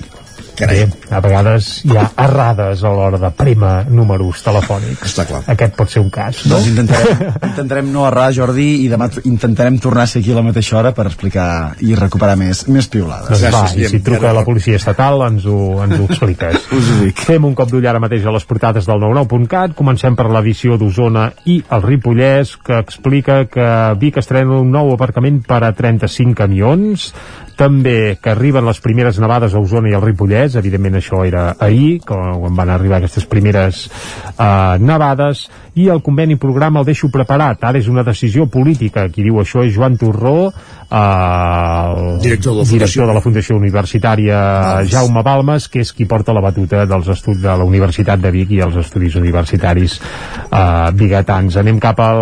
[SPEAKER 3] Bé, a vegades hi ha errades a l'hora de prema números telefònics.
[SPEAKER 1] Està clar.
[SPEAKER 3] Aquest pot ser un cas, no?
[SPEAKER 24] Doncs intentarem, intentarem no errar, Jordi, i demà intentarem tornar a ser aquí a la mateixa hora per explicar i recuperar més, més piulades.
[SPEAKER 3] Doncs va, i si truca a la policia estatal ens ho, ens ho expliques.
[SPEAKER 24] Us ho dic.
[SPEAKER 3] Fem un cop d'ull ara mateix a les portades del 99.cat. Comencem per l'edició d'Osona i el Ripollès, que explica que Vic estrena un nou aparcament per a 35 camions. També que arriben les primeres nevades a Osona i al Ripollès. Evidentment això era ahir, quan van arribar aquestes primeres uh, nevades. I el conveni programa el deixo preparat. Ara és una decisió política. Qui diu això és Joan Torró, uh, el
[SPEAKER 1] Director de la
[SPEAKER 3] director de la Fundació Universitària Jaume Balmes, que és qui porta la batuta dels estudis de la Universitat de Vic i els estudis universitaris eh, bigatans. Anem cap al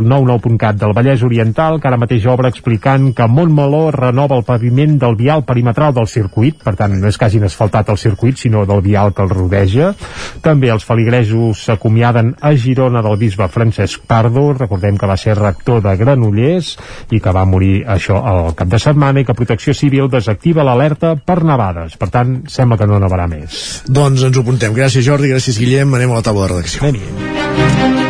[SPEAKER 3] 99.cat del Vallès Oriental, que ara mateix obre explicant que Montmeló renova el paviment del vial perimetral del circuit, per tant no és que hagin asfaltat el circuit, sinó del vial que el rodeja. També els feligresos s'acomiaden a Girona del bisbe Francesc Pardo, recordem que va ser rector de Granollers i que va morir això al cap de setmana i que Protecció Civil desactiva l'alerta per nevades. Per tant, sembla que no nevarà més.
[SPEAKER 1] Doncs ens ho apuntem. Gràcies, Jordi, gràcies, Guillem. Anem a la taula de redacció.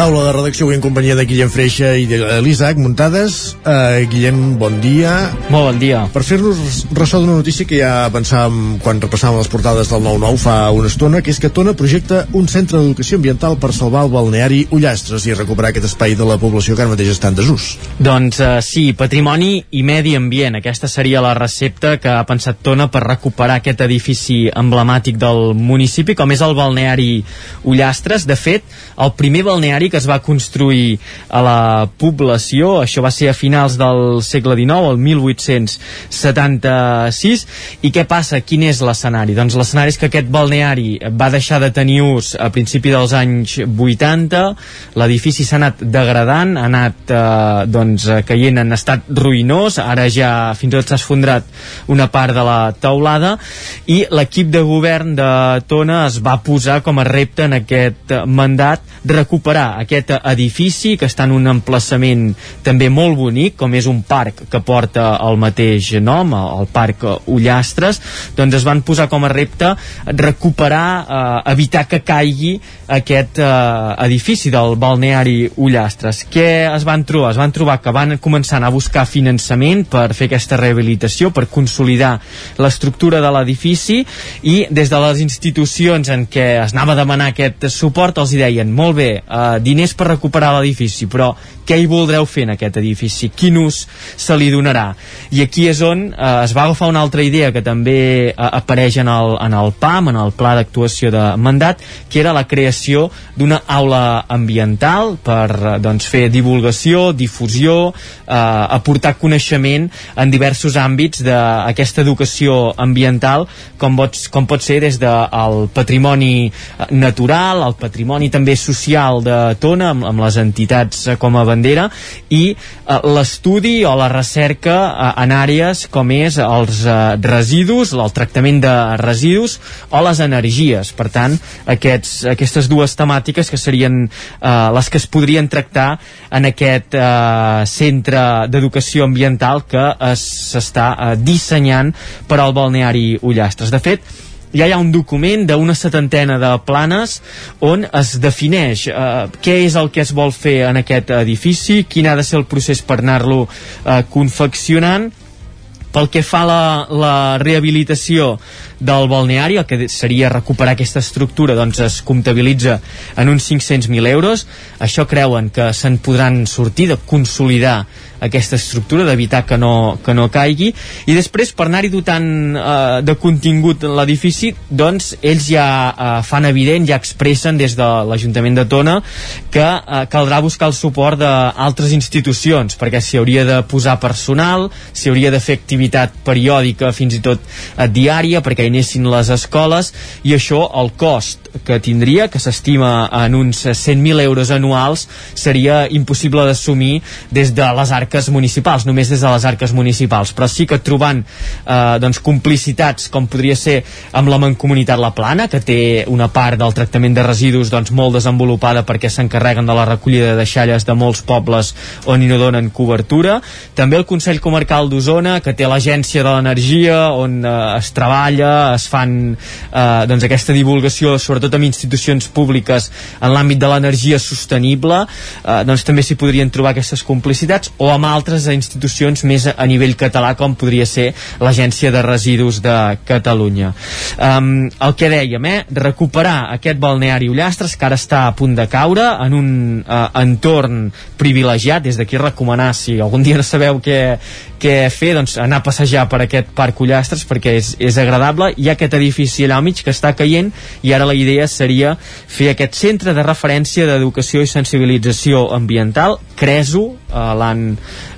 [SPEAKER 1] Taula de redacció avui en companyia de Guillem Freixa i de l'Isaac Muntades. Uh, Guillem, bon dia.
[SPEAKER 25] Molt bon dia.
[SPEAKER 1] Per fer-nos ressò d'una notícia que ja pensàvem quan repassàvem les portades del 9-9 fa una estona, que és que Tona projecta un centre d'educació ambiental per salvar el balneari Ullastres i recuperar aquest espai de la població que ara mateix està en desús.
[SPEAKER 25] Doncs uh, sí, patrimoni i medi ambient. Aquesta seria la recepta que ha pensat Tona per recuperar aquest edifici emblemàtic del municipi, com és el balneari Ullastres. De fet, el primer balneari públic es va construir a la població, això va ser a finals del segle XIX, el 1876, i què passa? Quin és l'escenari? Doncs l'escenari és que aquest balneari va deixar de tenir ús a principi dels anys 80, l'edifici s'ha anat degradant, ha anat eh, doncs, caient en estat ruïnós, ara ja fins i tot s'ha esfondrat una part de la taulada, i l'equip de govern de Tona es va posar com a repte en aquest mandat recuperar aquest edifici que està en un emplaçament també molt bonic, com és un parc que porta el mateix nom, el Parc Ullastres, doncs es van posar com a repte recuperar, eh, evitar que caigui aquest eh, edifici del balneari Ullastres. Què es van trobar? Es van trobar que van començar a buscar finançament per fer aquesta rehabilitació, per consolidar l'estructura de l'edifici i des de les institucions en què es anava a demanar aquest suport els hi deien molt bé, eh, diners per recuperar l'edifici, però què hi voldreu fer en aquest edifici? Quin ús se li donarà? I aquí és on eh, es va agafar una altra idea que també eh, apareix en el, en el PAM, en el Pla d'Actuació de Mandat, que era la creació d'una aula ambiental per eh, doncs, fer divulgació, difusió, eh, aportar coneixement en diversos àmbits d'aquesta educació ambiental, com, pots, com pot ser des del patrimoni eh, natural, el patrimoni també social de Tona, amb, amb les entitats eh, com a bandera, i eh, l'estudi o la recerca eh, en àrees com és els eh, residus, el tractament de residus o les energies. Per tant, aquests, aquestes dues temàtiques que serien eh, les que es podrien tractar en aquest eh, centre d'educació ambiental que s'està eh, dissenyant per al balneari Ullastres. De fet, ja hi ha un document d'una setantena de planes on es defineix eh, què és el que es vol fer en aquest edifici, quin ha de ser el procés per anar-lo eh, confeccionant pel que fa a la, la rehabilitació del balneari, el que seria recuperar aquesta estructura, doncs es comptabilitza en uns 500.000 euros. Això creuen que se'n podran sortir de consolidar aquesta estructura, d'evitar que, no, que no caigui, i després per anar-hi dotant eh, de contingut l'edifici, doncs ells ja eh, fan evident, ja expressen des de l'Ajuntament de Tona que eh, caldrà buscar el suport d'altres institucions, perquè s'hi hauria de posar personal, s'hi hauria de fer activitat periòdica, fins i tot eh, diària, perquè hi anessin les escoles, i això, el cost que tindria, que s'estima en uns 100.000 euros anuals, seria impossible d'assumir des de les arques municipals, només des de les arques municipals, però sí que trobant eh, doncs, complicitats, com podria ser amb la Mancomunitat La Plana, que té una part del tractament de residus doncs, molt desenvolupada perquè s'encarreguen de la recollida de deixalles de molts pobles on hi no donen cobertura, també el Consell Comarcal d'Osona, que té l'Agència de l'Energia, on eh, es treballa, es fan eh, doncs, aquesta divulgació sobre sobretot amb institucions públiques en l'àmbit de l'energia sostenible, eh, doncs també s'hi podrien trobar aquestes complicitats, o amb altres institucions més a, a nivell català, com podria ser l'Agència de Residus de Catalunya. Um, el que dèiem, eh, recuperar aquest balneari Ullastres, que ara està a punt de caure, en un uh, entorn privilegiat, des d'aquí recomanar, si algun dia no sabeu què, què fer, doncs anar a passejar per aquest parc Ullastres, perquè és, és agradable, hi ha aquest edifici allà al mig que està caient, i ara la idea seria fer aquest centre de referència d'educació i sensibilització ambiental, CRESO, eh, l'han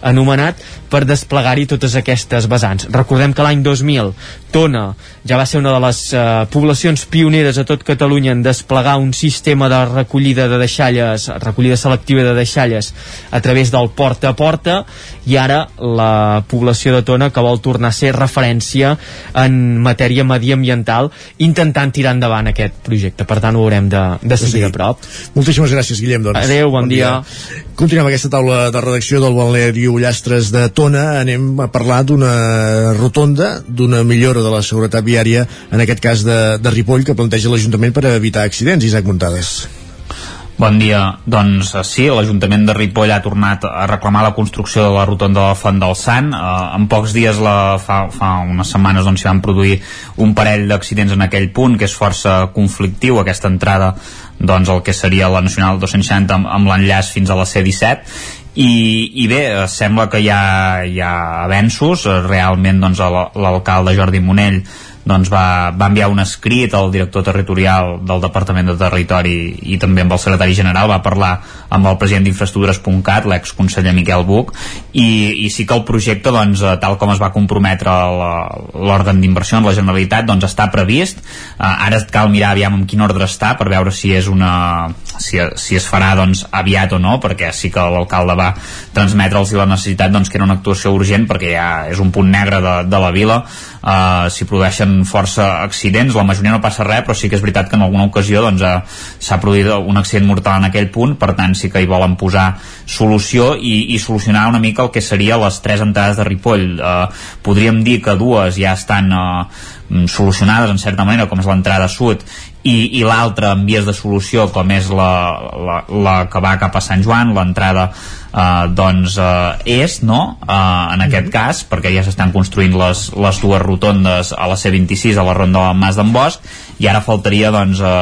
[SPEAKER 25] anomenat, per desplegar-hi totes aquestes vessants. Recordem que l'any 2000 Tona ja va ser una de les eh, poblacions pioneres a tot Catalunya en desplegar un sistema de recollida de deixalles, recollida selectiva de deixalles a través del porta a porta i ara la població de Tona que vol tornar a ser referència en matèria mediambiental intentant tirar endavant aquest projecte. Per tant, ho haurem de, de seguir sí. de prop.
[SPEAKER 1] Moltíssimes gràcies, Guillem. Doncs.
[SPEAKER 25] Adéu, bon, bon dia.
[SPEAKER 1] dia. Continuem aquesta taula de redacció del Balneari Ullastres de Tona. Anem a parlar d'una rotonda, d'una millora de la seguretat viària, en aquest cas de, de Ripoll, que planteja l'Ajuntament per evitar accidents. Isaac Muntades.
[SPEAKER 9] Bon dia. Doncs eh, sí, l'Ajuntament de Ripoll ha tornat a reclamar la construcció de la rotonda del Font del Sant. Eh, en pocs dies, la, fa, fa unes setmanes, doncs, s'hi van produir un parell d'accidents en aquell punt, que és força conflictiu, aquesta entrada doncs, el que seria la Nacional 260 amb, amb l'enllaç fins a la C-17 i, i bé, sembla que hi ha, hi ha avenços. Realment doncs, l'alcalde Jordi Monell doncs va, va enviar un escrit al director territorial del Departament de Territori i també amb el secretari general, va parlar amb el president d'infraestructures.cat, l'exconseller Miquel Buch, i, i sí que el projecte, doncs, eh, tal com es va comprometre l'òrgan d'inversió en la Generalitat, doncs està previst. Uh, ara cal mirar aviam en quin ordre està per veure si és una si, si es farà doncs aviat o no, perquè sí que l'alcalde va transmetre'ls la necessitat doncs, que era una actuació urgent perquè ja és un punt negre de, de la vila. Uh, s'hi produeixen força accidents la majoria no passa res però sí que és veritat que en alguna ocasió doncs, uh, s'ha produït un accident mortal en aquell punt per tant sí que hi volen posar solució i, i solucionar una mica el que seria les tres entrades de Ripoll. Uh, podríem dir que dues ja estan uh, solucionades en certa manera com és l'entrada sud i, i l'altra en vies de solució com és la, la, la que va cap a Sant Joan l'entrada eh, doncs eh, és no? Eh, en aquest cas perquè ja s'estan construint les, les dues rotondes a la C26 a la ronda del Mas d'en Bosch i ara faltaria doncs eh,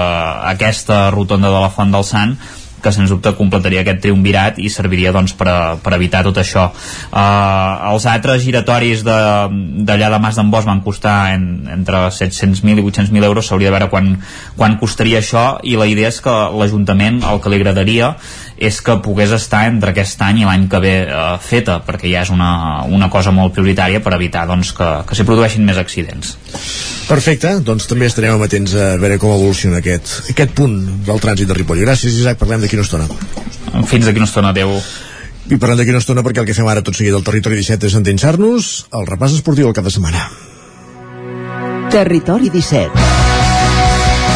[SPEAKER 9] aquesta rotonda de la Font del Sant que sens dubte completaria aquest triumvirat i serviria doncs, per, a, per evitar tot això. Uh, els altres giratoris d'allà de, de Mas d'en Bosch van costar en, entre 700.000 i 800.000 euros, s'hauria de veure quan, quan costaria això i la idea és que l'Ajuntament el que li agradaria és que pogués estar entre aquest any i l'any que ve uh, feta, perquè ja és una, una cosa molt prioritària per evitar doncs, que, que s'hi produeixin més accidents.
[SPEAKER 1] Perfecte, doncs també estarem amatents a veure com evoluciona aquest, aquest punt del trànsit de Ripoll. Gràcies, Isaac, parlem d'aquí una estona.
[SPEAKER 9] Fins d'aquí una estona, adeu.
[SPEAKER 1] I parlem d'aquí una estona perquè el que fem ara tot seguit del Territori 17 és endinsar-nos al repàs esportiu del cap de setmana.
[SPEAKER 15] Territori 17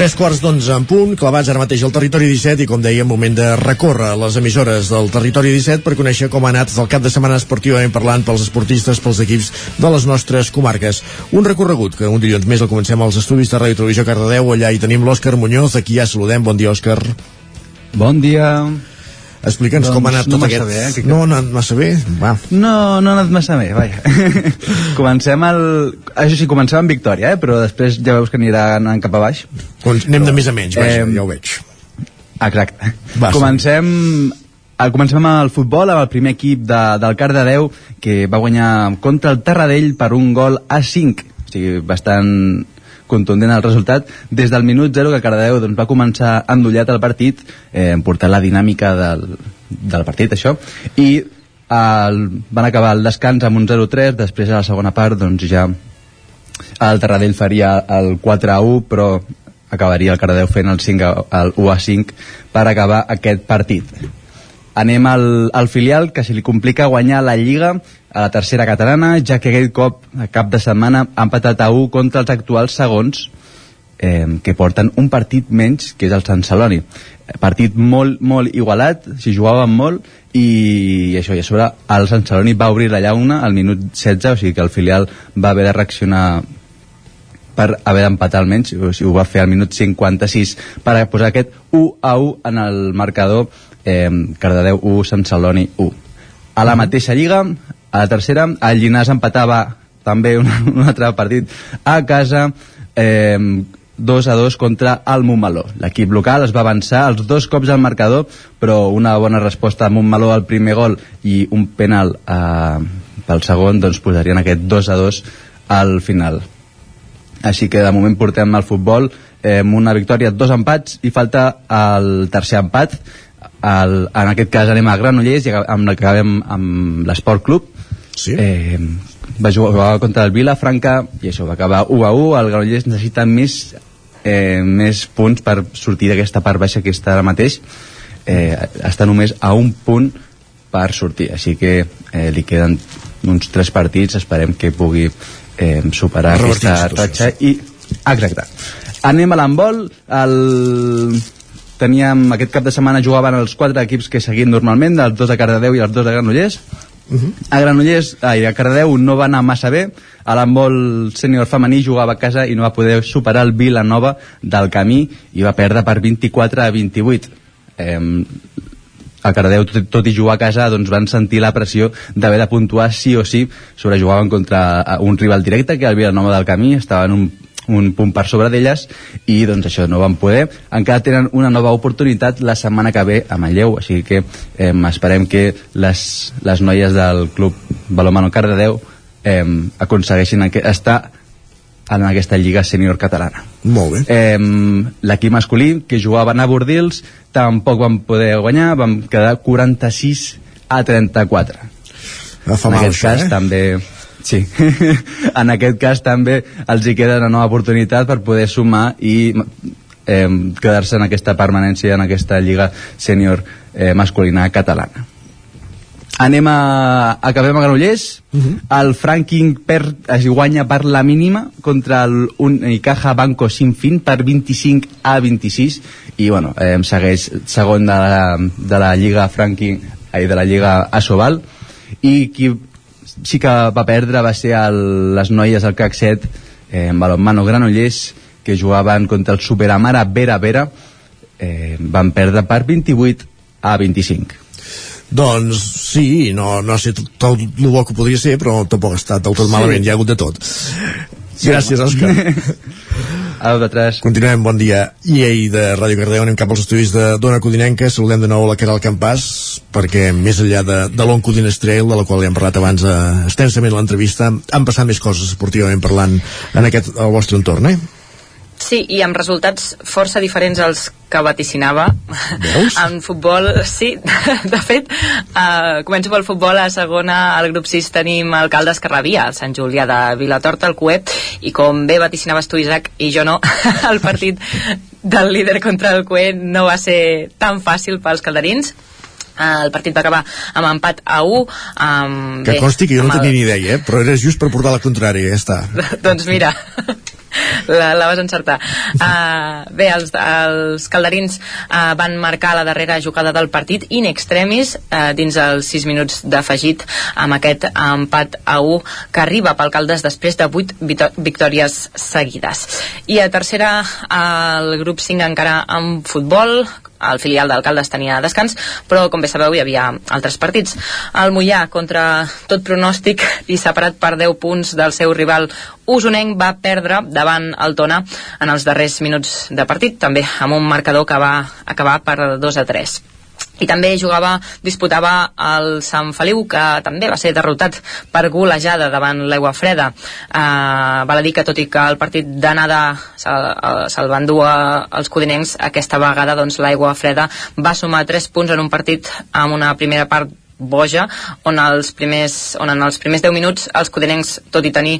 [SPEAKER 1] Tres quarts d'onze en punt, clavats ara mateix al territori 17 i com dèiem, moment de recórrer les emissores del territori 17 per conèixer com ha anat el cap de setmana esportivament parlant pels esportistes, pels equips de les nostres comarques. Un recorregut que un dilluns més el comencem als estudis de Ràdio Televisió Cardedeu, allà hi tenim l'Òscar Muñoz, aquí ja saludem, bon dia Òscar.
[SPEAKER 26] Bon dia.
[SPEAKER 1] Explica'ns doncs com ha anat
[SPEAKER 26] no
[SPEAKER 1] tot aquest...
[SPEAKER 26] Bé, eh?
[SPEAKER 1] No, ha anat massa bé? Va.
[SPEAKER 26] No, no ha anat massa bé, vaja. comencem el... Això sí, comencem amb victòria, eh? però després ja veus que anirà anant cap a baix.
[SPEAKER 1] Doncs anem de més a menys, vaja, ja ho veig.
[SPEAKER 26] Exacte.
[SPEAKER 1] Va,
[SPEAKER 26] comencem... El, comencem amb el futbol, amb el primer equip de, del Cardedeu, que va guanyar contra el Terradell per un gol a 5. O sigui, bastant contundent el resultat. Des del minut 0 que Cardedeu doncs, va començar endollat el partit, eh, portant la dinàmica del, del partit, això, i el, van acabar el descans amb un 0-3, després a la segona part doncs, ja el Terradell faria el 4-1, però acabaria el Cardedeu fent el, 5 a, el 1-5 per acabar aquest partit. Anem al, al filial, que se li complica guanyar la Lliga a la tercera catalana, ja que aquell cop, cap de setmana, ha empatat a 1 contra els actuals segons, eh, que porten un partit menys, que és el Sant Celoni. Partit molt, molt igualat, s'hi jugaven molt, i això, i a sobre el Sant Celoni va obrir la llauna al minut 16, o sigui que el filial va haver de reaccionar per haver d'empatar almenys, o sigui, ho va fer al minut 56 per posar aquest 1 a 1 en el marcador eh, Cardedeu 1, Sant Celoni 1. A la mateixa lliga, a la tercera, el Llinàs empatava també un, un altre partit a casa eh, 2 a 2 contra el Montmeló. L'equip local es va avançar els dos cops al marcador, però una bona resposta a Montmeló al primer gol i un penal eh, pel segon, doncs posarien aquest 2 a 2 al final. Així que de moment portem al futbol eh, amb una victòria, dos empats i falta el tercer empat. El, en aquest cas anem a Granollers i amb acabem amb l'Esport Club.
[SPEAKER 1] Sí?
[SPEAKER 26] eh, va jugar contra el Vilafranca i això va acabar 1 a 1 el Granollers necessita més eh, més punts per sortir d'aquesta part baixa que està ara mateix. Eh, està només a un punt per sortir. Així que eh, li queden uns tres partits. Esperem que pugui eh, superar
[SPEAKER 1] Revertir
[SPEAKER 26] aquesta ratxa i exacte. Anem a l'handbol. El teníem aquest cap de setmana jugaven els quatre equips que seguim normalment, els dos de Cardedeu i els dos de Granollers. Uh -huh. A Granollers, ai, a Cardedeu no va anar massa bé, a l'handbol sènior femení jugava a casa i no va poder superar el Vilanova del camí i va perdre per 24 a 28. Eh, a Cardeu, tot, tot i jugar a casa, doncs van sentir la pressió d'haver de puntuar sí o sí sobre jugaven contra un rival directe, que el Vilanova del Camí, estaven un, un punt per sobre d'elles i doncs això no van poder encara tenen una nova oportunitat la setmana que ve a Manlleu així que eh, esperem que les, les noies del club Balomano Cardedeu eh, aconsegueixin estar en aquesta lliga sènior catalana.
[SPEAKER 1] Molt bé.
[SPEAKER 26] Eh, L'equip masculí, que jugaven a Bordils, tampoc van poder guanyar, van quedar 46 a 34.
[SPEAKER 1] fa
[SPEAKER 26] en
[SPEAKER 1] mal,
[SPEAKER 26] aquest
[SPEAKER 1] això,
[SPEAKER 26] cas
[SPEAKER 1] eh?
[SPEAKER 26] també Sí, en aquest cas també els hi queda una nova oportunitat per poder sumar i eh, quedar-se en aquesta permanència en aquesta lliga sènior eh, masculina catalana. Anem a... acabem a Granollers. Uh -huh. El Franking per, es guanya per la mínima contra el Unicaja Banco Sinfín per 25 a 26 i bueno, eh, segueix segon de la, de la Lliga Franking ai, de la Lliga Asobal i qui sí que va perdre va ser el, les noies del CAC 7 eh, en balonmano Granollers que jugaven contra el Superamara Vera Vera eh, van perdre per 28 a 25
[SPEAKER 1] Doncs sí, no, no sé tot, tot el bo que podria ser, però tampoc ha estat del tot
[SPEAKER 26] Sí.
[SPEAKER 1] malament, hi ha hagut de tot. Gràcies, Òscar.
[SPEAKER 26] A vosaltres.
[SPEAKER 1] Continuem, bon dia. I ahir de Ràdio Cardeu anem cap als estudis de Dona Codinenca. Saludem de nou la Caral Campàs, perquè més enllà de, de l'On Codines Trail, de la qual ja hem parlat abans eh, extensament l'entrevista, han passat més coses esportivament parlant en aquest, al vostre entorn, eh?
[SPEAKER 13] Sí, i amb resultats força diferents als que vaticinava.
[SPEAKER 1] Veus?
[SPEAKER 13] en futbol, sí, de fet, uh, començo pel futbol, a segona, al grup 6 tenim alcaldes que rebia, el Sant Julià de Vilatorta, el Cuet, i com bé vaticinaves tu, Isaac, i jo no, el partit del líder contra el Cuet no va ser tan fàcil pels calderins, Eh, el partit va acabar amb empat a 1 amb,
[SPEAKER 1] Que
[SPEAKER 13] bé,
[SPEAKER 1] consti que jo no
[SPEAKER 13] amb el-
[SPEAKER 1] tenia ni idea, eh? Però era just per portar la contrària, ja està.
[SPEAKER 13] doncs mira la, la vas encertar. Uh, bé, els, els calderins uh, van marcar la darrera jugada del partit in extremis uh, dins els 6 minuts d'afegit amb aquest empat a 1 que arriba pel Caldes després de 8 vito- victòries seguides. I a tercera el grup 5 encara amb futbol el filial d'Alcaldes tenia descans, però com bé sabeu hi havia altres partits. El Mollà, contra tot pronòstic i separat per 10 punts del seu rival usonenc, va perdre davant el Tona en els darrers minuts de partit, també amb un marcador que va acabar per 2 a 3 i també jugava, disputava el Sant Feliu, que també va ser derrotat per golejada davant l'Aigua Freda. Uh, val a dir que tot i que el partit d'anada se'l se van dur a- els codinencs, aquesta vegada doncs, l'Aigua Freda va sumar 3 punts en un partit amb una primera part boja, on, els primers, on en els primers 10 minuts els codinencs, tot i tenir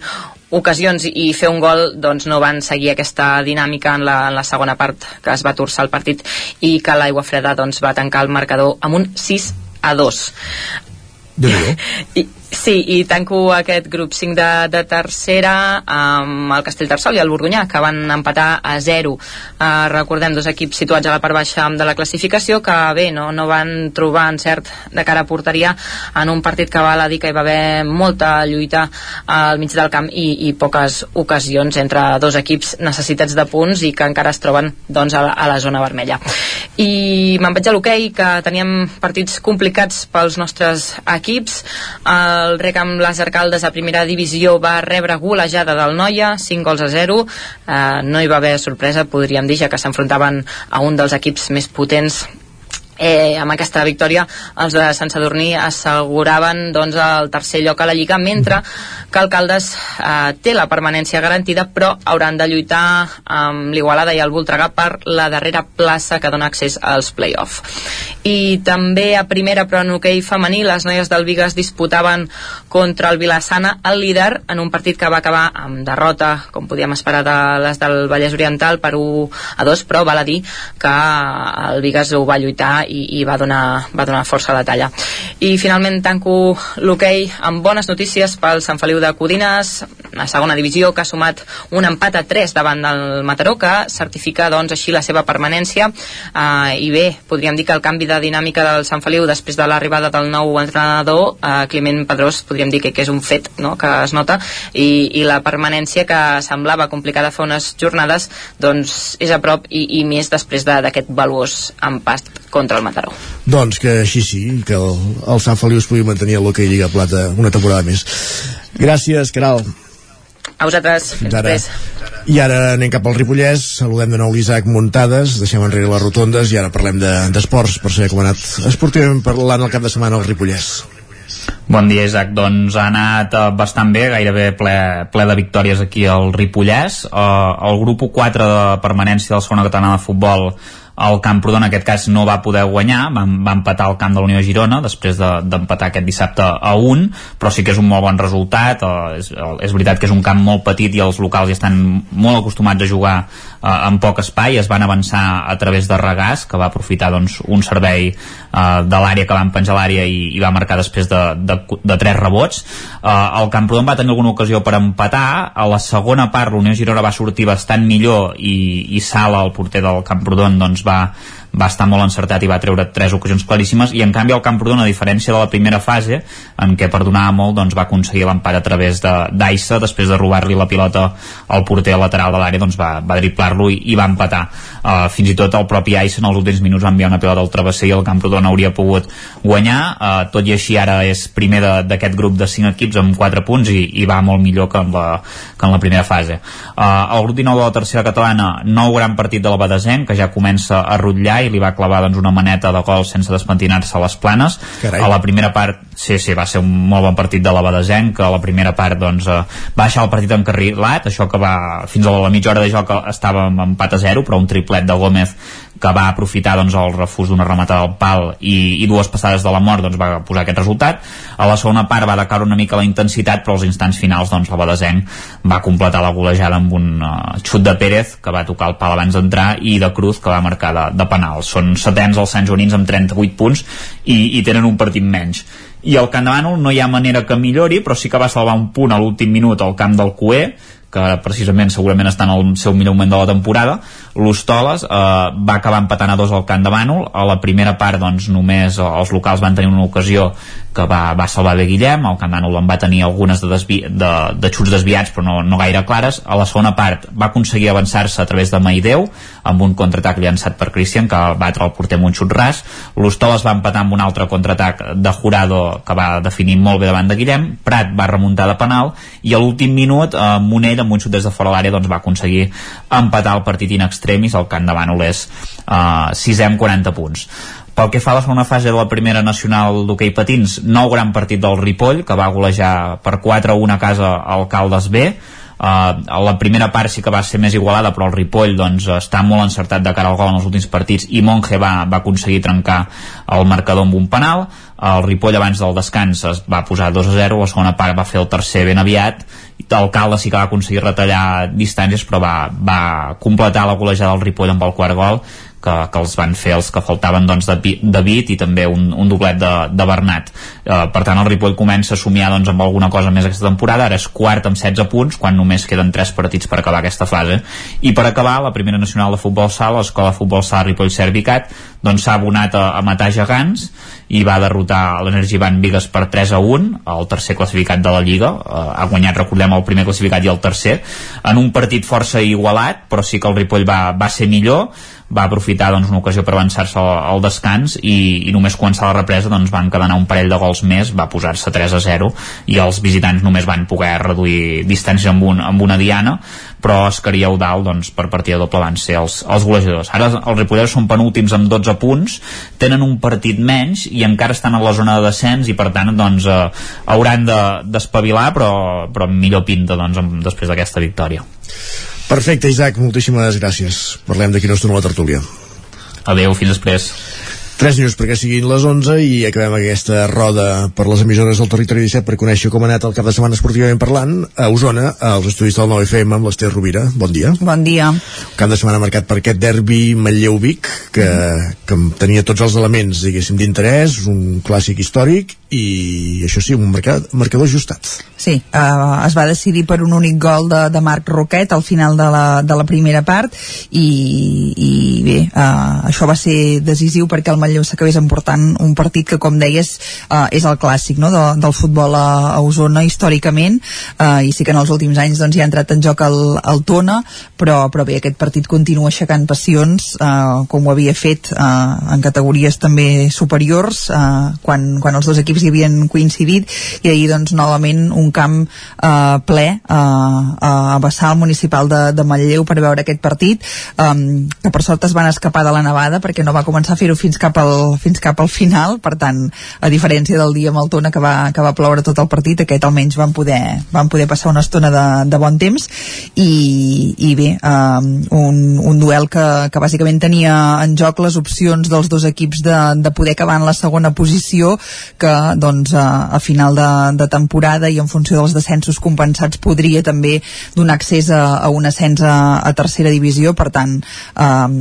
[SPEAKER 13] ocasions i fer un gol doncs no van seguir aquesta dinàmica en la, en la segona part que es va torçar el partit i que l'Aigua Freda doncs, va tancar el marcador amb un 6 a 2 I, sí, i tanco aquest grup 5 de, de tercera amb el Castellterçol i el Borgunyà, que van empatar a 0. Uh, recordem, dos equips situats a la part baixa de la classificació que bé, no, no van trobar encert de cara a porteria en un partit que val a dir que hi va haver molta lluita al mig del camp i, i poques ocasions entre dos equips necessitats de punts i que encara es troben doncs, a, la, a la zona vermella. I me'n vaig a l'hoquei, que teníem partits complicats pels nostres equips. El rec amb les arcaldes a primera divisió va rebre golejada del Noia, 5 gols a 0. Eh, no hi va haver sorpresa, podríem dir, ja que s'enfrontaven a un dels equips més potents Eh, amb aquesta victòria els de Sant Sadurní asseguraven doncs, el tercer lloc a la Lliga mentre que Alcaldes eh, té la permanència garantida però hauran de lluitar amb l'Igualada i el Voltregà per la darrera plaça que dona accés als play-off. I també a primera però en hoquei femení les noies del Vigas disputaven contra el Vilassana el líder en un partit que va acabar amb derrota com podíem esperar de les del Vallès Oriental per 1 a 2 però val a dir que el Vigas ho va lluitar i, i va, donar, va donar força a la talla. I finalment tanco l'hoquei amb bones notícies pel Sant Feliu de Codines a segona divisió que ha sumat un empat a 3 davant del Mataró que certifica doncs així la seva permanència eh, i bé, podríem dir que el canvi de dinàmica del Sant Feliu després de l'arribada del nou entrenador, eh, Climent Pedrós podríem dir que, que és un fet no? que es nota i, i la permanència que semblava complicada fa unes jornades doncs és a prop i, i més després d'aquest valuós empat contra el Mataró.
[SPEAKER 1] Doncs que així sí, que el, el Sant Feliu es pugui mantenir a l'hoquei Lliga Plata una temporada més. Gràcies, Caral.
[SPEAKER 13] A vosaltres, fins
[SPEAKER 1] ara.
[SPEAKER 13] després.
[SPEAKER 1] I ara anem cap al Ripollès, saludem de nou l'Isaac Muntades, deixem enrere les rotondes i ara parlem d'esports de, per saber com ha anat esportivament parlant el cap de setmana al Ripollès.
[SPEAKER 9] Bon dia, Isaac. Doncs ha anat uh, bastant bé, gairebé ple, ple de victòries aquí al Ripollès. Uh, el grup 4 de permanència del segona catalana de futbol el Camprodon en aquest cas no va poder guanyar, va, va empatar el camp de la Unió Girona després d'empatar de, aquest dissabte a un, però sí que és un molt bon resultat, eh, és, és veritat que és un camp molt petit i els locals ja estan molt acostumats a jugar eh, en poc espai, es van avançar a través de Regàs, que va aprofitar doncs, un servei eh, de l'àrea que van penjar l'àrea i, i va marcar després de, de, de tres rebots. Eh, el Camprodon va tenir alguna ocasió per empatar, a la segona part l'Unió Girona va sortir bastant millor i, i Sala, el porter del Camprodon, doncs va, va estar molt encertat i va treure tres ocasions claríssimes i en canvi el Camprodon, a diferència de la primera fase en què perdonava molt, doncs va aconseguir l'empat a través d'Aissa, de, després de robar-li la pilota al porter lateral de l'àrea doncs va, va driplar-lo i, i va empatar uh, fins i tot el propi Aissa en els últims minuts va enviar una pilota al travesser i el Camprodon hauria pogut guanyar, uh, tot i així ara és primer d'aquest grup de 5 equips amb 4 punts i, i va molt millor que en la, que en la primera fase. Uh, el grup 19 de la tercera catalana nou gran partit de la Badesenc que ja comença a rotllar i li va clavar doncs, una maneta de gol sense despentinar-se a les planes. Carai. a la primera part sí, sí, va ser un molt bon partit de la Badesenc que a la primera part doncs, eh, va deixar el partit encarrilat això que va fins a la mitja hora de joc estava amb empat a zero però un triplet de Gómez que va aprofitar doncs, el refús d'una rematada al pal i, i dues passades de la mort doncs, va posar aquest resultat. A la segona part va decaure una mica la intensitat, però als instants finals doncs, el Badesenc va completar la golejada amb un uh, xut de Pérez que va tocar el pal abans d'entrar i de Cruz que va marcar de, de penal. Són setens els Sant Joanins amb 38 punts i, i tenen un partit menys i el Bànol no hi ha manera que millori però sí que va salvar un punt a l'últim minut al camp del Cué que precisament segurament està en el seu millor moment de la temporada l'Hostoles eh, va acabar empatant a dos al camp de Bànol. A la primera part doncs només els locals van tenir una ocasió que va, va salvar bé Guillem. El camp de Bànol en va tenir algunes de, desvi, de, de xuts desviats però no, no gaire clares. A la segona part va aconseguir avançar-se a través de Maideu amb un contraatac llançat per Christian que va batre el porter amb un xut ras. l'Hostoles va empatar amb un altre contraatac de Jurado que va definir molt bé davant de Guillem. Prat va remuntar de penal. I a l'últim minut eh, Monell amb un xut des de fora l'àrea doncs, va aconseguir empatar el partit in extremis, el Camp de Bànol és uh, 6 amb 40 punts. Pel que fa a la segona fase de la primera nacional d'hoquei patins, nou gran partit del Ripoll, que va golejar per 4-1 a casa al Caldes B, Uh, la primera part sí que va ser més igualada però el Ripoll doncs, està molt encertat de cara al gol en els últims partits i Monge va, va aconseguir trencar el marcador amb un penal el Ripoll abans del descans es va posar 2 a 0 la segona part va fer el tercer ben aviat. El Calda sí que va aconseguir retallar distàncies però va, va completar la golejada del Ripoll amb el quart gol que, que els van fer els que faltaven doncs, de, de Bit i també un, un doblet de, de Bernat. Eh, per tant el Ripoll comença a somiar doncs, amb alguna cosa més aquesta temporada. Ara és quart amb 16 punts quan només queden 3 partits per acabar aquesta fase. I per acabar la primera nacional de futbol sala l'escola de futbol sala Ripoll Servicat doncs s'ha abonat a, a matar gegants i va derrotar l'Energivant Vigues per 3 a 1 el tercer classificat de la Lliga. Eh, ha guanyat, recordem, el primer classificat i el tercer. En un partit força igualat però sí que el Ripoll va, va ser millor va aprofitar doncs, una ocasió per avançar-se al, al descans i, i només començar la represa doncs, van quedar un parell de gols més, va posar-se 3 a 0 i els visitants només van poder reduir distància amb, un, amb una diana però Escaria Eudal doncs, per partida doble van ser els, els golejadors. Ara els Ripolleros són penúltims amb 12 punts tenen un partit menys i encara estan a la zona de descens i per tant doncs, eh, hauran d'espavilar de, però, però millor pinta doncs, amb, després d'aquesta victòria
[SPEAKER 1] Perfecte, Isaac, moltíssimes gràcies. Parlem d'aquí no estona la tertúlia.
[SPEAKER 9] Adéu, fins després.
[SPEAKER 1] 3 minuts perquè siguin les 11 i acabem aquesta roda per les emissores del territori 17 per conèixer com ha anat el cap de setmana esportivament parlant a Osona, als estudis del 9FM amb l'Ester Rovira. Bon dia.
[SPEAKER 27] Bon dia.
[SPEAKER 1] Cap de setmana marcat per aquest derbi Manlleu-Vic que, que tenia tots els elements, diguéssim, d'interès, un clàssic històric i això sí, un marcador, marcador ajustat.
[SPEAKER 27] Sí, uh, es va decidir per un únic gol de, de Marc Roquet al final de la, de la primera part i, i bé, uh, això va ser decisiu perquè el Manlleu s'acabés emportant un partit que, com deies, uh, és el clàssic no? de, del futbol a, a Osona històricament uh, i sí que en els últims anys doncs, hi ha entrat en joc el, el Tona, però, però bé, aquest partit continua aixecant passions uh, com ho havia fet uh, en categories també superiors uh, quan, quan els dos equips hi havien coincidit i ahir doncs novament un camp uh, ple uh, a Bassal municipal de, de Manlleu per veure aquest partit um, que per sort es van escapar de la nevada perquè no va començar a fer-ho fins cap al, fins cap al final, per tant a diferència del dia amb el Tona que va, que va ploure tot el partit, aquest almenys van poder, van poder passar una estona de, de bon temps. I, i bé um, un, un duel que, que bàsicament tenia en joc les opcions dels dos equips de, de poder acabar en la segona posició que doncs a, a final de, de temporada i en funció dels descensos compensats podria també donar accés a, a un ascens a, a tercera divisió. Per tant um,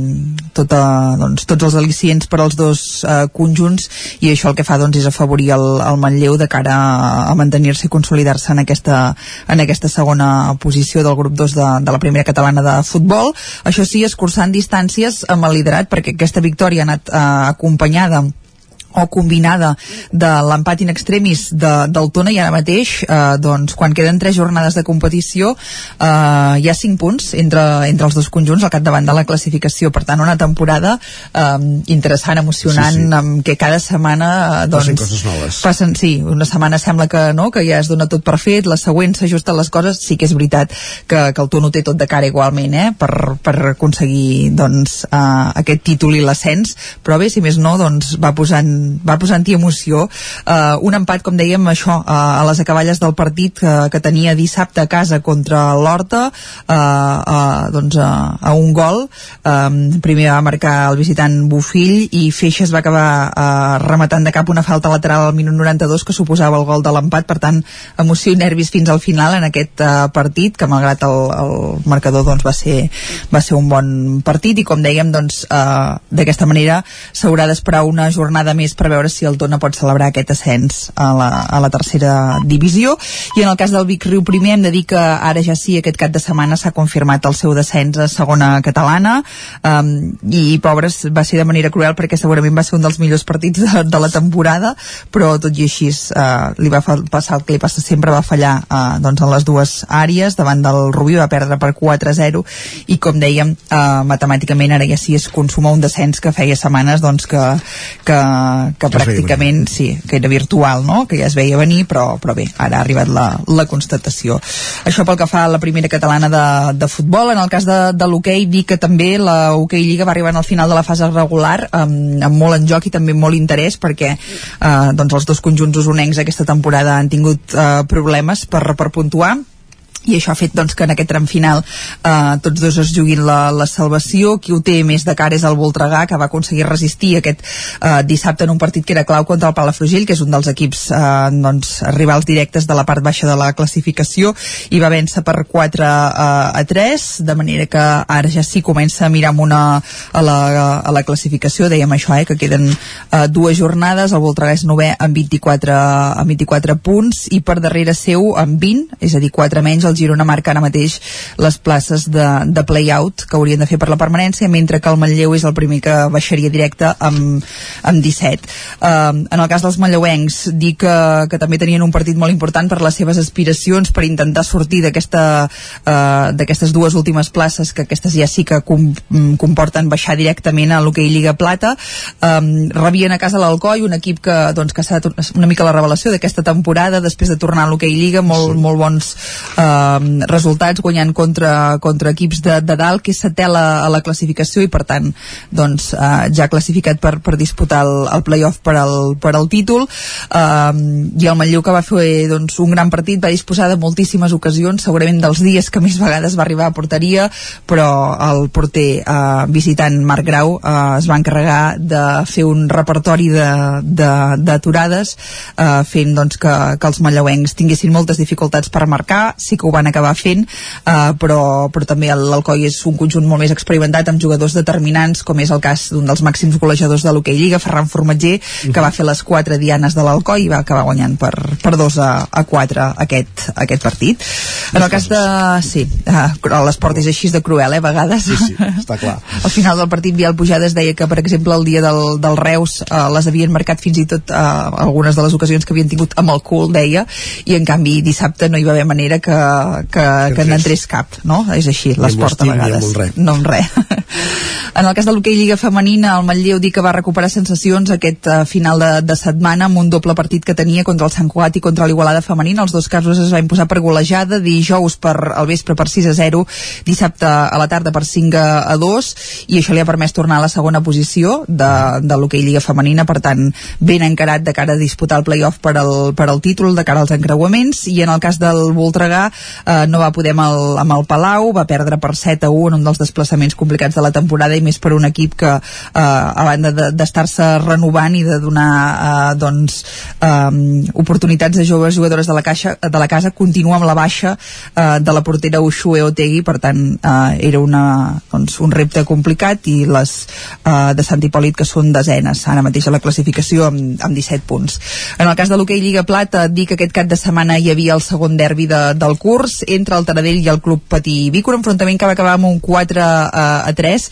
[SPEAKER 27] tota, doncs, tots els al·licients per als dos uh, conjunts i això el que fa doncs, és afavorir el, el Manlleu de cara a, mantenir-se i consolidar-se en, aquesta, en aquesta segona posició del grup 2 de, de la primera catalana de futbol. Això sí, escurçant distàncies amb el liderat perquè aquesta victòria ha anat uh, acompanyada o combinada de l'empat in extremis de, del Tona i ara mateix eh, doncs quan queden tres jornades de competició eh, hi ha cinc punts entre, entre els dos conjunts al capdavant de la classificació. Per tant una temporada eh, interessant, emocionant sí, sí. amb què cada setmana eh, doncs,
[SPEAKER 1] passen coses noves.
[SPEAKER 27] passen, sí, una setmana sembla que no que ja es dona tot per fet, la següent s'ajusten les coses. Sí que és veritat que, que el Tona té tot de cara igualment eh, per, per aconseguir doncs, eh, aquest títol i l'ascens. Però bé, si més no, doncs va posant va posant-hi emoció. Uh, un empat, com dèiem, això uh, a les acaballes del partit uh, que tenia dissabte a casa contra l'Horta uh, uh, doncs uh, a un gol. Um, primer va marcar el visitant Bufill i Feixes va acabar uh, rematant de cap una falta lateral al minut 92 que suposava el gol de l'empat, per tant emoció i nervis fins al final en aquest uh, partit que malgrat el, el marcador doncs, va, ser, va ser un bon partit i com dèiem doncs, uh, d'aquesta manera s'haurà d'esperar una jornada més per veure si el Tona pot celebrar aquest ascens a la, a la tercera divisió. I en el cas del Vic Riu primer hem de dir que ara ja sí aquest cap de setmana s'ha confirmat el seu descens a segona catalana. Um, i pobres va ser de manera cruel perquè segurament va ser un dels millors partits de, de la temporada però tot i així uh, li va passar el que li passa sempre va fallar uh, doncs en les dues àrees. Davant del Rubí va perdre per 4-0 i com dèiem uh, matemàticament ara ja sí es consuma un descens que feia setmanes doncs que, que, que pràcticament sí, que era virtual, no? que ja es veia venir, però, però bé, ara ha arribat la, la constatació. Això pel que fa a la primera catalana de, de futbol, en el cas de, de l'hoquei, dir que també la hoquei Lliga va arribar al final de la fase regular amb, amb molt en joc i també molt interès perquè eh, doncs els dos conjunts usonencs aquesta temporada han tingut eh, problemes per, per puntuar i això ha fet doncs, que en aquest tram final eh, tots dos es juguin la, la salvació. Qui ho té més de cara és el Voltregà que va aconseguir resistir aquest eh, dissabte en un partit que era clau contra el Palafrugell que és un dels equips eh, doncs, rivals directes de la part baixa de la classificació i va vèncer per 4 eh, a 3 de manera que ara ja sí comença a mirar amb una a la, a la classificació. Dèiem això, eh, que queden eh, dues jornades. El Voltregà és 9 amb 24, amb 24 punts i per darrere seu amb 20, és a dir 4 menys el Girona marca ara mateix les places de, de play-out que haurien de fer per la permanència, mentre que el Manlleu és el primer que baixaria directe amb, amb 17. Uh, en el cas dels manlleuencs, dir que, que també tenien un partit molt important per les seves aspiracions, per intentar sortir uh, d'aquestes dues últimes places, que aquestes ja sí que com, comporten baixar directament a l'hoquei Lliga Plata. Um, rebien a casa l'Alcoi, un equip que, doncs, que ha estat una mica la revelació d'aquesta temporada, després de tornar a l'hoquei Lliga, molt, sí. molt bons uh, eh, resultats guanyant contra, contra equips de, de dalt que és setè a la, a la classificació i per tant doncs, eh, ja classificat per, per disputar el, el playoff per al, per al títol. Eh, i el Manlleu que va fer doncs, un gran partit va disposar de moltíssimes ocasions segurament dels dies que més vegades va arribar a porteria però el porter eh, visitant Marc Grau eh, es va encarregar de fer un repertori d'aturades eh, fent doncs, que, que els manlleuencs tinguessin moltes dificultats per marcar. Sí que ho van acabar fent eh, però, però també l'Alcoi és un conjunt molt més experimentat amb jugadors determinants com és el cas d'un dels màxims golejadors de l'Hockey Lliga, Ferran Formatger que va fer les quatre dianes de l'Alcoi i va acabar guanyant per, per 2 a, a 4 aquest, aquest partit. En el cas de... sí, eh, l'esport és així de cruel, eh, a vegades.
[SPEAKER 1] Sí, sí, està clar.
[SPEAKER 27] Al final del partit Biel Pujades deia que per exemple el dia del, del Reus eh, les havien marcat fins i tot eh, algunes de les ocasions que havien tingut amb el cul deia i en canvi dissabte no hi va haver manera que, que, que n'entrés cap no? és així, l'esport a vegades. no amb res. En el cas de l'hoquei Lliga Femenina el Manlleu dir que va recuperar sensacions aquest uh, final de, de setmana amb un doble partit que tenia contra el Sant Cugat i contra l'Igualada Femenina. Els dos casos es va imposar per golejada dijous per al vespre per 6 a 0 dissabte a la tarda per 5 a 2 i això li ha permès tornar a la segona posició de, de l'hoquei Lliga Femenina. Per tant ben encarat de cara a disputar el playoff per al, per al títol de cara als encreuaments. I en el cas del Voltregà eh, no va poder amb el, amb el Palau va perdre per 7 a 1 en un dels desplaçaments complicats de la temporada i més per un equip que eh, a banda d'estar-se de, renovant i de donar eh, doncs, eh, oportunitats a joves jugadores de la, caixa, de la casa continua amb la baixa eh, de la portera Ushue Otegui per tant eh, era una, doncs, un repte complicat i les eh, de Sant Hipòlit que són desenes ara mateix a la classificació amb, amb 17 punts. En el cas de l'hoquei Lliga Plata dir que aquest cap de setmana hi havia el segon derbi de, del curs entre el Taradell i el Club Patí Vic un enfrontament que va acabar amb un 4 a, a 3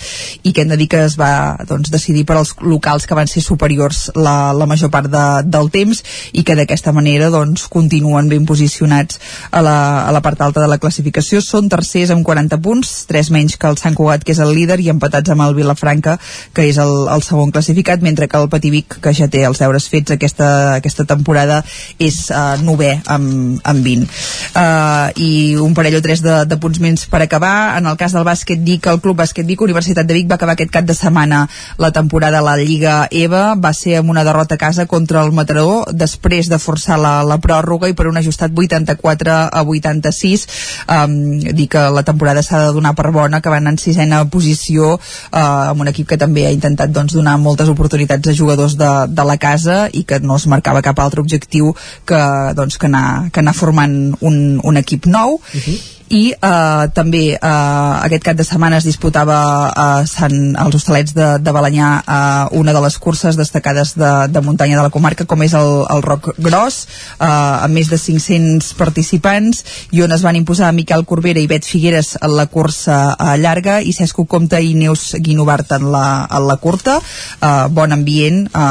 [SPEAKER 27] i que hem de dir que es va doncs, decidir per als locals que van ser superiors la, la major part de, del temps i que d'aquesta manera doncs, continuen ben posicionats a la, a la part alta de la classificació. Són tercers amb 40 punts 3 menys que el Sant Cugat que és el líder i empatats amb el Vilafranca que és el, el segon classificat mentre que el Pativic que ja té els deures fets aquesta, aquesta temporada és uh, novè amb, amb 20 uh, i un parell o tres de, de punts menys per acabar. En el cas del bàsquet Vic, el Club Bàsquet Vic Universitat de Vic va acabar aquest cap de setmana la temporada a la Lliga EVA va ser amb una derrota a casa contra el Mataró després de forçar la, la pròrroga i per un ajustat 84 a 86 um, dir que la temporada s'ha de donar per bona que van en sisena posició uh, amb un equip que també ha intentat doncs, donar moltes oportunitats a jugadors de, de la casa i que no es marcava cap altre objectiu que, doncs, que, anar, que anar formant un, un equip nou uh i eh, també eh, aquest cap de setmana es disputava a Sant, als hostalets de, de Balanyà eh, una de les curses destacades de, de muntanya de la comarca com és el, el Roc Gros eh, amb més de 500 participants i on es van imposar Miquel Corbera i Bet Figueres en la cursa eh, llarga i Cesco Comte i Neus Guinovart en la, en la curta. Eh, bon ambient eh,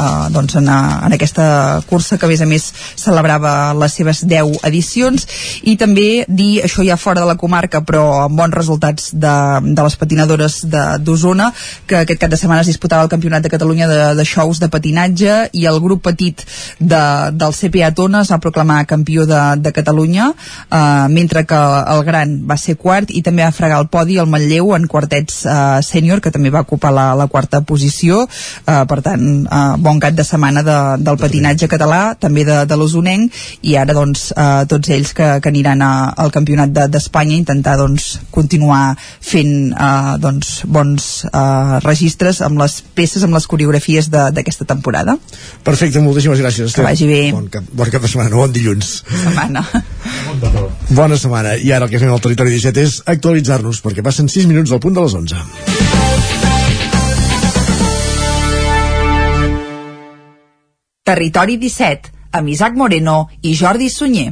[SPEAKER 27] eh, doncs en, en aquesta cursa que a més a més celebrava les seves 10 edicions. I també dir això ja fora de la comarca però amb bons resultats de, de les patinadores d'Osona que aquest cap de setmana es disputava el Campionat de Catalunya de, de shows de patinatge i el grup petit de, del CPA Tona es va proclamar campió de, de Catalunya eh, mentre que el gran va ser quart i també va fregar el podi el Manlleu en quartets eh, sènior que també va ocupar la, la quarta posició. Eh, per tant eh, bon cap de setmana de, del patinatge català també de, de l'Osonenc i ara doncs eh, tots ells que, que aniran a, al campionat campionat d'Espanya de, intentar doncs, continuar fent eh, doncs, bons eh, registres amb les peces, amb les coreografies d'aquesta temporada.
[SPEAKER 1] Perfecte, moltíssimes gràcies.
[SPEAKER 27] Que vagi bé.
[SPEAKER 1] Bon cap, bon cap de setmana, bon dilluns.
[SPEAKER 27] Setmana.
[SPEAKER 1] Bona setmana. I ara el que fem al Territori 17 és actualitzar-nos, perquè passen 6 minuts del punt de les 11.
[SPEAKER 27] Territori 17, amb Isaac Moreno i Jordi Sunyer.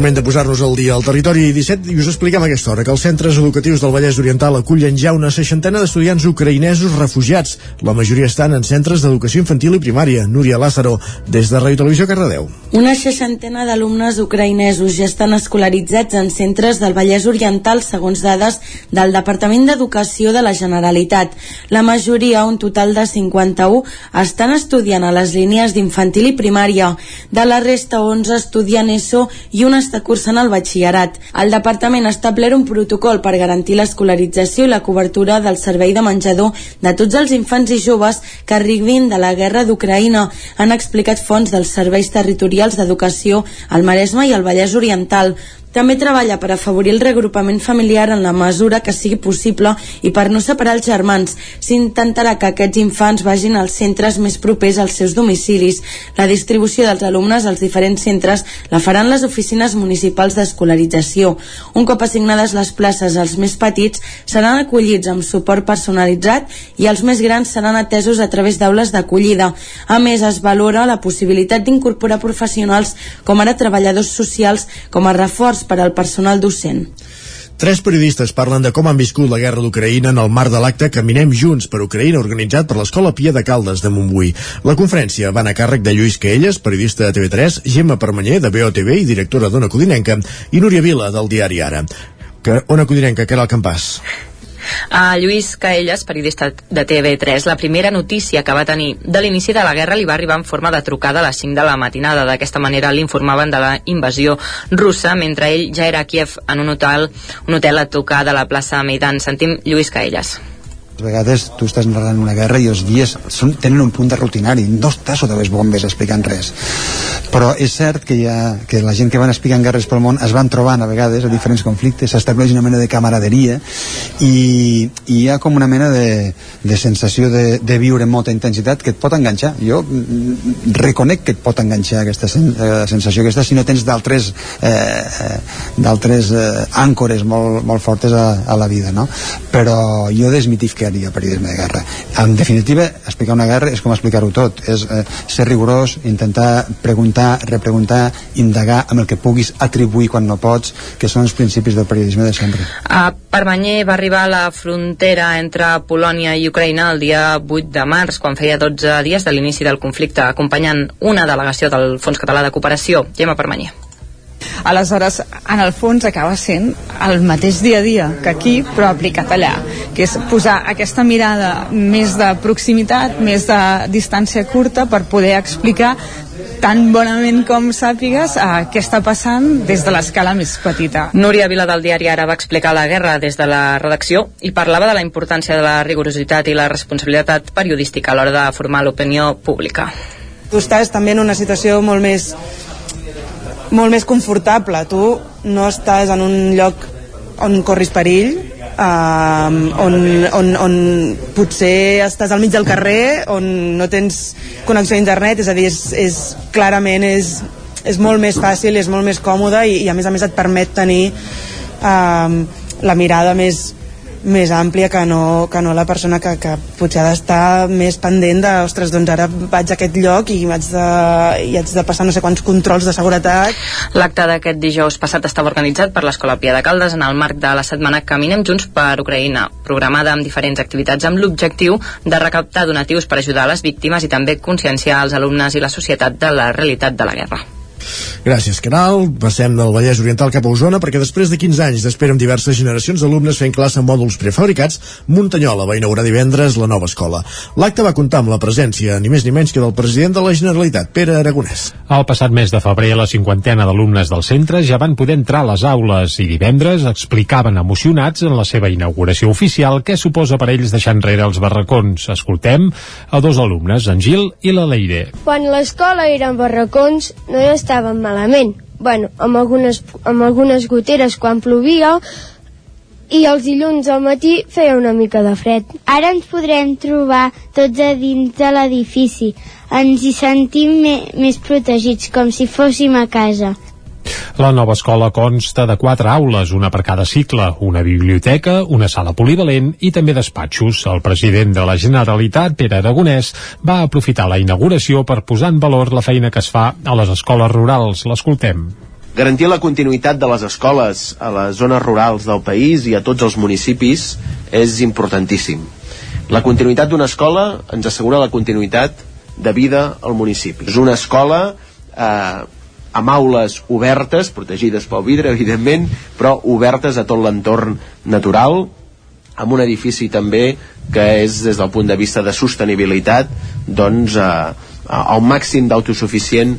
[SPEAKER 1] Moment de posar-nos al dia al territori 17 i us expliquem a aquesta hora que els centres educatius del Vallès Oriental acullen ja una seixantena d'estudiants ucraïnesos refugiats. La majoria estan en centres d'educació infantil i primària. Núria Lázaro, des de Ràdio Televisió Cardedeu.
[SPEAKER 12] Una seixantena d'alumnes ucraïnesos ja estan escolaritzats en centres del Vallès Oriental segons dades del Departament d'Educació de la Generalitat. La majoria, un total de 51, estan estudiant a les línies d'infantil i primària. De la resta, 11 estudien ESO i un està cursant el batxillerat. El departament ha establert un protocol per garantir l'escolarització i la cobertura del servei de menjador de tots els infants i joves que arribin de la guerra d'Ucraïna, han explicat fonts dels serveis territorials d'educació al Maresme i al Vallès Oriental. També treballa per afavorir el reagrupament familiar en la mesura que sigui possible i per no separar els germans. S'intentarà que aquests infants vagin als centres més propers als seus domicilis. La distribució dels alumnes als diferents centres la faran les oficines municipals d'escolarització. Un cop assignades les places als més petits, seran acollits amb suport personalitzat i els més grans seran atesos a través d'aules d'acollida. A més, es valora la possibilitat d'incorporar professionals com ara treballadors socials com a reforç per al personal docent.
[SPEAKER 1] Tres periodistes parlen de com han viscut la guerra d'Ucraïna en el marc de l'acte Caminem Junts per Ucraïna organitzat per l'Escola Pia de Caldes de Montbui. La conferència va anar a càrrec de Lluís Caelles, periodista de TV3, Gemma Permanyer, de BOTV i directora d'Ona Codinenca, i Núria Vila, del diari Ara. Que Ona Codinenca, que era el campàs.
[SPEAKER 13] A Lluís Caelles, periodista de TV3, la primera notícia que va tenir de l'inici de la guerra li va arribar en forma de trucada a les 5 de la matinada. D'aquesta manera l'informaven de la invasió russa mentre ell ja era a Kiev en un hotel, un hotel a tocar de la plaça Maidan. Sentim Lluís Caelles
[SPEAKER 28] a vegades tu estàs narrant una guerra i els dies són, tenen un punt de rutinari no estàs sota les bombes explicant res però és cert que, ha, que la gent que van explicant guerres pel món es van trobant a vegades a diferents conflictes, s'estableix una mena de camaraderia i, i hi ha com una mena de, de sensació de, de viure amb molta intensitat que et pot enganxar jo mm, reconec que et pot enganxar aquesta sen, eh, sensació aquesta si no tens d'altres eh, d'altres eh, àncores molt, molt fortes a, a la vida no? però jo desmitificaria periodisme de guerra. En definitiva explicar una guerra és com explicar-ho tot. És eh, ser rigorós, intentar preguntar, repreguntar indagar amb el que puguis atribuir quan no pots que són els principis del periodisme de sempre.
[SPEAKER 13] A Permanyer va arribar a la frontera entre Polònia i Ucraïna el dia 8 de març quan feia 12 dies de l'inici del conflicte acompanyant una delegació del Fons Català de Cooperació. Gemma Permanyer
[SPEAKER 29] aleshores en el fons acaba sent el mateix dia a dia que aquí però aplicat allà que és posar aquesta mirada més de proximitat, més de distància curta per poder explicar tan bonament com sàpigues a què està passant des de l'escala més petita.
[SPEAKER 13] Núria Vila del diari Ara va explicar la guerra des de la redacció i parlava de la importància de la rigorositat i la responsabilitat periodística a l'hora de formar l'opinió pública.
[SPEAKER 30] Tu estàs també en una situació molt més molt més confortable. Tu no estàs en un lloc on corris perill, um, on, on, on potser estàs al mig del carrer, on no tens connexió a internet, és a dir, és, és clarament és, és molt més fàcil, és molt més còmode i, i a més a més et permet tenir um, la mirada més, més àmplia que no, que no la persona que, que potser ha d'estar més pendent de, ostres, doncs ara vaig a aquest lloc i haig de, i haig de passar no sé quants controls de seguretat.
[SPEAKER 13] L'acte d'aquest dijous passat estava organitzat per l'Escola Pia de Caldes en el marc de la setmana Caminem Junts per Ucraïna, programada amb diferents activitats amb l'objectiu de recaptar donatius per ajudar a les víctimes i també conscienciar els alumnes i la societat de la realitat de la guerra.
[SPEAKER 1] Gràcies, Canal. Passem del Vallès Oriental cap a Osona perquè després de 15 anys d'espera amb diverses generacions d'alumnes fent classe en mòduls prefabricats, Muntanyola va inaugurar divendres la nova escola. L'acte va comptar amb la presència, ni més ni menys que del president de la Generalitat, Pere Aragonès.
[SPEAKER 3] El passat mes de febrer, la cinquantena d'alumnes del centre ja van poder entrar a les aules i divendres explicaven emocionats en la seva inauguració oficial què suposa per ells deixar enrere els barracons. Escoltem a dos alumnes, en Gil i la Leire.
[SPEAKER 31] Quan l'escola era en barracons no hi estàvem malament. Bueno, amb algunes, amb algunes goteres quan plovia i els dilluns al matí feia una mica de fred.
[SPEAKER 32] Ara ens podrem trobar tots a dins de l'edifici. Ens hi sentim més protegits, com si fóssim a casa.
[SPEAKER 3] La nova escola consta de quatre aules, una per cada cicle, una biblioteca, una sala polivalent i també despatxos. El president de la Generalitat, Pere Aragonès, va aprofitar la inauguració per posar en valor la feina que es fa a les escoles rurals. L'escoltem.
[SPEAKER 6] Garantir la continuïtat de les escoles a les zones rurals del país i a tots els municipis és importantíssim. La continuïtat d'una escola ens assegura la continuïtat de vida al municipi. És una escola eh, amb aules obertes, protegides pel vidre, evidentment, però obertes a tot l'entorn natural, amb un edifici també que és, des del punt de vista de sostenibilitat, doncs, eh, al màxim d'autosuficient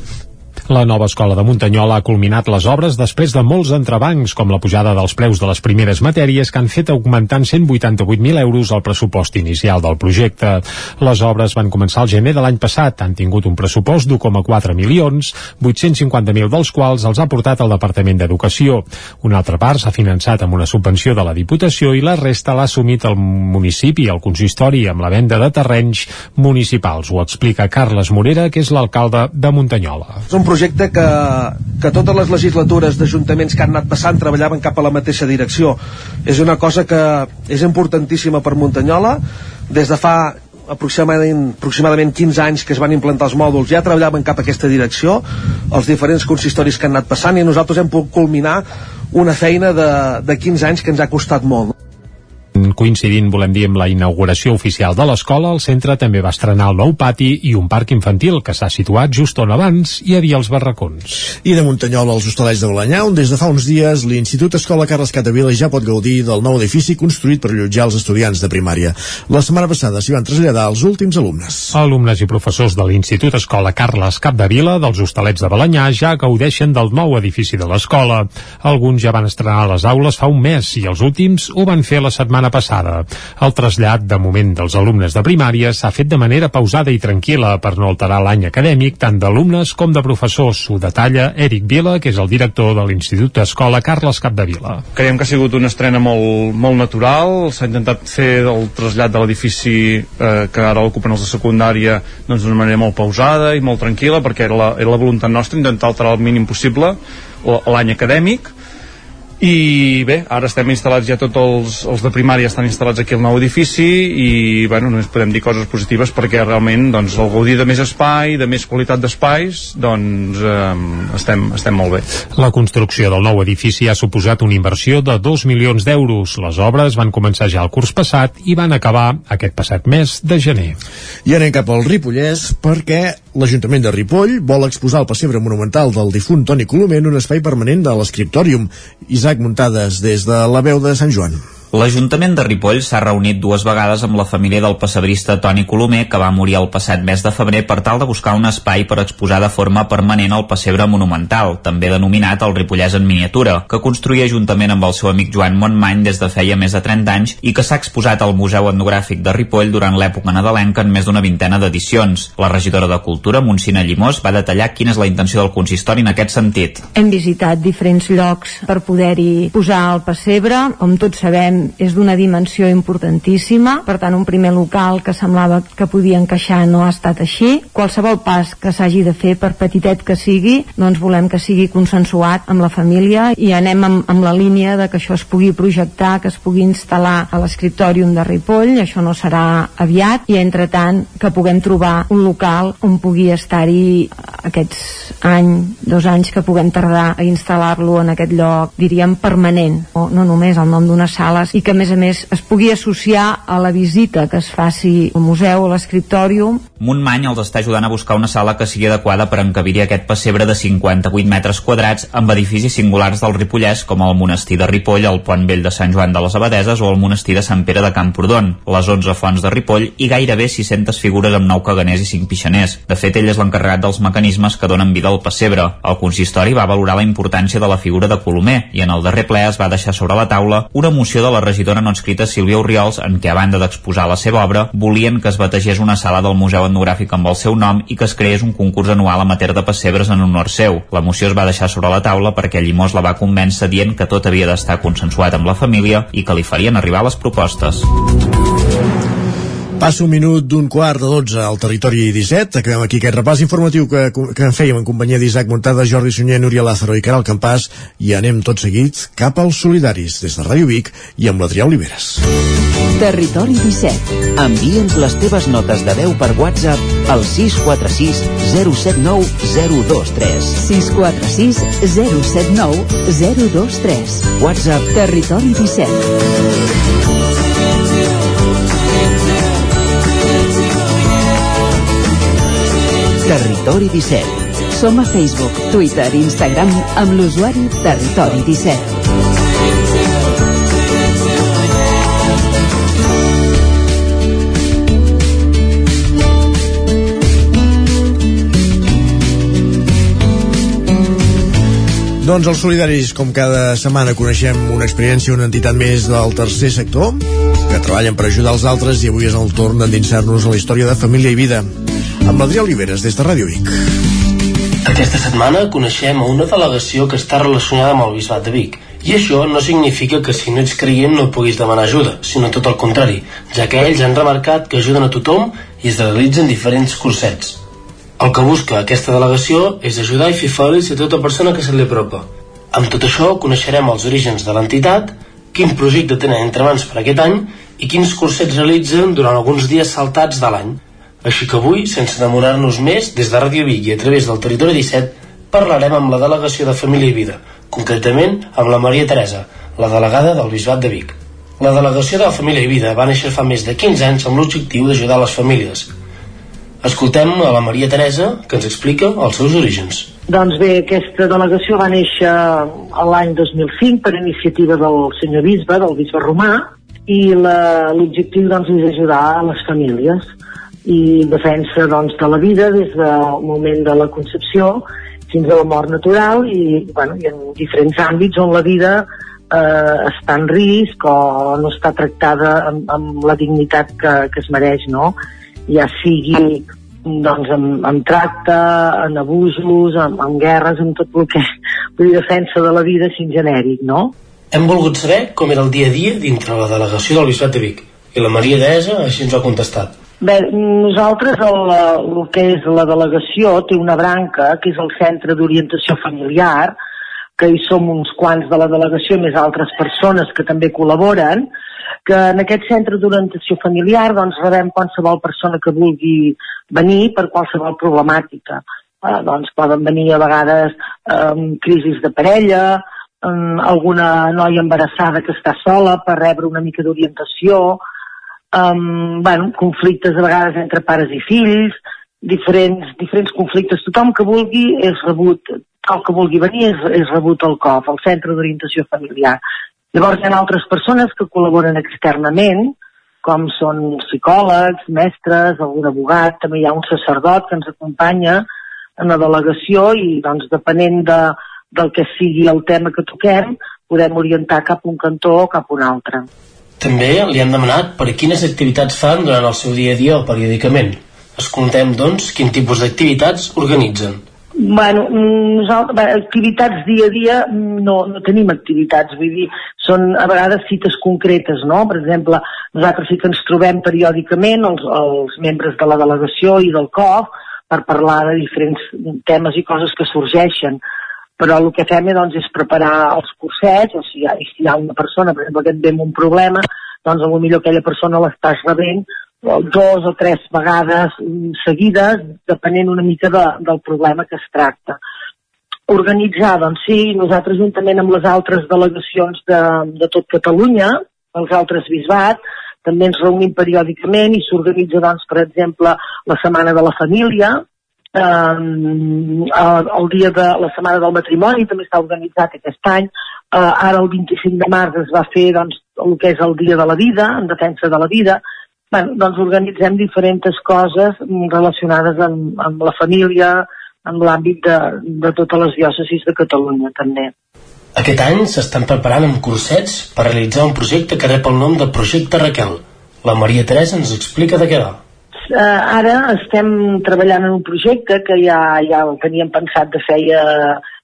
[SPEAKER 3] la nova escola de Muntanyola ha culminat les obres després de molts entrebancs, com la pujada dels preus de les primeres matèries que han fet augmentar en 188.000 euros el pressupost inicial del projecte. Les obres van començar al gener de l'any passat, han tingut un pressupost d'1,4 milions, 850.000 dels quals els ha portat el Departament d'Educació. Una altra part s'ha finançat amb una subvenció de la Diputació i la resta l'ha assumit el municipi, el consistori, amb la venda de terrenys municipals. Ho explica Carles Morera, que és l'alcalde de Muntanyola.
[SPEAKER 7] És un projecte que, que totes les legislatures d'ajuntaments que han anat passant treballaven cap a la mateixa direcció. És una cosa que és importantíssima per Muntanyola. Des de fa aproximadament, aproximadament 15 anys que es van implantar els mòduls ja treballaven cap a aquesta direcció els diferents consistoris que han anat passant i nosaltres hem pogut culminar una feina de, de 15 anys que ens ha costat molt
[SPEAKER 3] Coincidint, volem dir, amb la inauguració oficial de l'escola, el centre també va estrenar el nou pati i un parc infantil que s'ha situat just on abans hi havia els barracons.
[SPEAKER 1] I de Muntanyola als Hostalets de Balanyà, on des de fa uns dies l'Institut Escola Carles Catavila ja pot gaudir del nou edifici construït per allotjar els estudiants de primària. La setmana passada s'hi van traslladar els últims alumnes.
[SPEAKER 3] Alumnes i professors de l'Institut Escola Carles Capdevila dels Hostalets de Balanyà ja gaudeixen del nou edifici de l'escola. Alguns ja van estrenar les aules fa un mes i els últims ho van fer la setmana passada. El trasllat de moment dels alumnes de primària s'ha fet de manera pausada i tranquil·la per no alterar l'any acadèmic tant d'alumnes com de professors. Ho detalla Eric Vila, que és el director de l'Institut Escola Carles Capdevila.
[SPEAKER 8] Creiem que ha sigut una estrena molt, molt natural, s'ha intentat fer el trasllat de l'edifici eh, que ara ocupen els de secundària doncs d'una manera molt pausada i molt tranquil·la perquè era la, era la voluntat nostra intentar alterar el mínim possible l'any acadèmic i bé, ara estem instal·lats ja tots els, els de primària estan instal·lats aquí al nou edifici i bueno, només podem dir coses positives perquè realment doncs, el gaudir de més espai, de més qualitat d'espais doncs eh, estem, estem molt bé.
[SPEAKER 3] La construcció del nou edifici ha suposat una inversió de 2 milions d'euros. Les obres van començar ja el curs passat i van acabar aquest passat mes de gener.
[SPEAKER 1] I anem cap al Ripollès perquè l'Ajuntament de Ripoll vol exposar el pessebre monumental del difunt Toni Colomer en un espai permanent de l'escriptòrium. Isaac Muntades des de la veu de Sant Joan.
[SPEAKER 9] L'Ajuntament de Ripoll s'ha reunit dues vegades amb la família del pessebrista Toni Colomer, que va morir el passat mes de febrer per tal de buscar un espai per exposar de forma permanent el pessebre monumental, també denominat el Ripollès en miniatura, que construïa juntament amb el seu amic Joan Montmany des de feia més de 30 anys i que s'ha exposat al Museu Etnogràfic de Ripoll durant l'època nadalenca en més d'una vintena d'edicions. La regidora de Cultura, Montsina Llimós, va detallar quina és la intenció del consistori en aquest sentit.
[SPEAKER 33] Hem visitat diferents llocs per poder-hi posar el pessebre. Com tots sabem, és d'una dimensió importantíssima, per tant un primer local que semblava que podia encaixar no ha estat així. Qualsevol pas que s'hagi de fer, per petitet que sigui, doncs volem que sigui consensuat amb la família i anem amb, amb la línia de que això es pugui projectar, que es pugui instal·lar a l'escriptòrium de Ripoll, això no serà aviat, i entre tant que puguem trobar un local on pugui estar-hi aquests any, dos anys que puguem tardar a instal·lar-lo en aquest lloc, diríem permanent, no, no només el nom d'unes sales i que a més a més es pugui associar a la visita que es faci al museu, a l'escriptòrium.
[SPEAKER 9] Montmany els està ajudant a buscar una sala que sigui adequada per encabir aquest pessebre de 58 metres quadrats amb edificis singulars del Ripollès com el monestir de Ripoll, el pont vell de Sant Joan de les Abadeses o el monestir de Sant Pere de Camprodon, les 11 fonts de Ripoll i gairebé 600 figures amb 9 caganers i 5 pixaners. De fet, ell és l'encarregat dels mecanismes que donen vida al pessebre. El consistori va valorar la importància de la figura de Colomer i en el darrer ple es va deixar sobre la taula una moció de la regidora no escrita Sílvia Oriols en què a banda d'exposar la seva obra volien que es bategés una sala del Museu Etnogràfic amb el seu nom i que es creés un concurs anual amateur de pessebres en honor seu. La moció es va deixar sobre la taula perquè Llimós la va convèncer dient que tot havia d'estar consensuat amb la família i que li farien arribar les propostes.
[SPEAKER 1] Passa un minut d'un quart de 12 al territori 17. Acabem aquí aquest repàs informatiu que, que en fèiem en companyia d'Isaac Montada, Jordi Sunyer, Núria Lázaro i Caral Campàs i anem tot seguit cap als solidaris des de Ràdio Vic i amb l'Adrià Oliveres.
[SPEAKER 15] Territori 17. Envia'ns les teves notes de veu per WhatsApp al 646 079 023. 646 079 023. WhatsApp Territori 17. Territori 17. Som a Facebook, Twitter i Instagram amb l'usuari Territori 17.
[SPEAKER 1] Doncs els solidaris, com cada setmana, coneixem una experiència, una entitat més del tercer sector, que treballen per ajudar els altres i avui és el torn d'endinsar-nos a la història de família i vida. Amb l'Adrià Oliveres, des de Ràdio Vic.
[SPEAKER 34] Aquesta setmana coneixem a una delegació que està relacionada amb el Bisbat de Vic. I això no significa que si no ets creient no puguis demanar ajuda, sinó tot el contrari, ja que ells han remarcat que ajuden a tothom i es realitzen diferents cursets. El que busca aquesta delegació és ajudar i fer feliç a tota persona que se li apropa. Amb tot això coneixerem els orígens de l'entitat, quin projecte tenen entre mans per aquest any i quins cursets realitzen durant alguns dies saltats de l'any. Així que avui, sense enamorar-nos més, des de Ràdio Vic i a través del Territori 17, parlarem amb la delegació de Família i Vida, concretament amb la Maria Teresa, la delegada del Bisbat de Vic. La delegació de la Família i Vida va néixer fa més de 15 anys amb l'objectiu d'ajudar les famílies. Escoltem a la Maria Teresa, que ens explica els seus orígens.
[SPEAKER 35] Doncs bé, aquesta delegació va néixer l'any 2005 per iniciativa del senyor bisbe, del bisbe romà, i l'objectiu doncs, és ajudar a les famílies i defensa doncs, de la vida des del moment de la concepció fins a la mort natural i, bueno, i en diferents àmbits on la vida eh, està en risc o no està tractada amb, amb la dignitat que, que es mereix, no? Ja sigui doncs, amb, amb tracte, en abusos, amb, amb guerres, amb tot el que vull defensa de la vida en genèric, no?
[SPEAKER 34] Hem volgut saber com era el dia a dia dintre la delegació del Bisbat de Vic. I la Maria Teresa així ens ho ha contestat.
[SPEAKER 35] Bé, nosaltres el, el que és la delegació té una branca que és el Centre d'Orientació Familiar, que hi som uns quants de la delegació més altres persones que també col·laboren, que en aquest centre d'orientació familiar doncs rebem qualsevol persona que vulgui venir per qualsevol problemàtica. Eh, doncs poden venir a vegades eh, crisis de parella, eh, alguna noia embarassada que està sola per rebre una mica d'orientació, um, bueno, conflictes a vegades entre pares i fills, diferents, diferents conflictes. Tothom que vulgui és rebut, el que vulgui venir és, és rebut al COF, al Centre d'Orientació Familiar. Llavors hi ha altres persones que col·laboren externament, com són psicòlegs, mestres, algun abogat, també hi ha un sacerdot que ens acompanya en la delegació i doncs depenent de, del que sigui el tema que toquem, podem orientar cap a un cantó o cap a un altre.
[SPEAKER 34] També li han demanat per quines activitats fan durant el seu dia a dia o periòdicament. Escoltem, doncs, quin tipus d'activitats organitzen.
[SPEAKER 35] Bueno, nosaltres, activitats dia a dia no, no tenim activitats, vull dir, són a vegades cites concretes, no? Per exemple, nosaltres sí que ens trobem periòdicament, els, els membres de la delegació i del COF, per parlar de diferents temes i coses que sorgeixen, però el que fem doncs, és preparar els cursets, o sigui, si hi ha una persona, per exemple, que et ve un problema, doncs potser aquella persona l'estàs rebent dos o tres vegades seguides, depenent una mica de, del problema que es tracta. Organitzar, doncs sí, nosaltres juntament amb les altres delegacions de, de tot Catalunya, els altres bisbat, també ens reunim periòdicament i s'organitza, doncs, per exemple, la Setmana de la Família, eh, el, dia de la Setmana del Matrimoni també està organitzat aquest any, eh, ara el 25 de març es va fer doncs, el que és el Dia de la Vida, en defensa de la vida, bueno, doncs organitzem diferents coses relacionades amb, amb la família, amb l'àmbit de, de totes les diòcesis de Catalunya també.
[SPEAKER 34] Aquest any s'estan preparant amb cursets per realitzar un projecte que rep el nom de Projecte Raquel. La Maria Teresa ens explica de què va.
[SPEAKER 35] Uh, ara estem treballant en un projecte que ja, ja el teníem pensat de feia,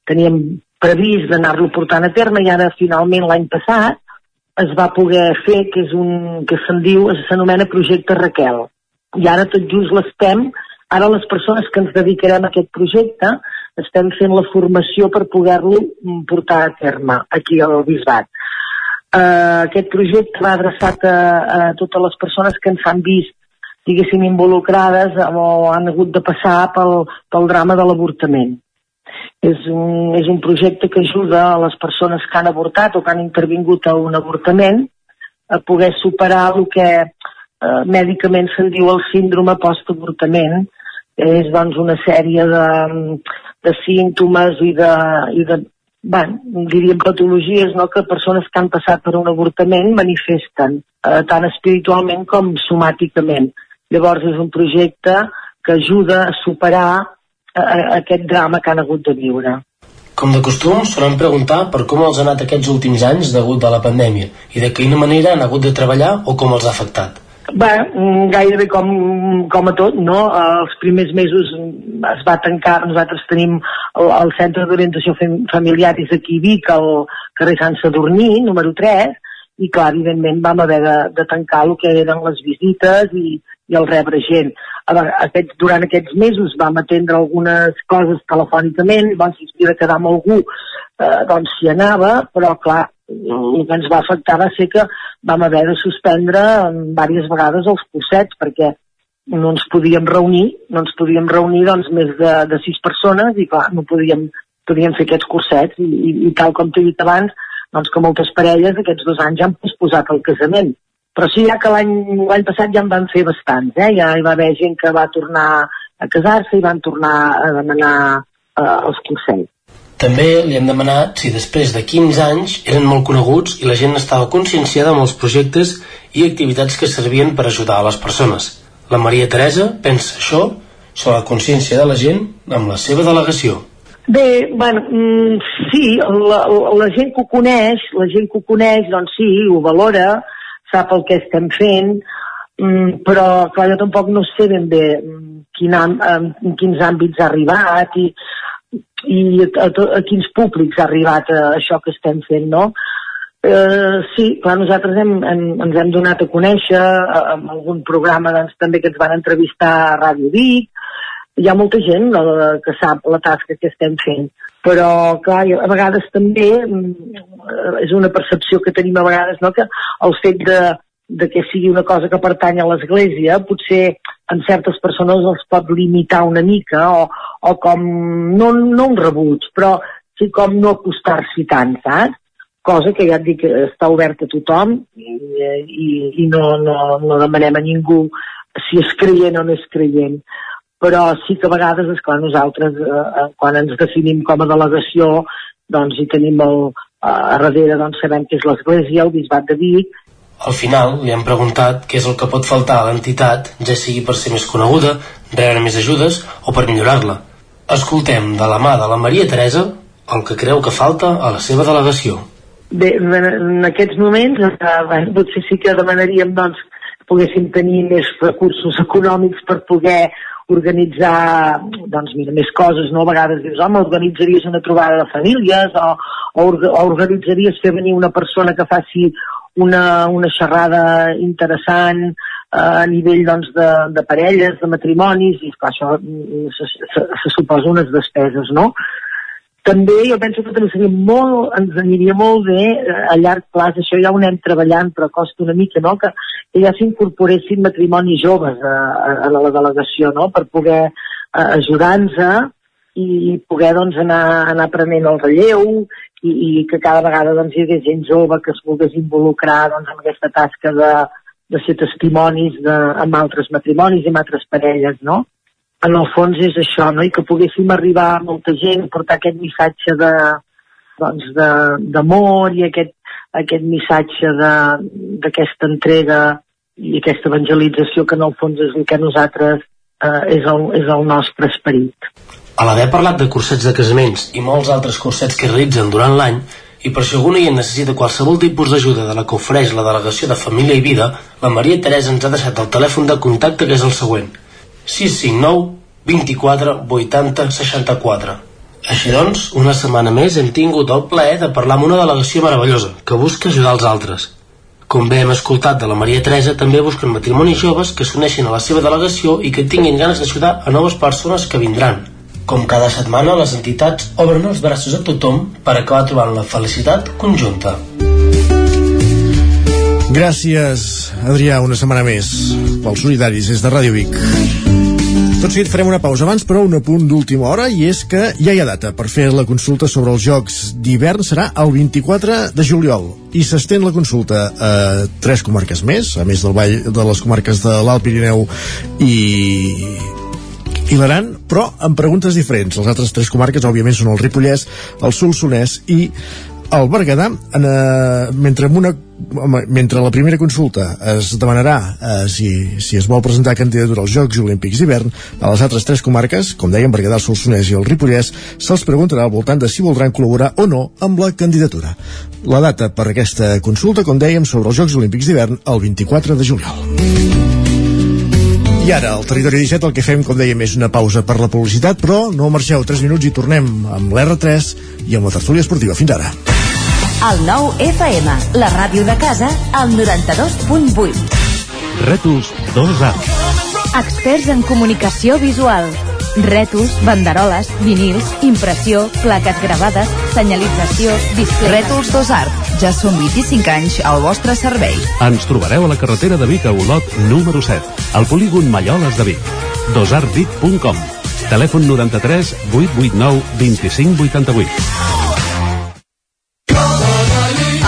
[SPEAKER 35] teníem previst d'anar-lo portant a terme i ara finalment l'any passat es va poder fer, que és un que se'n diu, s'anomena projecte Raquel. I ara tot just l'estem, ara les persones que ens dedicarem a aquest projecte estem fent la formació per poder-lo portar a terme aquí al Bisbat. Uh, aquest projecte va adreçat a, a totes les persones que ens han vist diguéssim involucrades o han hagut de passar pel, pel drama de l'avortament. És un, és un projecte que ajuda a les persones que han avortat o que han intervingut a un avortament a poder superar el que eh, mèdicament se'n diu el síndrome post-avortament. És doncs una sèrie de, de símptomes i de, i de bueno, diríem patologies no, que persones que han passat per un avortament manifesten, eh, tant espiritualment com somàticament. Llavors és un projecte que ajuda a superar eh, aquest drama que han hagut de viure.
[SPEAKER 34] Com de costum, solem preguntar per com els ha anat aquests últims anys degut a la pandèmia i de quina manera han hagut de treballar o com els ha afectat.
[SPEAKER 35] Bé, mm, gairebé com, com a tot, no? Els primers mesos es va tancar, nosaltres tenim el, el centre d'orientació familiar és aquí a Vic, al carrer Sant Sadurní, número 3, i clar, evidentment vam haver de, de tancar el que eren les visites i, i el rebre gent. A aquests, durant aquests mesos vam atendre algunes coses telefònicament, es havia de quedar amb algú, eh, doncs s'hi anava, però clar, el que ens va afectar va ser que vam haver de suspendre diverses vegades els cursets perquè no ens podíem reunir, no ens podíem reunir doncs, més de, de sis persones i clar, no podíem, podíem fer aquests cursets i, i, i tal com t'he dit abans, doncs que moltes parelles aquests dos anys han posposat el casament. Però sí ja que l'any passat ja en van fer bastants, eh? ja hi va haver gent que va tornar a casar-se i van tornar a demanar eh, els cursets.
[SPEAKER 34] També li hem demanat si després de 15 anys eren molt coneguts i la gent estava conscienciada amb els projectes i activitats que servien per ajudar a les persones. La Maria Teresa pensa això sobre la consciència de la gent amb la seva delegació.
[SPEAKER 35] Bé, bueno, mm, sí, la, la gent que ho coneix, la gent que ho coneix, doncs sí, ho valora, sap el que estem fent, mm, però clar, jo tampoc no sé ben bé mm, quin, en quins àmbits ha arribat i i a, a, a quins públics ha arribat a, això que estem fent, no? Eh, sí, clar, nosaltres hem, hem, ens hem donat a conèixer amb algun programa doncs, també que ens van entrevistar a Ràdio Vic, hi ha molta gent no, que sap la tasca que estem fent però clar, a vegades també mm, és una percepció que tenim a vegades no, que el fet de, de que sigui una cosa que pertany a l'Església, potser en certes persones els pot limitar una mica o, o com, no, no un rebuig, però sí com no acostar-s'hi tant, saps? Cosa que ja et dic està oberta a tothom i, i, i no, no, no demanem a ningú si és creient o no és creient. Però sí que a vegades, és clar, nosaltres, eh, eh quan ens definim com a delegació, doncs hi tenim el, a darrere doncs, sabem que és l'Església, el Bisbat de Vic,
[SPEAKER 34] al final li han preguntat què és el que pot faltar a l'entitat, ja sigui per ser més coneguda, rebre més ajudes o per millorar-la. Escoltem de la mà de la Maria Teresa el que creu que falta a la seva delegació.
[SPEAKER 35] Bé, en aquests moments, eh, bueno, potser sí que demanaríem doncs, poguéssim tenir més recursos econòmics per poder organitzar doncs, mira, més coses, no? A vegades dius, home, organitzaries una trobada de famílies o, o, o organitzaries fer venir una persona que faci una, una xerrada interessant eh, a nivell doncs, de, de parelles, de matrimonis, i clar, això mm, se, se, se suposa unes despeses, no? També jo penso que també seria molt, ens aniria molt bé eh, a llarg plaç, això ja ho anem treballant, però costa una mica, no?, que, que ja s'incorporessin matrimonis joves a, a, a la delegació, no?, per poder eh, ajudar-nos i poder doncs, anar, anar aprenent el relleu i, i que cada vegada doncs, hi hagués gent jove que es volgués involucrar doncs, en aquesta tasca de, de ser testimonis de, amb altres matrimonis i amb altres parelles, no? En el fons és això, no? I que poguéssim arribar a molta gent, portar aquest missatge de doncs d'amor i aquest, aquest missatge d'aquesta entrega i aquesta evangelització que en el fons és el que nosaltres eh, és, el, és el nostre esperit.
[SPEAKER 34] A l'haver parlat de cursets de casaments i molts altres cursets que realitzen durant l'any, i per si algun oient necessita qualsevol tipus d'ajuda de la que ofereix la Delegació de Família i Vida, la Maria Teresa ens ha deixat el telèfon de contacte que és el següent. 659 24 80 64. Així doncs, una setmana més hem tingut el plaer de parlar amb una delegació meravellosa que busca ajudar els altres. Com bé hem escoltat de la Maria Teresa, també busquen matrimonis joves que s'uneixin a la seva delegació i que tinguin ganes d'ajudar a noves persones que vindran. Com cada setmana, les entitats obren els braços a tothom per acabar trobant la felicitat conjunta.
[SPEAKER 1] Gràcies, Adrià, una setmana més pels solidaris des de Ràdio Vic. Tot seguit farem una pausa abans, però un apunt d'última hora, i és que ja hi ha data per fer la consulta sobre els Jocs d'hivern. Serà el 24 de juliol, i s'estén la consulta a tres comarques més, a més del Vall de les comarques de l'Alt Pirineu i, i l'Aran, però amb preguntes diferents. Les altres tres comarques, òbviament, són el Ripollès, el Solsonès i el Berguedà, en, eh, mentre, en una, mentre la primera consulta es demanarà eh, si, si es vol presentar candidatura als Jocs Olímpics d'hivern, a les altres tres comarques, com deien Berguedà, el Solsonès i el Ripollès, se'ls preguntarà al voltant de si voldran col·laborar o no amb la candidatura. La data per aquesta consulta, com dèiem, sobre els Jocs Olímpics d'hivern, el 24 de juliol. I ara, al Territori 17, el que fem, com dèiem, és una pausa per la publicitat, però no marxeu 3 minuts i tornem amb l'R3 i amb la tertúlia esportiva. Fins ara.
[SPEAKER 36] El nou FM, la ràdio de casa, al 92.8.
[SPEAKER 37] Rètols 2A.
[SPEAKER 38] Experts en comunicació visual. Rètols, banderoles, vinils, impressió, plaques gravades, senyalització, display...
[SPEAKER 39] Rètols Dos Art. Ja són 25 anys al vostre servei.
[SPEAKER 37] Ens trobareu a la carretera de Vic a Olot, número 7, al polígon Malloles de Vic. dosartvic.com Telèfon 93 889 2588.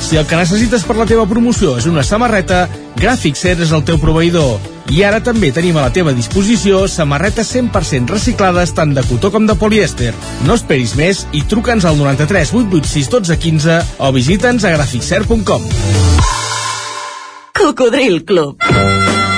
[SPEAKER 40] si el que necessites per la teva promoció és una samarreta, Gràfic Cert és el teu proveïdor. I ara també tenim a la teva disposició samarretes 100% reciclades tant de cotó com de polièster. No esperis més i truca'ns al 93 886 12 15 o visita'ns a graficcert.com.
[SPEAKER 36] Cocodril Club.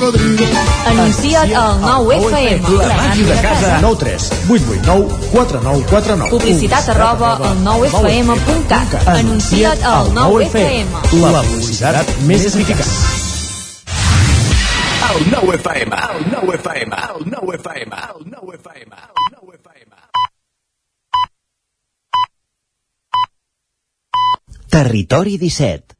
[SPEAKER 41] cocodrilo.
[SPEAKER 42] Anuncia't al 9FM.
[SPEAKER 41] La màquina de casa.
[SPEAKER 1] 9 3 8 8 9 4 9 4 9
[SPEAKER 42] Publicitat arroba al 9FM.cat. Anuncia't al 9FM.
[SPEAKER 1] La publicitat més eficaç.
[SPEAKER 41] El 9 FM, el 9 FM, el 9 FM, el 9 FM, el 9 FM.
[SPEAKER 43] Territori 17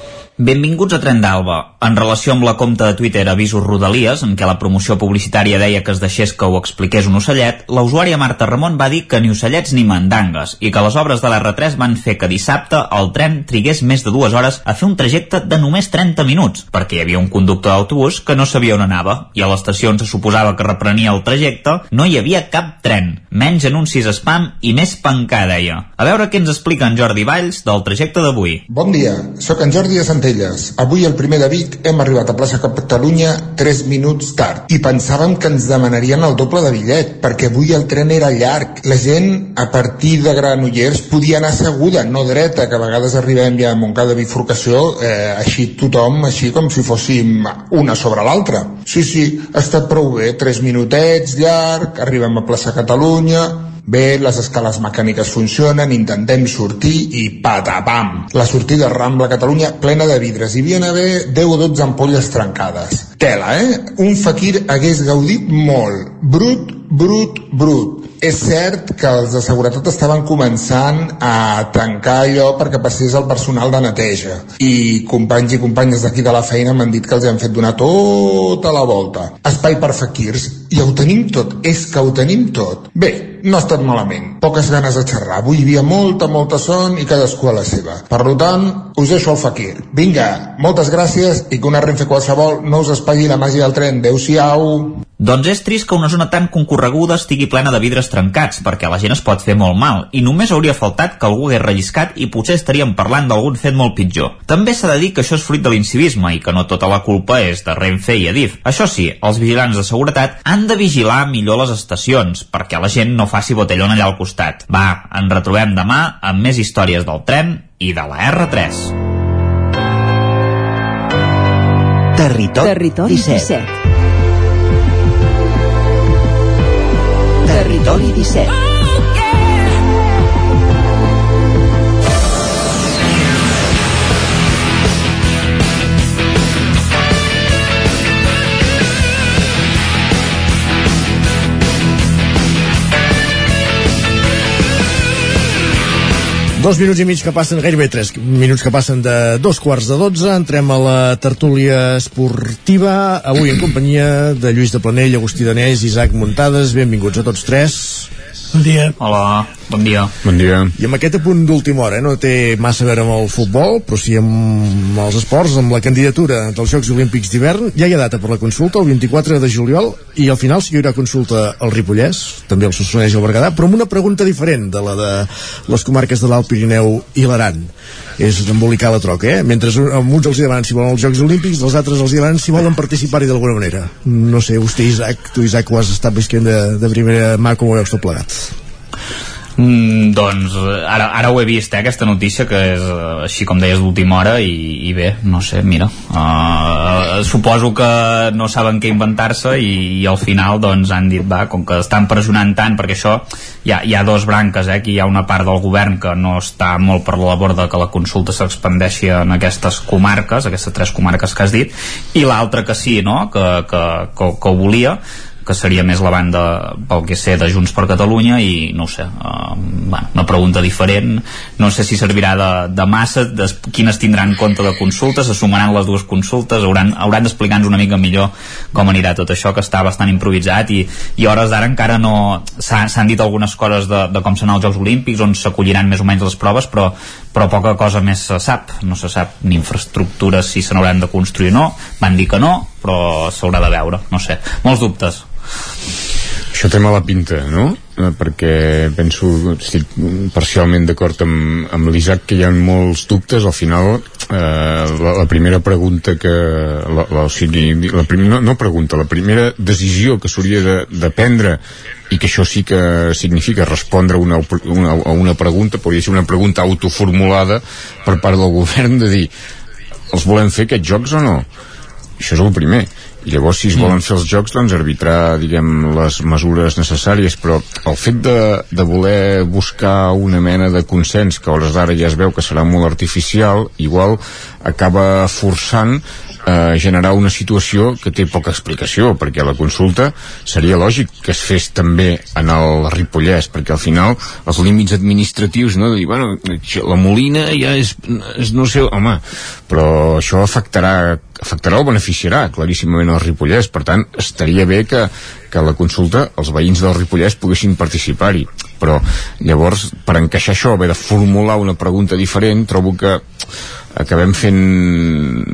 [SPEAKER 9] Benvinguts a Tren d'Alba. En relació amb la compte de Twitter Avisos Rodalies, en què la promoció publicitària deia que es deixés que ho expliqués un ocellet, la usuària Marta Ramon va dir que ni ocellets ni mandangues, i que les obres de l'R3 van fer que dissabte el tren trigués més de dues hores a fer un trajecte de només 30 minuts, perquè hi havia un conductor d'autobús que no sabia on anava, i a l'estació on se suposava que reprenia el trajecte no hi havia cap tren, menys anuncis spam i més pancà, deia. A veure què ens explica en Jordi Valls del trajecte d'avui.
[SPEAKER 44] Bon dia, sóc en Jordi de Centelles. Avui, el primer de Vic, hem arribat a plaça Catalunya 3 minuts tard i pensàvem que ens demanarien el doble de bitllet, perquè avui el tren era llarg. La gent, a partir de Granollers, podia anar asseguda, no dreta, que a vegades arribem ja a Montcada bifurcació, eh, així tothom, així com si fóssim una sobre l'altra. Sí, sí, ha estat prou bé, 3 minutets, llarg, arribem a plaça Catalunya, Bé, les escales mecàniques funcionen, intentem sortir i patapam! La sortida Rambla Catalunya plena de vidres. Hi havia d'haver 10 o 12 ampolles trencades. Tela, eh? Un fakir hagués gaudit molt. Brut, brut, brut. És cert que els de seguretat estaven començant a tancar allò perquè passés el personal de neteja. I companys i companyes d'aquí de la feina m'han dit que els han fet donar tota la volta. Espai per faquirs. I ho tenim tot. És que ho tenim tot. Bé, no ha estat malament. Poques ganes de xerrar. Avui hi havia molta, molta son i cadascú a la seva. Per tant, us deixo el fakir. Vinga, moltes gràcies i que una renfe qualsevol no us espatlli la màgia del tren. Adéu-siau.
[SPEAKER 9] Doncs és trist que una zona tan concorreguda estigui plena de vidres trencats, perquè la gent es pot fer molt mal, i només hauria faltat que algú hagués relliscat i potser estaríem parlant d'algun fet molt pitjor. També s'ha de dir que això és fruit de l'incivisme i que no tota la culpa és de Renfe i Adif. Això sí, els vigilants de seguretat han de vigilar millor les estacions, perquè la gent no faci botellón allà al costat. Va, ens retrobem demà amb més històries del tren i de la R3.
[SPEAKER 15] Territori,
[SPEAKER 45] Territori
[SPEAKER 15] 17.
[SPEAKER 45] 17.
[SPEAKER 15] Territori 17.
[SPEAKER 1] Dos minuts i mig que passen, gairebé tres minuts que passen de dos quarts de dotze. Entrem a la tertúlia esportiva, avui en companyia de Lluís de Planell, Agustí Danés, Isaac Muntades. Benvinguts a tots tres.
[SPEAKER 46] Bon dia.
[SPEAKER 9] Hola, bon dia.
[SPEAKER 47] Bon dia.
[SPEAKER 1] I amb aquest apunt d'última hora, eh? no té massa a veure amb el futbol, però sí amb els esports, amb la candidatura dels Jocs Olímpics d'hivern. Ja hi ha data per la consulta, el 24 de juliol, i al final sí que hi haurà consulta al Ripollès, també el Solsonès i el Berguedà, però amb una pregunta diferent de la de les comarques de l'Alt Pirineu i l'Aran. És embolicar la troca, eh? Mentre a uns els hi demanen si volen els Jocs Olímpics, els altres els hi demanen si volen participar-hi d'alguna manera. No sé, vostè, Isaac, tu, Isaac, ho has estat visquent de, de primera mà, com ho veus tot plegat?
[SPEAKER 9] Mm, doncs ara, ara ho he vist, eh, aquesta notícia que és eh, així com deies d'última hora i, i bé, no sé, mira uh, suposo que no saben què inventar-se i, i al final doncs han dit, va, com que estan pressionant tant perquè això, hi ha, hi ha dos branques eh, aquí hi ha una part del govern que no està molt per la labor de que la consulta s'expandeixi en aquestes comarques, aquestes tres comarques que has dit i l'altra que sí, no? que, que, que, que ho volia que seria més la banda pel que sé de Junts per Catalunya i no sé, uh, bueno, una pregunta diferent. No sé si servirà de, de massa de quines tindran compte de consultes se sumaran les dues consultes hauran, hauran d'explicar-nos una mica millor com anirà tot això que està bastant improvisat i, i hores d'ara encara no s'han dit algunes coses de, de com seran els Jocs Olímpics on s'acolliran més o menys les proves però, però poca cosa més se sap. No se sap ni infraestructures si se n'hauran de construir o no. Van dir que no però s'haurà de veure, no sé, molts dubtes
[SPEAKER 47] això té mala pinta, no? Eh, perquè penso, estic parcialment d'acord amb, amb l'Isaac que hi ha molts dubtes, al final eh, la, la primera pregunta que la, la, o sigui, la prim, no, no pregunta, la primera decisió que s'hauria de, de prendre i que això sí que significa respondre una, una, a una pregunta, podria ser una pregunta autoformulada per part del govern de dir els volem fer aquests jocs o no? Això és el primer llavors si es volen fer els jocs doncs arbitrar diguem les mesures necessàries però el fet de, de voler buscar una mena de consens que a hores d'ara ja es veu que serà molt artificial igual acaba forçant eh, generar una situació que té poca explicació perquè la consulta seria lògic que es fes també en el Ripollès perquè al final els límits administratius no, dir, bueno, la Molina ja és, és no sé, home però això afectarà afectarà o beneficiarà claríssimament el Ripollès. Per tant estaria bé que, que la consulta els veïns del Ripollès poguessin participar-hi. Però llavors per encaixar això haver de formular una pregunta diferent trobo que acabem fent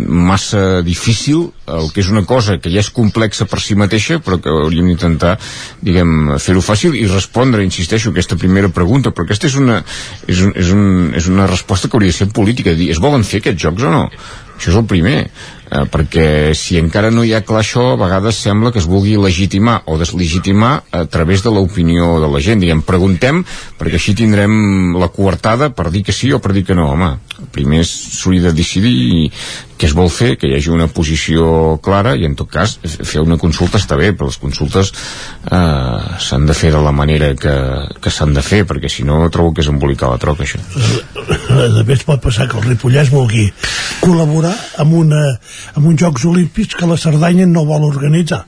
[SPEAKER 47] massa difícil el que és una cosa que ja és complexa per si mateixa però que hauríem d'intentar diguem, fer-ho fàcil i respondre, insisteixo, aquesta primera pregunta. Però aquesta és una, és, un, és, un, és una resposta que hauria de ser política dir, es volen fer aquests jocs o no? Això és el primer eh, perquè si encara no hi ha clar això a vegades sembla que es vulgui legitimar o deslegitimar a través de l'opinió de la gent. Diguem, preguntem perquè així tindrem la coartada per dir que sí o per dir que no. Home, primer s'hauria de decidir què es vol fer, que hi hagi una posició clara i en tot cas fer una consulta està bé, però les consultes eh, s'han de fer de la manera que, que s'han de fer perquè si no trobo que és embolicar la troca això.
[SPEAKER 46] A més pot passar que el Ripollès vulgui col·laborar amb, una, amb uns Jocs Olímpics que la Cerdanya no vol organitzar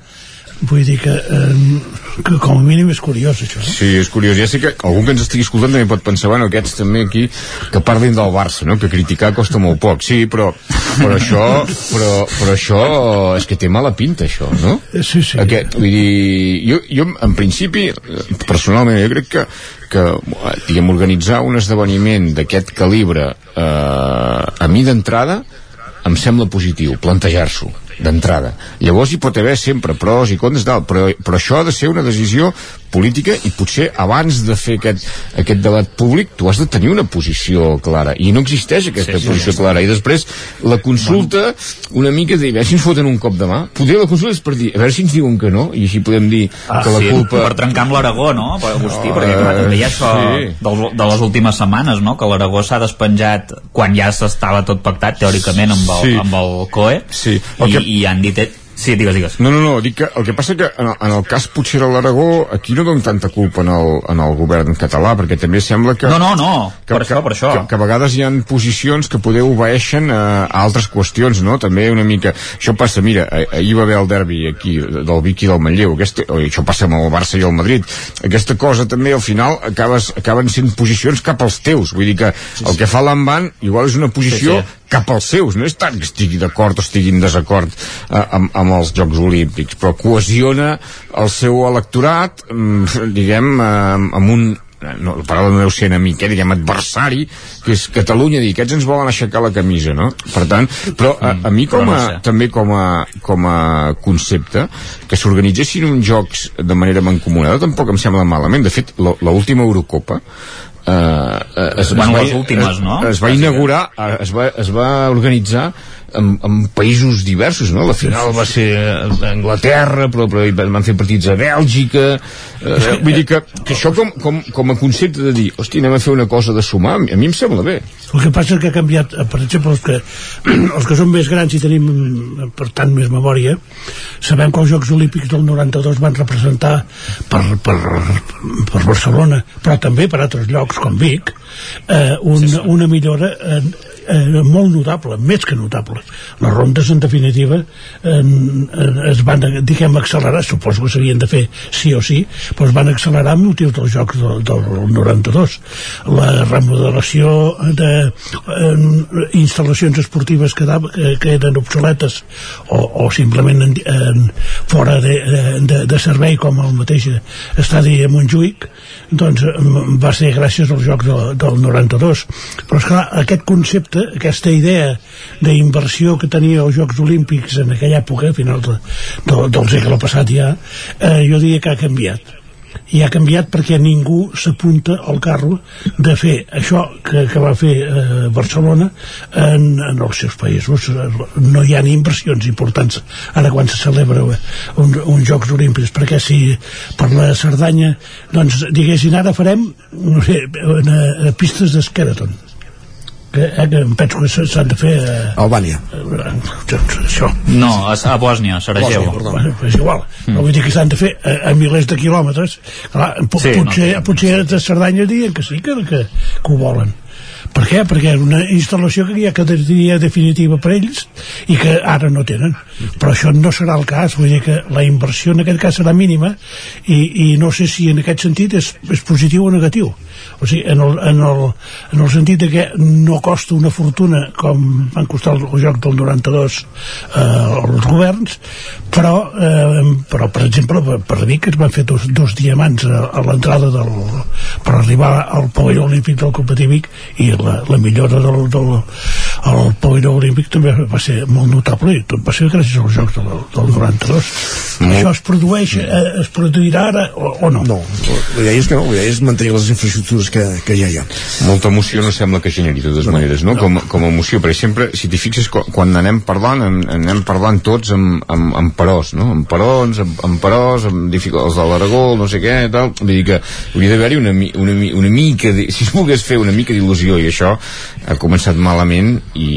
[SPEAKER 46] vull dir que, eh, que com a mínim és curiós això no?
[SPEAKER 47] Sí, és curiós, ja sé que algú que ens estigui escoltant també pot pensar, bueno, aquests també aquí que parlin del Barça, no? que criticar costa molt poc, sí, però, però això però, però això és que té mala pinta això, no?
[SPEAKER 46] Sí, sí
[SPEAKER 47] Aquest, vull dir, jo, jo en principi personalment jo crec que que diguem, organitzar un esdeveniment d'aquest calibre eh, a mi d'entrada em sembla positiu, plantejar-s'ho d'entrada. Llavors hi pot haver sempre pros i contres tal, però, però això ha de ser una decisió política i potser abans de fer aquest, aquest debat públic tu has de tenir una posició clara i no existeix aquesta sí, sí, posició sí. clara i després la consulta una mica de dir, a veure si ens foten un cop de mà poder la consulta és per dir, a veure si ens diuen que no i així podem dir
[SPEAKER 9] ah,
[SPEAKER 47] que la
[SPEAKER 9] sí,
[SPEAKER 47] culpa
[SPEAKER 9] per trencar amb l'Aragó, no? Per Agustí, no, perquè clar, també hi ha això sí. de, de les últimes setmanes, no? Que l'Aragó s'ha despenjat quan ja s'estava tot pactat teòricament amb el,
[SPEAKER 47] Sí.
[SPEAKER 9] amb el COE
[SPEAKER 47] Sí.
[SPEAKER 9] i,
[SPEAKER 47] El que-
[SPEAKER 9] i han dit Sí, digues, digues.
[SPEAKER 47] No, no, no, dic que el que passa que en el, en el cas potser de l'Aragó aquí no dono tanta culpa en el, en el govern català perquè també sembla que...
[SPEAKER 9] No, no, no,
[SPEAKER 47] que,
[SPEAKER 9] per això, per això.
[SPEAKER 47] Que, que a vegades hi ha posicions que poder obeeixen a, a altres qüestions, no? També una mica... Això passa, mira, ah- ahir va haver el derbi aquí del Vic i del Manlleu, aquesta, oi, això passa amb el Barça i el Madrid. Aquesta cosa també al final acabes, acaben sent posicions cap als teus, vull dir que el que fa l'Envan igual és una posició
[SPEAKER 9] Sí, sí.
[SPEAKER 47] Cap als seus, no és tant que estigui d'acord o estigui en desacord eh, amb, amb els Jocs Olímpics, però cohesiona el seu electorat, mm, diguem, eh, amb un no, la paraula no deu ser enemic, eh, diguem adversari, que és Catalunya, dir, aquests ens volen aixecar la camisa, no? Per tant, però a, a mi com
[SPEAKER 9] però no
[SPEAKER 47] a, també com a, com a concepte, que s'organitzessin uns jocs de manera mancomunada tampoc em sembla malament. De fet, l'última Eurocopa eh, eh, es,
[SPEAKER 9] Bueno,
[SPEAKER 47] es va,
[SPEAKER 9] les últimes, no?
[SPEAKER 47] Es, va inaugurar, eh, es va, es va organitzar en, en països diversos, no? La final va ser a Anglaterra, però, però van fer partits a Bèlgica, eh, vull dir que, que això com, com, com a concepte de dir, hosti, anem a fer una cosa de sumar, a mi, em sembla bé.
[SPEAKER 46] El que passa és que ha canviat, eh, per exemple, els que, els que són més grans i tenim, eh, per tant, més memòria, sabem que els Jocs Olímpics del 92 van representar per, per, per Barcelona, però també per altres llocs com Vic, eh, un, sí, sí. una millora eh, eh, molt notable, més que notable. Les rondes, en definitiva, eh, es van, diguem, accelerar, suposo que s'havien de fer sí o sí, però es van accelerar amb motius dels Jocs del, del 92. La remodelació de eh, instal·lacions esportives que, que, que eren obsoletes o, o simplement en, en, fora de, de, de servei com el mateix estadi a Montjuïc doncs va ser gràcies als Jocs del, del 92 però esclar, aquest concepte, aquesta idea d'inversió que tenia els Jocs Olímpics en aquella època, a final de, de, del segle passat ja, eh, jo diria que ha canviat. I ha canviat perquè ningú s'apunta al carro de fer això que, que va fer eh, Barcelona en, en els seus països. No hi ha ni inversions importants ara quan se celebra un, un Jocs Olímpics perquè si per la Cerdanya doncs diguessin ara farem no sé, una, pistes d'esqueleton que, eh, que em penso que s'han de fer eh,
[SPEAKER 1] Albània
[SPEAKER 46] doncs això
[SPEAKER 9] No, a, a Bòsnia, a Sarajevo.
[SPEAKER 1] Bòsnia.
[SPEAKER 46] Bueno, és igual, mm. no vull dir que s'han de fer a, a milers de quilòmetres Clar, po
[SPEAKER 9] Sí,
[SPEAKER 46] potser,
[SPEAKER 9] no.
[SPEAKER 46] no. potser de Cerdanya diuen que sí que, que, que ho volen per què? Perquè és una instal·lació que ja quedaria definitiva per ells i que ara no tenen. Però això no serà el cas, vull dir que la inversió en aquest cas serà mínima i, i no sé si en aquest sentit és, és positiu o negatiu. O sigui, en el, en, el, en el sentit de que no costa una fortuna com van costar el, el joc del 92 eh, els governs, però, eh, però per exemple, per, per Vic es van fer dos, dos diamants a, a l'entrada del, per arribar al pavelló olímpic del de Vic i la, la millora del, del, el pavelló olímpic també va ser molt notable i tot va ser gràcies als Jocs del, del 92
[SPEAKER 1] Mm.
[SPEAKER 46] això es produeix eh, es produirà ara o, o no?
[SPEAKER 1] No, la idea és que no, la idea és mantenir les infraestructures que, que ja hi ha.
[SPEAKER 47] Molta emoció no sembla que generi, de totes maneres, no? Com, com a emoció, perquè sempre, si t'hi fixes, quan, quan anem parlant, en, anem parlant tots amb, amb, amb peròs, no? Amb perons, amb, amb peròs, amb dificultats de l'Aragó, no sé què, tal. Vull dir que hauria d'haver-hi una, una, una mica, de, si es volgués fer una mica d'il·lusió, i això ha començat malament i,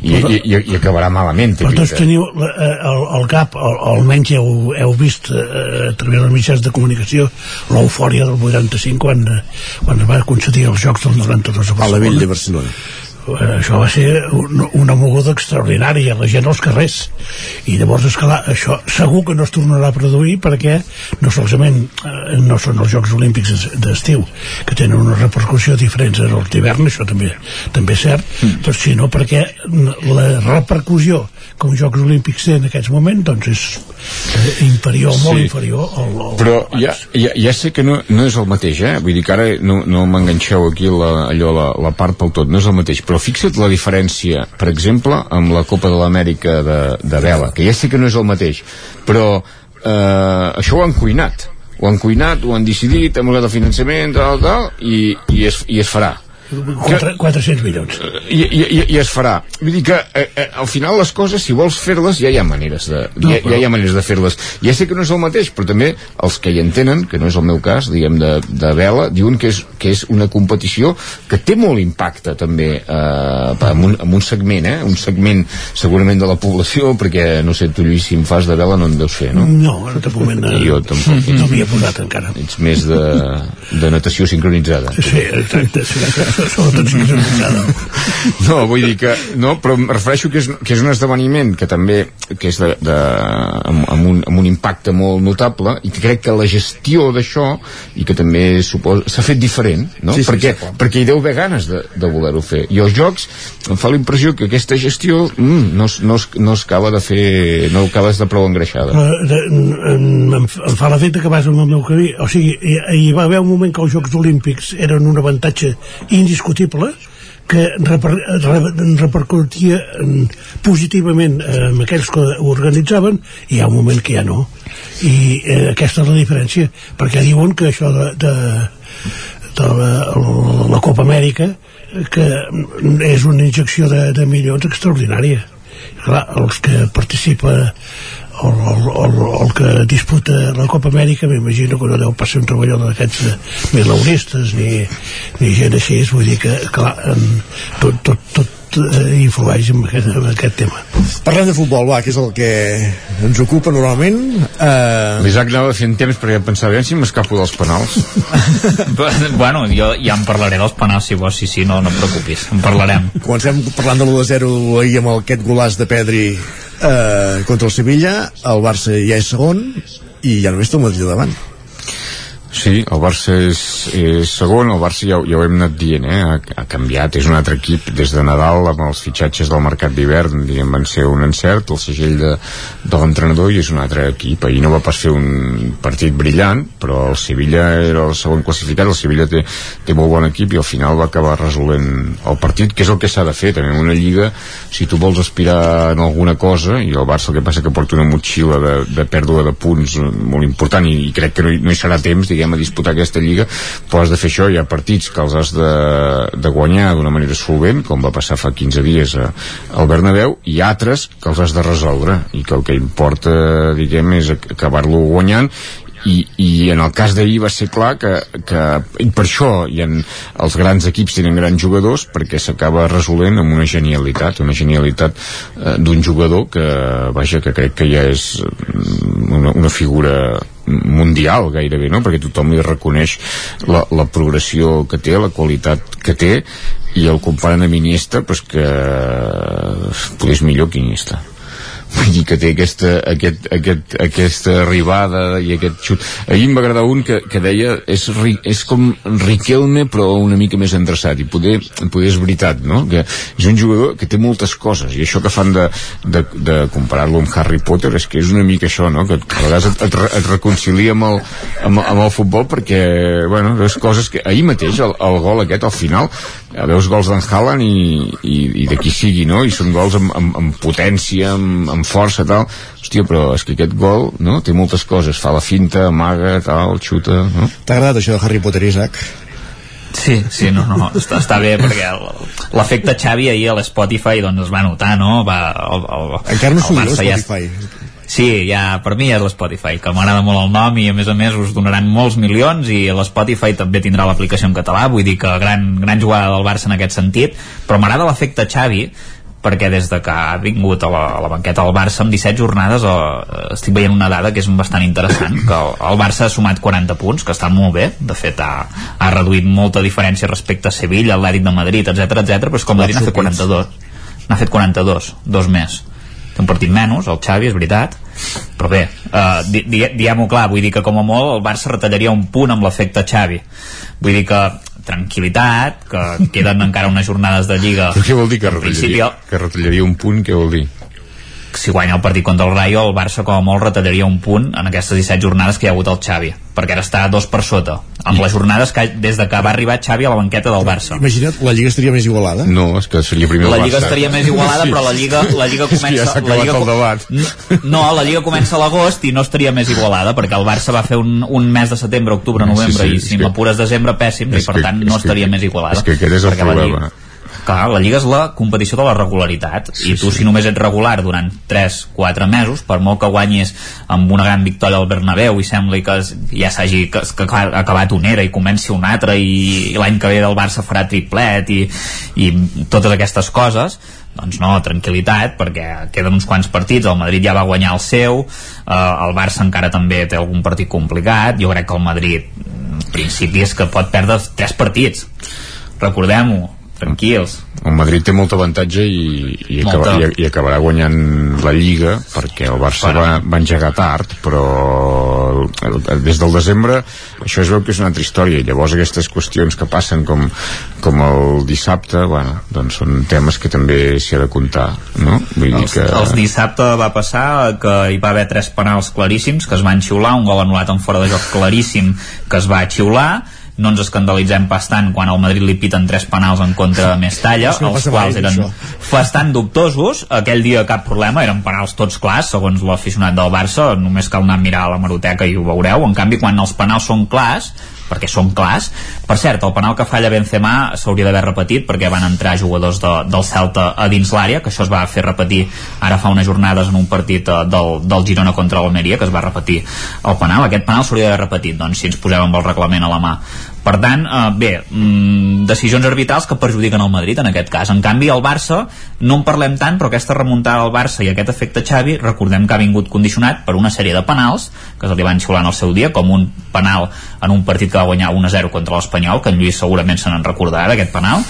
[SPEAKER 47] i, i, i, i acabarà malament.
[SPEAKER 46] Però tots teniu eh, el, el al- almenys heu, heu vist eh, a través dels mitjans de comunicació l'eufòria del 85 quan, eh, quan va concedir els Jocs del 92 a Barcelona.
[SPEAKER 1] A la vell de Barcelona.
[SPEAKER 46] Això va ser un, una moguda extraordinària, la gent als carrers i llavors esclar, això segur que no es tornarà a produir perquè no solament eh, no són els Jocs Olímpics d'es- d'estiu que tenen una repercussió diferent en els d'hivern, això també, també és cert mm. però sinó perquè la repercussió que uns Jocs Olímpics té en aquests moments doncs és eh, inferior, molt
[SPEAKER 47] Sí.
[SPEAKER 46] inferior al, al
[SPEAKER 47] Però ja, ja, ja sé que no, no és el mateix, eh? Vull dir que ara no, no m'enganxeu aquí la, allò, la, la part pel tot, no és el mateix. Però fixa't la diferència, per exemple, amb la Copa de l'Amèrica de, de vela, que ja sé que no és el mateix, però eh, això ho han cuinat. Ho han cuinat, ho han decidit, buscat el finançament, tal, tal, i, i, es, i es farà.
[SPEAKER 46] Quatre- 400 milions.
[SPEAKER 47] I, i, i, i es farà. Vull dir que eh, eh, al final les coses si vols fer-les ja hi ha maneres de, ja, ja hi ha maneres de fer-les. Ja sé que no és el mateix però també els que hi entenen que no és el meu cas diguem de, de vela diuen que és, que és una competició que té molt impacte també eh, amb, un, amb un segment eh, un segment segurament de la població perquè no sé tu Lluís si em fas de vela no en deus fer no?
[SPEAKER 46] no, en aquest moment eh,
[SPEAKER 47] jo tampoc
[SPEAKER 46] no m'hi he posat encara.
[SPEAKER 47] Ets més de, de natació sincronitzada.
[SPEAKER 46] Sí, exacte sí, sobretot sincronitzada
[SPEAKER 47] No, vull dir que... No, però em refereixo que és, que és un esdeveniment que també que és de, de, amb, amb, un, amb un impacte molt notable i que crec que la gestió d'això i que també s'ha fet diferent, no?
[SPEAKER 1] Sí, sí,
[SPEAKER 47] perquè,
[SPEAKER 1] sí,
[SPEAKER 47] perquè hi deu haver ganes de, de voler-ho fer. I els jocs em fa la impressió que aquesta gestió mm, no, no, es, no es acaba de fer... no acabes de prou engreixada.
[SPEAKER 46] Em, em, em fa l'efecte que vas amb el meu camí o sigui, hi, hi va haver un moment que els Jocs Olímpics eren un avantatge indiscutible que reper, re, repercutia en, positivament en aquells que ho organitzaven i hi ha un moment que ja no. I eh, aquesta és la diferència perquè diuen que això de, de, de la, la Copa Amèrica que és una injecció de, de milions extraordinària. Clar, els que participa el, el, el, el que disputa la Copa Amèrica m'imagino que no deu pas ser un treballador d'aquests milauristes ni, ni gent així. Vull dir que clar, en, tot, tot, tot eh, influeix en aquest, en aquest tema
[SPEAKER 1] Parlem de futbol, va, que és el que ens ocupa normalment. Uh...
[SPEAKER 47] L'Isaac anava fent temps perquè pensava, "Aviam si m'escapo dels penals.
[SPEAKER 9] bueno, jo ja en parlaré dels penals si vols, sí, sí, no, no et preocupis, en parlarem.
[SPEAKER 1] Comencem parlant de l'1-0 ahir amb aquest golaç de Pedri eh, contra el Sevilla, el Barça ja és segon i ja només té el Madrid davant.
[SPEAKER 47] Sí, el Barça és, és segon, el Barça ja, ja ho hem anat dient, eh? ha, ha canviat, és un altre equip des de Nadal amb els fitxatges del mercat d'hivern, diguem, van ser un encert, el segell de, de l'entrenador i és un altre equip. Ahir no va pas fer un partit brillant, però el Sevilla era el segon classificat, el Sevilla té, té molt bon equip i al final va acabar resolent el partit, que és el que s'ha de fer també en una lliga, si tu vols aspirar en alguna cosa, i el Barça el que passa que porta una motxilla de, de pèrdua de punts molt important i, i crec que no hi, no hi serà temps, diguem, a disputar aquesta lliga, però has de fer això, hi ha partits que els has de, de guanyar d'una manera solvent, com va passar fa 15 dies a, al Bernabéu, i altres que els has de resoldre, i que el que importa, diguem, és ac- acabar-lo guanyant, i, i en el cas d'ahir va ser clar que, que i per això hi ha, els grans equips tenen grans jugadors perquè s'acaba resolent amb una genialitat una genialitat eh, d'un jugador que vaja que crec que ja és mm, una, una figura mundial gairebé, no? perquè tothom li reconeix la, la progressió que té, la qualitat que té i el comparen amb Iniesta pues que potser és millor que Iniesta vull dir que té aquesta, aquest, aquest, aquesta arribada i aquest xut ahir em va agradar un que, que deia és, ri, és com Riquelme però una mica més endreçat i poder, poder és veritat no? que és un jugador que té moltes coses i això que fan de, de, de comparar-lo amb Harry Potter és que és una mica això no? que a vegades et, et, et reconcilia amb el, amb, amb el futbol perquè bueno, veus coses que ahir mateix el, el gol aquest al final veus gols d'en Haaland i, i, i de qui sigui no? i són gols amb, amb, amb potència amb, amb força tal hòstia però és que aquest gol no? té moltes coses fa la finta, amaga, tal, xuta no?
[SPEAKER 1] T'ha agradat això de Harry Potter, Isaac?
[SPEAKER 9] Sí, sí, no, no, està, està bé perquè l'efecte Xavi ahir a l'Spotify doncs es va notar, no? Va, el, el,
[SPEAKER 1] Encara no s'ho diu,
[SPEAKER 9] Barça ja-
[SPEAKER 1] Spotify.
[SPEAKER 9] Sí, ja, per mi ja és l'Spotify, que m'agrada molt el nom i a més a més us donaran molts milions i l'Spotify també tindrà l'aplicació en català, vull dir que gran, gran jugada del Barça en aquest sentit, però m'agrada l'efecte Xavi perquè des de que ha vingut a la, a la banqueta del Barça amb 17 jornades eh, estic veient una dada que és bastant interessant que el, el Barça ha sumat 40 punts que està molt bé, de fet ha, ha reduït molta diferència respecte a Sevilla, Atlètic de Madrid, etc etc, però és el Madrid n'ha fet 42 n'ha fet 42, dos més té un partit menys, el Xavi, és veritat però bé, uh, di di diguem-ho clar vull dir que com a molt el Barça retallaria un punt amb l'efecte Xavi vull dir que tranquil·litat que queden encara unes jornades de Lliga
[SPEAKER 47] Però què vol dir que retallaria, que retallaria un punt? Què vol dir?
[SPEAKER 9] Si guanya el partit contra el Rayo el Barça com a molt retallaria un punt en aquestes 17 jornades que hi ha hagut el Xavi perquè ara està a dos per sota amb les jornades que des de que va arribar Xavi a la banqueta del Barça
[SPEAKER 1] Imagina't, la Lliga estaria més igualada.
[SPEAKER 47] No, és que seria primer
[SPEAKER 9] la Lliga
[SPEAKER 47] Barça.
[SPEAKER 9] estaria més igualada però la Lliga, la Lliga
[SPEAKER 47] que
[SPEAKER 9] comença
[SPEAKER 47] ja s'ha
[SPEAKER 9] la Lliga,
[SPEAKER 47] el debat.
[SPEAKER 9] no, la Lliga comença a l'agost i no estaria més igualada perquè el Barça va fer un, un mes de setembre, octubre, novembre
[SPEAKER 47] Sí, sí,
[SPEAKER 9] i si
[SPEAKER 47] que-
[SPEAKER 9] m'apures desembre pèssim i per
[SPEAKER 47] que-
[SPEAKER 9] tant no
[SPEAKER 47] que-
[SPEAKER 9] estaria més igualada
[SPEAKER 47] és que aquest és el problema.
[SPEAKER 9] Lliga- Clar, la Lliga és la competició de la regularitat sí, i tu si només ets regular durant 3-4 mesos, per molt que guanyis amb una gran victòria al Bernabéu i sembli que ja s'hagi que, que ha acabat una era i comenci una altra i, i l'any que ve del Barça farà triplet i, i totes aquestes coses doncs no, tranquil·litat perquè queden uns quants partits, el Madrid ja va guanyar el seu eh, el Barça encara també té algun partit complicat, jo crec que el Madrid en principi és que pot perdre tres partits. Recordem-ho, tranquils.
[SPEAKER 47] El Madrid té molt avantatge i, i, acaba, i, i acabarà guanyant la Lliga perquè el Barça va, va engegar tard però el, el, des del desembre això es veu que és una altra història. I llavors aquestes qüestions que passen com, com el dissabte bueno, doncs són temes que també s'hi ha de comptar no? Vull dir
[SPEAKER 9] els,
[SPEAKER 47] que...
[SPEAKER 9] els dissabte va passar que hi va haver tres penals claríssims que es van xiular, un gol anul·lat en fora de joc claríssim que es va xiular no ens escandalitzem pas tant quan al Madrid li piten tres penals en contra de Mestalla
[SPEAKER 1] no
[SPEAKER 9] els quals eren
[SPEAKER 1] això.
[SPEAKER 9] bastant dubtosos aquell dia cap problema, eren penals tots clars segons l'aficionat del Barça, només cal anar a mirar a la maroteca i ho veureu, en canvi quan els penals són clars perquè són clars. Per cert, el penal que falla Benzema s'hauria d'haver repetit perquè van entrar jugadors de, del Celta a dins l'àrea, que això es va fer repetir ara fa unes jornades en un partit eh, del, del Girona contra l'Almeria, que es va repetir el penal. Aquest penal s'hauria d'haver repetit, doncs, si ens posem amb el reglament a la mà. Per tant, eh, bé, mm, decisions arbitrals que perjudiquen el Madrid en aquest cas. En canvi, el Barça, no en parlem tant, però aquesta remuntada al Barça i aquest efecte Xavi, recordem que ha vingut condicionat per una sèrie de penals que se li van xiular en el seu dia, com un penal en un partit que va guanyar 1-0 contra l'Espanyol, que en Lluís segurament se n'en recordarà d'aquest penal,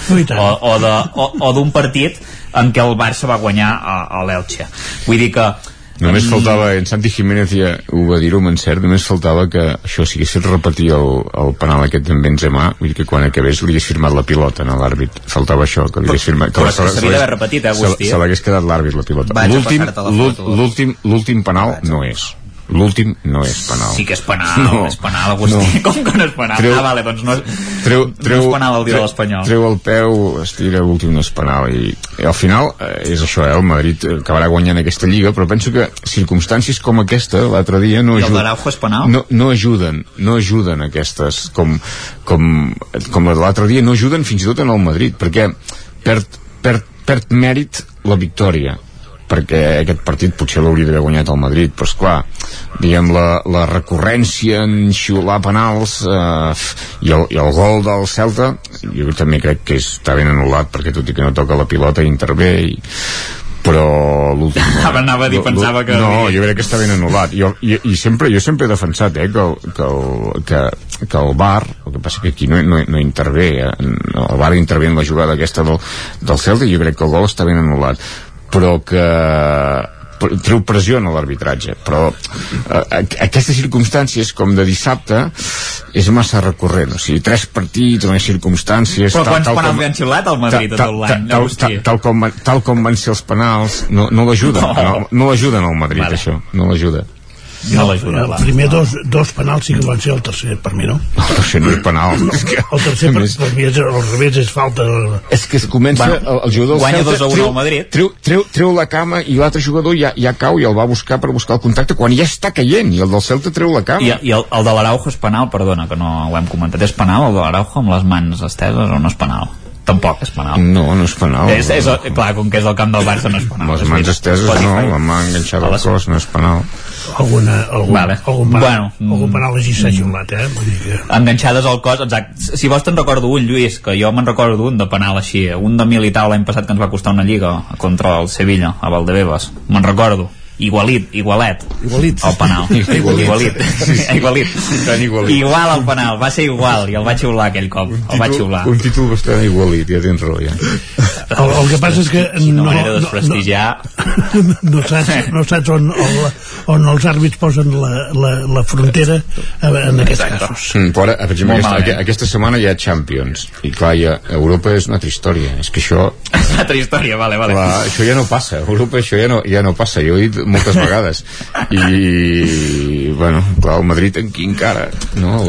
[SPEAKER 9] o- o d'un partit en què el Barça va guanyar a, a l'Elche. Vull dir que
[SPEAKER 47] Només
[SPEAKER 9] Mm.
[SPEAKER 47] faltava, en Santi Jiménez ja ho va dir-ho amb encert, només faltava que això, si haguessis repetir el, el penal aquest d'en Benzema, vull dir que quan acabés li hagués firmat la pilota a l'àrbit. Faltava això, que li hagués firmat...
[SPEAKER 9] però que
[SPEAKER 47] se-
[SPEAKER 9] s'havia d'haver repetit, eh,
[SPEAKER 47] se-
[SPEAKER 9] Agustí?
[SPEAKER 47] Se l'hagués quedat l'àrbit, la pilota. L'últim penal no és. L'últim no és penal.
[SPEAKER 9] Sí que és penal, no, és penal, Agustí.
[SPEAKER 47] no.
[SPEAKER 9] Com que no és penal?
[SPEAKER 47] Treu-
[SPEAKER 9] ah, vale, doncs no és,
[SPEAKER 47] treu, treu,
[SPEAKER 9] no és penal el dia de
[SPEAKER 47] treu-
[SPEAKER 9] l'Espanyol.
[SPEAKER 47] Treu el peu, estira l'últim no és penal i, i al final eh, és això, eh, el Madrid acabarà guanyant aquesta lliga però penso que circumstàncies com aquesta l'altre dia no
[SPEAKER 9] I el
[SPEAKER 47] ajuden
[SPEAKER 9] d'Araujo és penal?
[SPEAKER 47] no, no ajuden, no ajuden aquestes com, com, com la de l'altre dia no ajuden fins i tot en el Madrid perquè perd, perd, perd mèrit la victòria perquè aquest partit potser l'hauria d'haver guanyat el Madrid però esclar, diguem la, la recurrència en xiular penals eh, i, el, i el gol del Celta jo també crec que està ben anul·lat perquè tot i que no toca la pilota intervé i, però l'últim
[SPEAKER 9] Anava a dir, pensava que-
[SPEAKER 47] no, jo crec que està ben anul·lat. Jo, i, i sempre, jo sempre he defensat eh, que, el, que, el, que, que el VAR el que passa que aquí no, no, no intervé eh, no, el VAR intervé en la jugada aquesta del, del Celta i jo crec que el gol està ben anul·lat però que treu pressió a l'arbitratge però eh, aquestes circumstàncies com de dissabte és massa recurrent, o sigui, tres partits unes circumstàncies
[SPEAKER 9] Però quants penals li han xiulat al Madrid tot l'any,
[SPEAKER 47] tal,
[SPEAKER 9] Agustí?
[SPEAKER 47] tal, tal, com, tal com van ser els penals no, no l'ajuden
[SPEAKER 9] No.
[SPEAKER 47] no, no l'ajuden al Madrid
[SPEAKER 46] Vale.
[SPEAKER 47] això, no l'ajuda
[SPEAKER 9] no l'ajuda
[SPEAKER 46] El primer dos, dos penals sí que van ser el tercer, per mi, no?
[SPEAKER 47] el tercer no és penal és que,
[SPEAKER 46] El tercer, per, per mi, és, al revés, és falta...
[SPEAKER 47] és que es comença
[SPEAKER 9] Bueno,
[SPEAKER 47] el, el jugador del
[SPEAKER 9] guanya
[SPEAKER 47] Celta
[SPEAKER 9] 2 a 1
[SPEAKER 47] treu,
[SPEAKER 9] al Madrid.
[SPEAKER 47] treu, treu, treu la cama i l'altre jugador ja, ja cau i el va buscar per buscar el contacte quan ja està caient i el del Celta treu la cama
[SPEAKER 9] I, i el, el de l'Araujo és penal, perdona, que no ho hem comentat. És penal el de l'Araujo amb les mans esteses o no és penal? Tampoc és penal.
[SPEAKER 47] no, no és penal
[SPEAKER 9] És, és, el- clar, com que és el camp del Barça no és penal.
[SPEAKER 47] les
[SPEAKER 9] és
[SPEAKER 47] mans esteses no, la mà enganxada al cos no és penal
[SPEAKER 46] Alguna, algun,
[SPEAKER 9] Vale.
[SPEAKER 46] algun penal,
[SPEAKER 9] Bueno, mm.
[SPEAKER 46] algun penal així s'ha xiulat, eh? Vull dir que...
[SPEAKER 9] enganxades al cos, exacte. Si vols te'n recordo un, Lluís, que jo me'n recordo un de penal així, un de militar l'any passat que ens va costar una lliga contra el Sevilla, a Valdebebas. Me'n recordo. Igualit, igualet.
[SPEAKER 1] Igualit.
[SPEAKER 9] El penal.
[SPEAKER 47] Igualit.
[SPEAKER 9] Igualit. igualit.
[SPEAKER 47] Tan igualit.
[SPEAKER 9] Igual al penal, va ser igual, i el va xiular aquell cop. El va xiular.
[SPEAKER 47] un títol bastant igualit, ja tens raó ja.
[SPEAKER 46] El, el que passa és que
[SPEAKER 9] Quina
[SPEAKER 46] no,
[SPEAKER 9] manera de
[SPEAKER 46] no,
[SPEAKER 9] desprestigiar.
[SPEAKER 46] no, no, saps, no saps on, on, on els àrbits posen la, la, la frontera eh, en aquests casos.
[SPEAKER 47] Mm, però ara, per exemple, aquesta,
[SPEAKER 9] malament.
[SPEAKER 47] aqu- aquesta setmana hi ha Champions i clar, ja, Europa és una altra història és que això,
[SPEAKER 9] És una altra història, vale, vale.
[SPEAKER 47] clar, això ja no passa Europa això ja no, ja no passa, jo he dit moltes vegades i bueno, clar, el Madrid aquí encara no?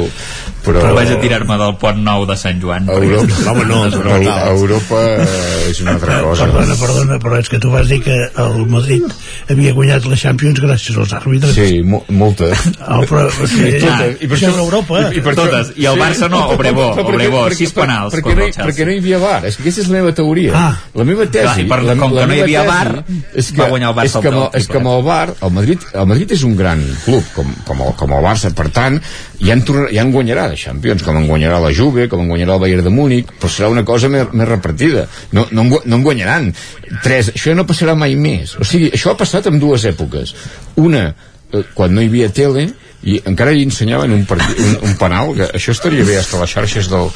[SPEAKER 47] Però,
[SPEAKER 9] Però vaig a tirar-me del pont nou de Sant Joan.
[SPEAKER 47] Europa,
[SPEAKER 1] Home, no,
[SPEAKER 47] però. Europa eh, és una altra cosa
[SPEAKER 46] Perdona, perdona, però és que tu vas dir que el Madrid havia guanyat la Champions gràcies als àrbitres.
[SPEAKER 47] sí, mo molta
[SPEAKER 46] Oh, però, o sigui,
[SPEAKER 47] I totes. I per
[SPEAKER 46] això
[SPEAKER 47] això-
[SPEAKER 46] és Europa.
[SPEAKER 47] i, i per
[SPEAKER 9] Totes. I el Barça no, Obrevó,
[SPEAKER 47] però perquè-
[SPEAKER 9] Obrevó,
[SPEAKER 47] perquè-
[SPEAKER 9] sis penals
[SPEAKER 47] perquè, no, perquè no hi havia VAR és que aquesta és la meva teoria
[SPEAKER 46] Ah.
[SPEAKER 47] la meva tesi
[SPEAKER 9] Clar, per-
[SPEAKER 47] la,
[SPEAKER 9] com que
[SPEAKER 47] la
[SPEAKER 9] no hi havia VAR,
[SPEAKER 47] és que,
[SPEAKER 9] va guanyar el Barça
[SPEAKER 47] és que, amb, el- és que amb el VAR el Madrid, el Madrid és un gran club com, com, el, com el Barça per tant ja en, tornar, ja en guanyarà de Champions com en guanyarà la Juve, com en guanyarà el Bayern de Múnich però serà una cosa més, més repartida. No, no, en, no en guanyaran. Tres, això no passarà mai més. O sigui, això ha passat en dues èpoques. Una, eh, quan no hi havia tele i encara hi ensenyaven un, partit, un, un penal que això estaria bé hasta les xarxes del,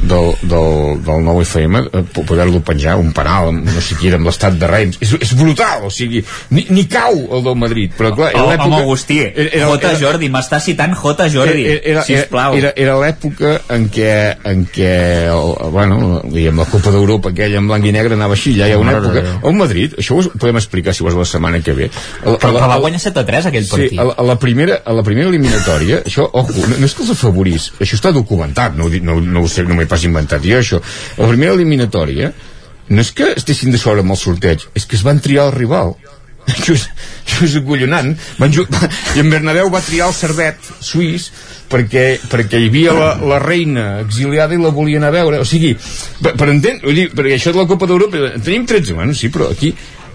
[SPEAKER 47] del, del, del nou FM eh, po- poder-lo penjar, un penal no sé qui era, amb l'estat de Reims és, és brutal, o sigui, ni, ni cau el del Madrid però clar, era
[SPEAKER 9] Oh,
[SPEAKER 47] l'època
[SPEAKER 9] home, Agustí,
[SPEAKER 47] era-
[SPEAKER 9] J.
[SPEAKER 47] era-
[SPEAKER 9] Jordi, m'està citant J. Jordi,
[SPEAKER 47] era, era,
[SPEAKER 9] sisplau.
[SPEAKER 47] era, era l'època en què, en què el, bueno, diguem, la Copa d'Europa aquella en blanc i negre anava així, ja hi ha una època el Madrid, això ho podem explicar si vols la setmana que ve el,
[SPEAKER 9] Però, però va
[SPEAKER 47] el-
[SPEAKER 9] guanyar 7 a 3 aquell
[SPEAKER 47] Sí,
[SPEAKER 9] partit.
[SPEAKER 47] a la, a la primera, a la primera eliminatòria, això, ojo, no, no és que els afavorís, això està documentat, no, no, no ho sé, no m'he pas inventat jo, això. La primera eliminatòria, no és que estessin de sobre amb el sorteig, és que es van triar el rival. Això és, això és acollonant. Van I en Bernabéu va triar el Servet suís perquè, perquè hi havia la, la reina exiliada i la volien anar a veure. O sigui, per, per entendre, vull dir, perquè això de la Copa d'Europa, en tenim 13, bueno, sí, però aquí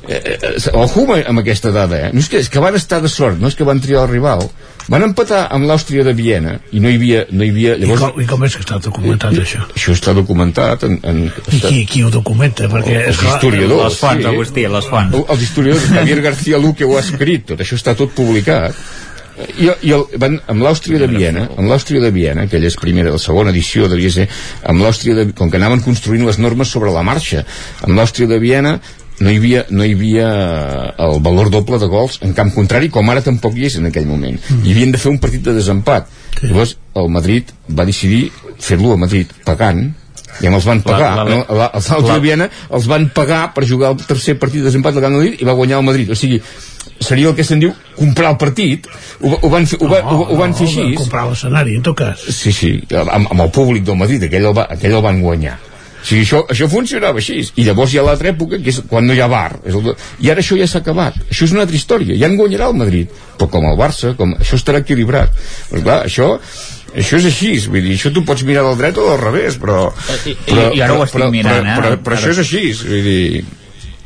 [SPEAKER 47] eh, eh, ojo amb, amb aquesta dada, eh? No és que, és que van estar de sort, no és que van triar el rival. Van empatar amb l'Àustria de Viena i no hi havia... No hi havia
[SPEAKER 46] I,
[SPEAKER 47] llavors,
[SPEAKER 46] com, I com és que està documentat, això?
[SPEAKER 47] això està documentat en... en
[SPEAKER 46] I qui, qui ho documenta? Perquè,
[SPEAKER 47] els
[SPEAKER 46] esclar,
[SPEAKER 47] historiadors.
[SPEAKER 9] Les fonts, Agustí, les fonts.
[SPEAKER 47] Els historiadors, Javier García Luque ho ha escrit, tot això està tot publicat. I, i el, van, amb l'Àustria de Viena, amb l'Àustria de Viena, aquella és primera, la segona edició devia ser, amb l'Àustria de, com que anaven construint les normes sobre la marxa, amb l'Àustria de Viena no hi, havia, no hi havia el valor doble de gols en camp contrari, com ara tampoc hi és en aquell moment. I havien de fer un partit de desempat. Llavors, el Madrid va decidir fer-lo a Madrid pagant i els van pagar
[SPEAKER 9] La- la-
[SPEAKER 47] no? La, els altres de Viena els van pagar per jugar el tercer partit de desempat del Real Madrid i va guanyar el Madrid o sigui, seria el que se'n diu comprar el partit ho, ho, van, fer, ho, va, ho, ho van fer així
[SPEAKER 46] comprar l'escenari, en tot cas.
[SPEAKER 47] sí, sí, amb, amb el públic del Madrid aquell el, va, aquell el van guanyar o sigui, això, això funcionava així. I llavors hi ha l'altra època que és quan no hi ha bar és el, i ara això ja s'ha acabat. Això és una altra història, ja en guanyarà el Madrid. Però com el Barça, com, això estarà equilibrat. Però clar, això això és així, vull dir, això tu pots mirar del dret o del revés, però...
[SPEAKER 9] I- i-
[SPEAKER 47] però
[SPEAKER 9] i ara ho estic
[SPEAKER 47] però,
[SPEAKER 9] mirant,
[SPEAKER 47] però,
[SPEAKER 9] eh?
[SPEAKER 47] Però, però, això és així, vull dir...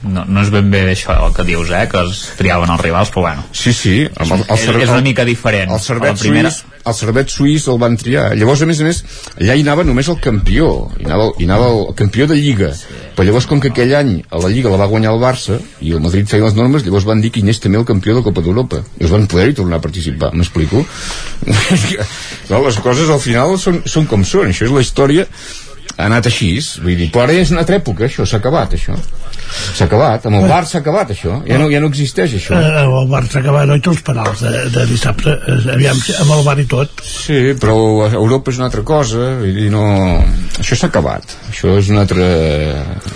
[SPEAKER 9] No, no és ben bé això el que dius, eh? Que es triaven els rivals, però bueno.
[SPEAKER 47] Sí, sí, amb el, el,
[SPEAKER 9] És- és una mica diferent.
[SPEAKER 47] El servet,
[SPEAKER 9] primera-
[SPEAKER 47] suís, el servet suís el van triar. Llavors, a més a més, allà hi anava només el campió, hi anava, hi anava el campió de Lliga. Però llavors, com que aquell any a la Lliga la va guanyar el Barça i el Madrid feia les normes, llavors van dir que hi anés també el campió de Copa d'Europa. I els van poder-hi tornar a participar, m'explico? no, les coses al final són, són com són, això és la història ha anat així, vull dir, però ara és una altra època, això, s'ha acabat, això. S'ha acabat, amb el Bar s'ha acabat, això. Ja no, ja no existeix, això.
[SPEAKER 46] Eh, el Bar s'ha acabat, no? I els penals de, de dissabte, eh, aviam, amb el Bar i tot.
[SPEAKER 47] Sí, però Europa és una altra cosa, vull dir, no... Això s'ha acabat. Això és un altre...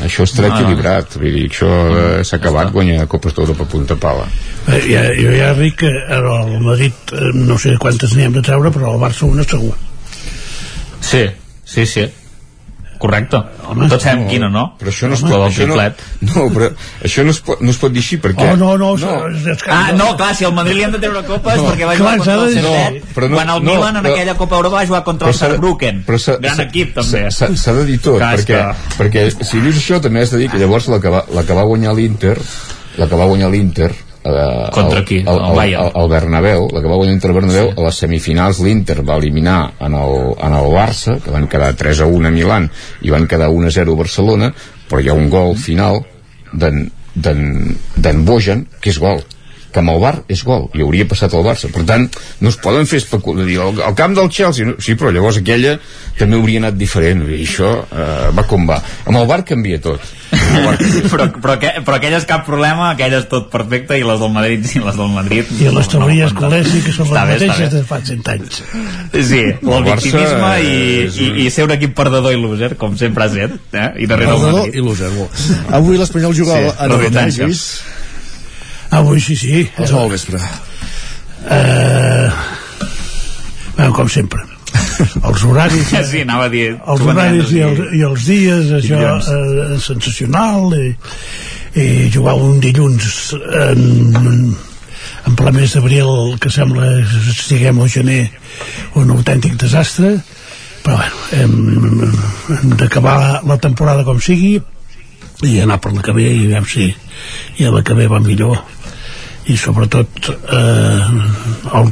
[SPEAKER 47] Això estarà
[SPEAKER 9] Ah.
[SPEAKER 47] equilibrat, vull dir, això eh, s'ha acabat, guanya Copes d'Europa a punta pala.
[SPEAKER 46] Eh, ja, jo ja dic que el Madrid, eh, no sé quantes n'hi hem de treure, però el Barça una segur.
[SPEAKER 9] Sí, sí, sí. Correcte.
[SPEAKER 46] Home,
[SPEAKER 9] Tots sabem
[SPEAKER 47] no,
[SPEAKER 9] quina, no?
[SPEAKER 47] Però això no es pot,
[SPEAKER 9] del
[SPEAKER 47] això no, no, però això no es pot, no es pot dir així perquè...
[SPEAKER 46] Oh, no, no, és que...
[SPEAKER 9] Ah, no, clar, si al Madrid li hem de treure copes
[SPEAKER 47] No.
[SPEAKER 9] perquè va
[SPEAKER 46] Clar,
[SPEAKER 9] jugar
[SPEAKER 46] s'ha
[SPEAKER 9] contra el Servet,
[SPEAKER 47] No, però no-
[SPEAKER 9] quan el
[SPEAKER 47] no,
[SPEAKER 9] Milan en
[SPEAKER 47] però-
[SPEAKER 9] aquella Copa Europa va jugar contra el Saarbrücken. Gran equip, també.
[SPEAKER 47] s'ha de dir tot
[SPEAKER 9] Clar,
[SPEAKER 47] perquè, perquè si dius això també has de dir que llavors la que va, la que va guanyar l'Inter la que va guanyar l'Inter eh,
[SPEAKER 9] Contra
[SPEAKER 47] el,
[SPEAKER 9] qui?
[SPEAKER 47] El,
[SPEAKER 9] El
[SPEAKER 47] el, el, el Bernabéu, la que va guanyar l'Inter Bernabéu, a les semifinals l'Inter va eliminar en el, en el Barça, que van quedar 3 a 1 a Milan i van quedar 1 a 0 a Barcelona, però hi ha un gol final d'en d'en Bojan, que és gol que amb el Bar és gol, i hauria passat al Barça per tant, no es poden fer especulacions el, el camp del Chelsea, no? sí, però llavors aquella també hauria anat diferent i això eh, va com va, amb el Bar canvia tot
[SPEAKER 9] però, però, que, però aquella és cap problema, aquella és tot perfecte i les del Madrid sí, les del Madrid
[SPEAKER 46] I les teories no, col·legi, que són les
[SPEAKER 9] bé,
[SPEAKER 46] mateixes
[SPEAKER 9] bé.
[SPEAKER 46] de fa 100 anys.
[SPEAKER 9] Sí, el
[SPEAKER 47] El Barça
[SPEAKER 9] victimisme i,
[SPEAKER 47] és
[SPEAKER 9] i, i ser un equip perdedor i loser, com sempre ha set, eh? i darrere el
[SPEAKER 1] Perdedor
[SPEAKER 9] Madrid.
[SPEAKER 1] i loser. Avui l'Espanyol juga
[SPEAKER 9] Sí,
[SPEAKER 1] a Anoeta,
[SPEAKER 9] redundància.
[SPEAKER 46] Avui sí, sí.
[SPEAKER 1] les 9 del vespre.
[SPEAKER 46] Eh, bueno, com sempre. Els horaris...
[SPEAKER 9] Sí, anava a dir...
[SPEAKER 46] els horaris i, els, i els dies, això eh, sensacional i, i jugar un dilluns en, en ple mes d'abril que sembla que estiguem al gener un autèntic desastre però bueno hem, hem d'acabar la temporada com sigui i anar per la que ve i veure si i a la que ve va millor i sobretot eh, el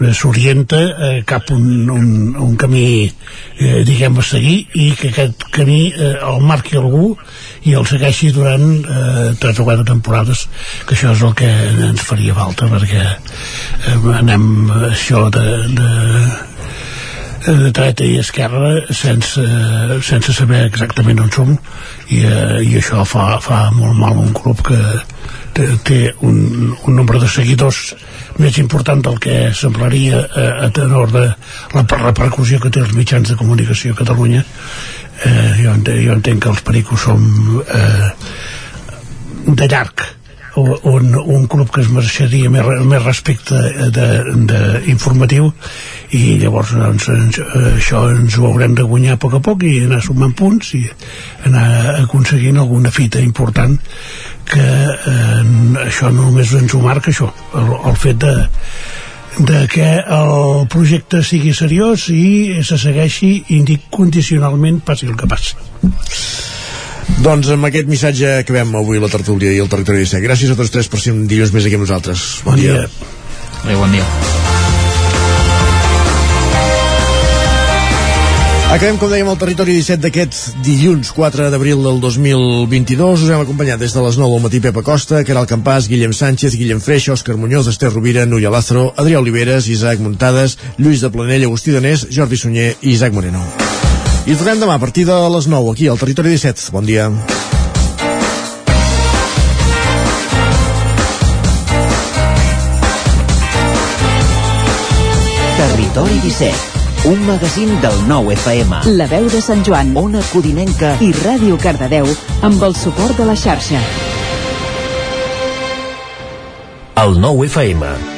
[SPEAKER 46] eh, s'orienta eh, cap un, un, un camí eh, diguem a seguir i que aquest camí eh, el marqui algú i el segueixi durant eh, tres o quatre temporades que això és el que ens faria falta perquè eh, anem això de, de de dreta i esquerra sense, sense saber exactament on som i, eh, i això fa, fa molt mal un grup que té, té un, un nombre de seguidors més important del que semblaria eh, a tenor de la repercussió que té els mitjans de comunicació a Catalunya. Eh, jo, entenc, jo entenc que els pericos som eh, de llarg un, un club que es mereixeria més, més respecte de, de informatiu i llavors doncs, ens, això ens ho haurem de guanyar a poc a poc i anar sumant punts i anar aconseguint alguna fita important que eh, això només ens ho marca això el, el fet de de que el projecte sigui seriós i se segueixi incondicionalment passi el que passi
[SPEAKER 1] Doncs amb aquest missatge acabem avui la tertúlia i el territori 17. Gràcies a tots tres per ser un dilluns més aquí amb nosaltres. Bon, dia.
[SPEAKER 9] Adéu, bon dia.
[SPEAKER 1] Acabem, com dèiem, el territori 17 d'aquest dilluns 4 d'abril del 2022. Us hem acompanyat des de les 9 del matí Pepa Costa, Caral Campàs, Guillem Sánchez, Guillem Freixa, Òscar Muñoz, Esther Rovira, Núria Lázaro, Adrià Oliveres, Isaac Muntades, Lluís de Planell, Agustí Danés, Jordi Sunyer i Isaac Moreno. I tornem demà a partir de les 9 aquí al territori 17. Bon dia.
[SPEAKER 48] Territori 17, un magazín del nou FM.
[SPEAKER 15] La veu de Sant Joan,
[SPEAKER 48] Ona Codinenca
[SPEAKER 15] i Ràdio Cardedeu amb el suport de la xarxa.
[SPEAKER 48] el nou FM.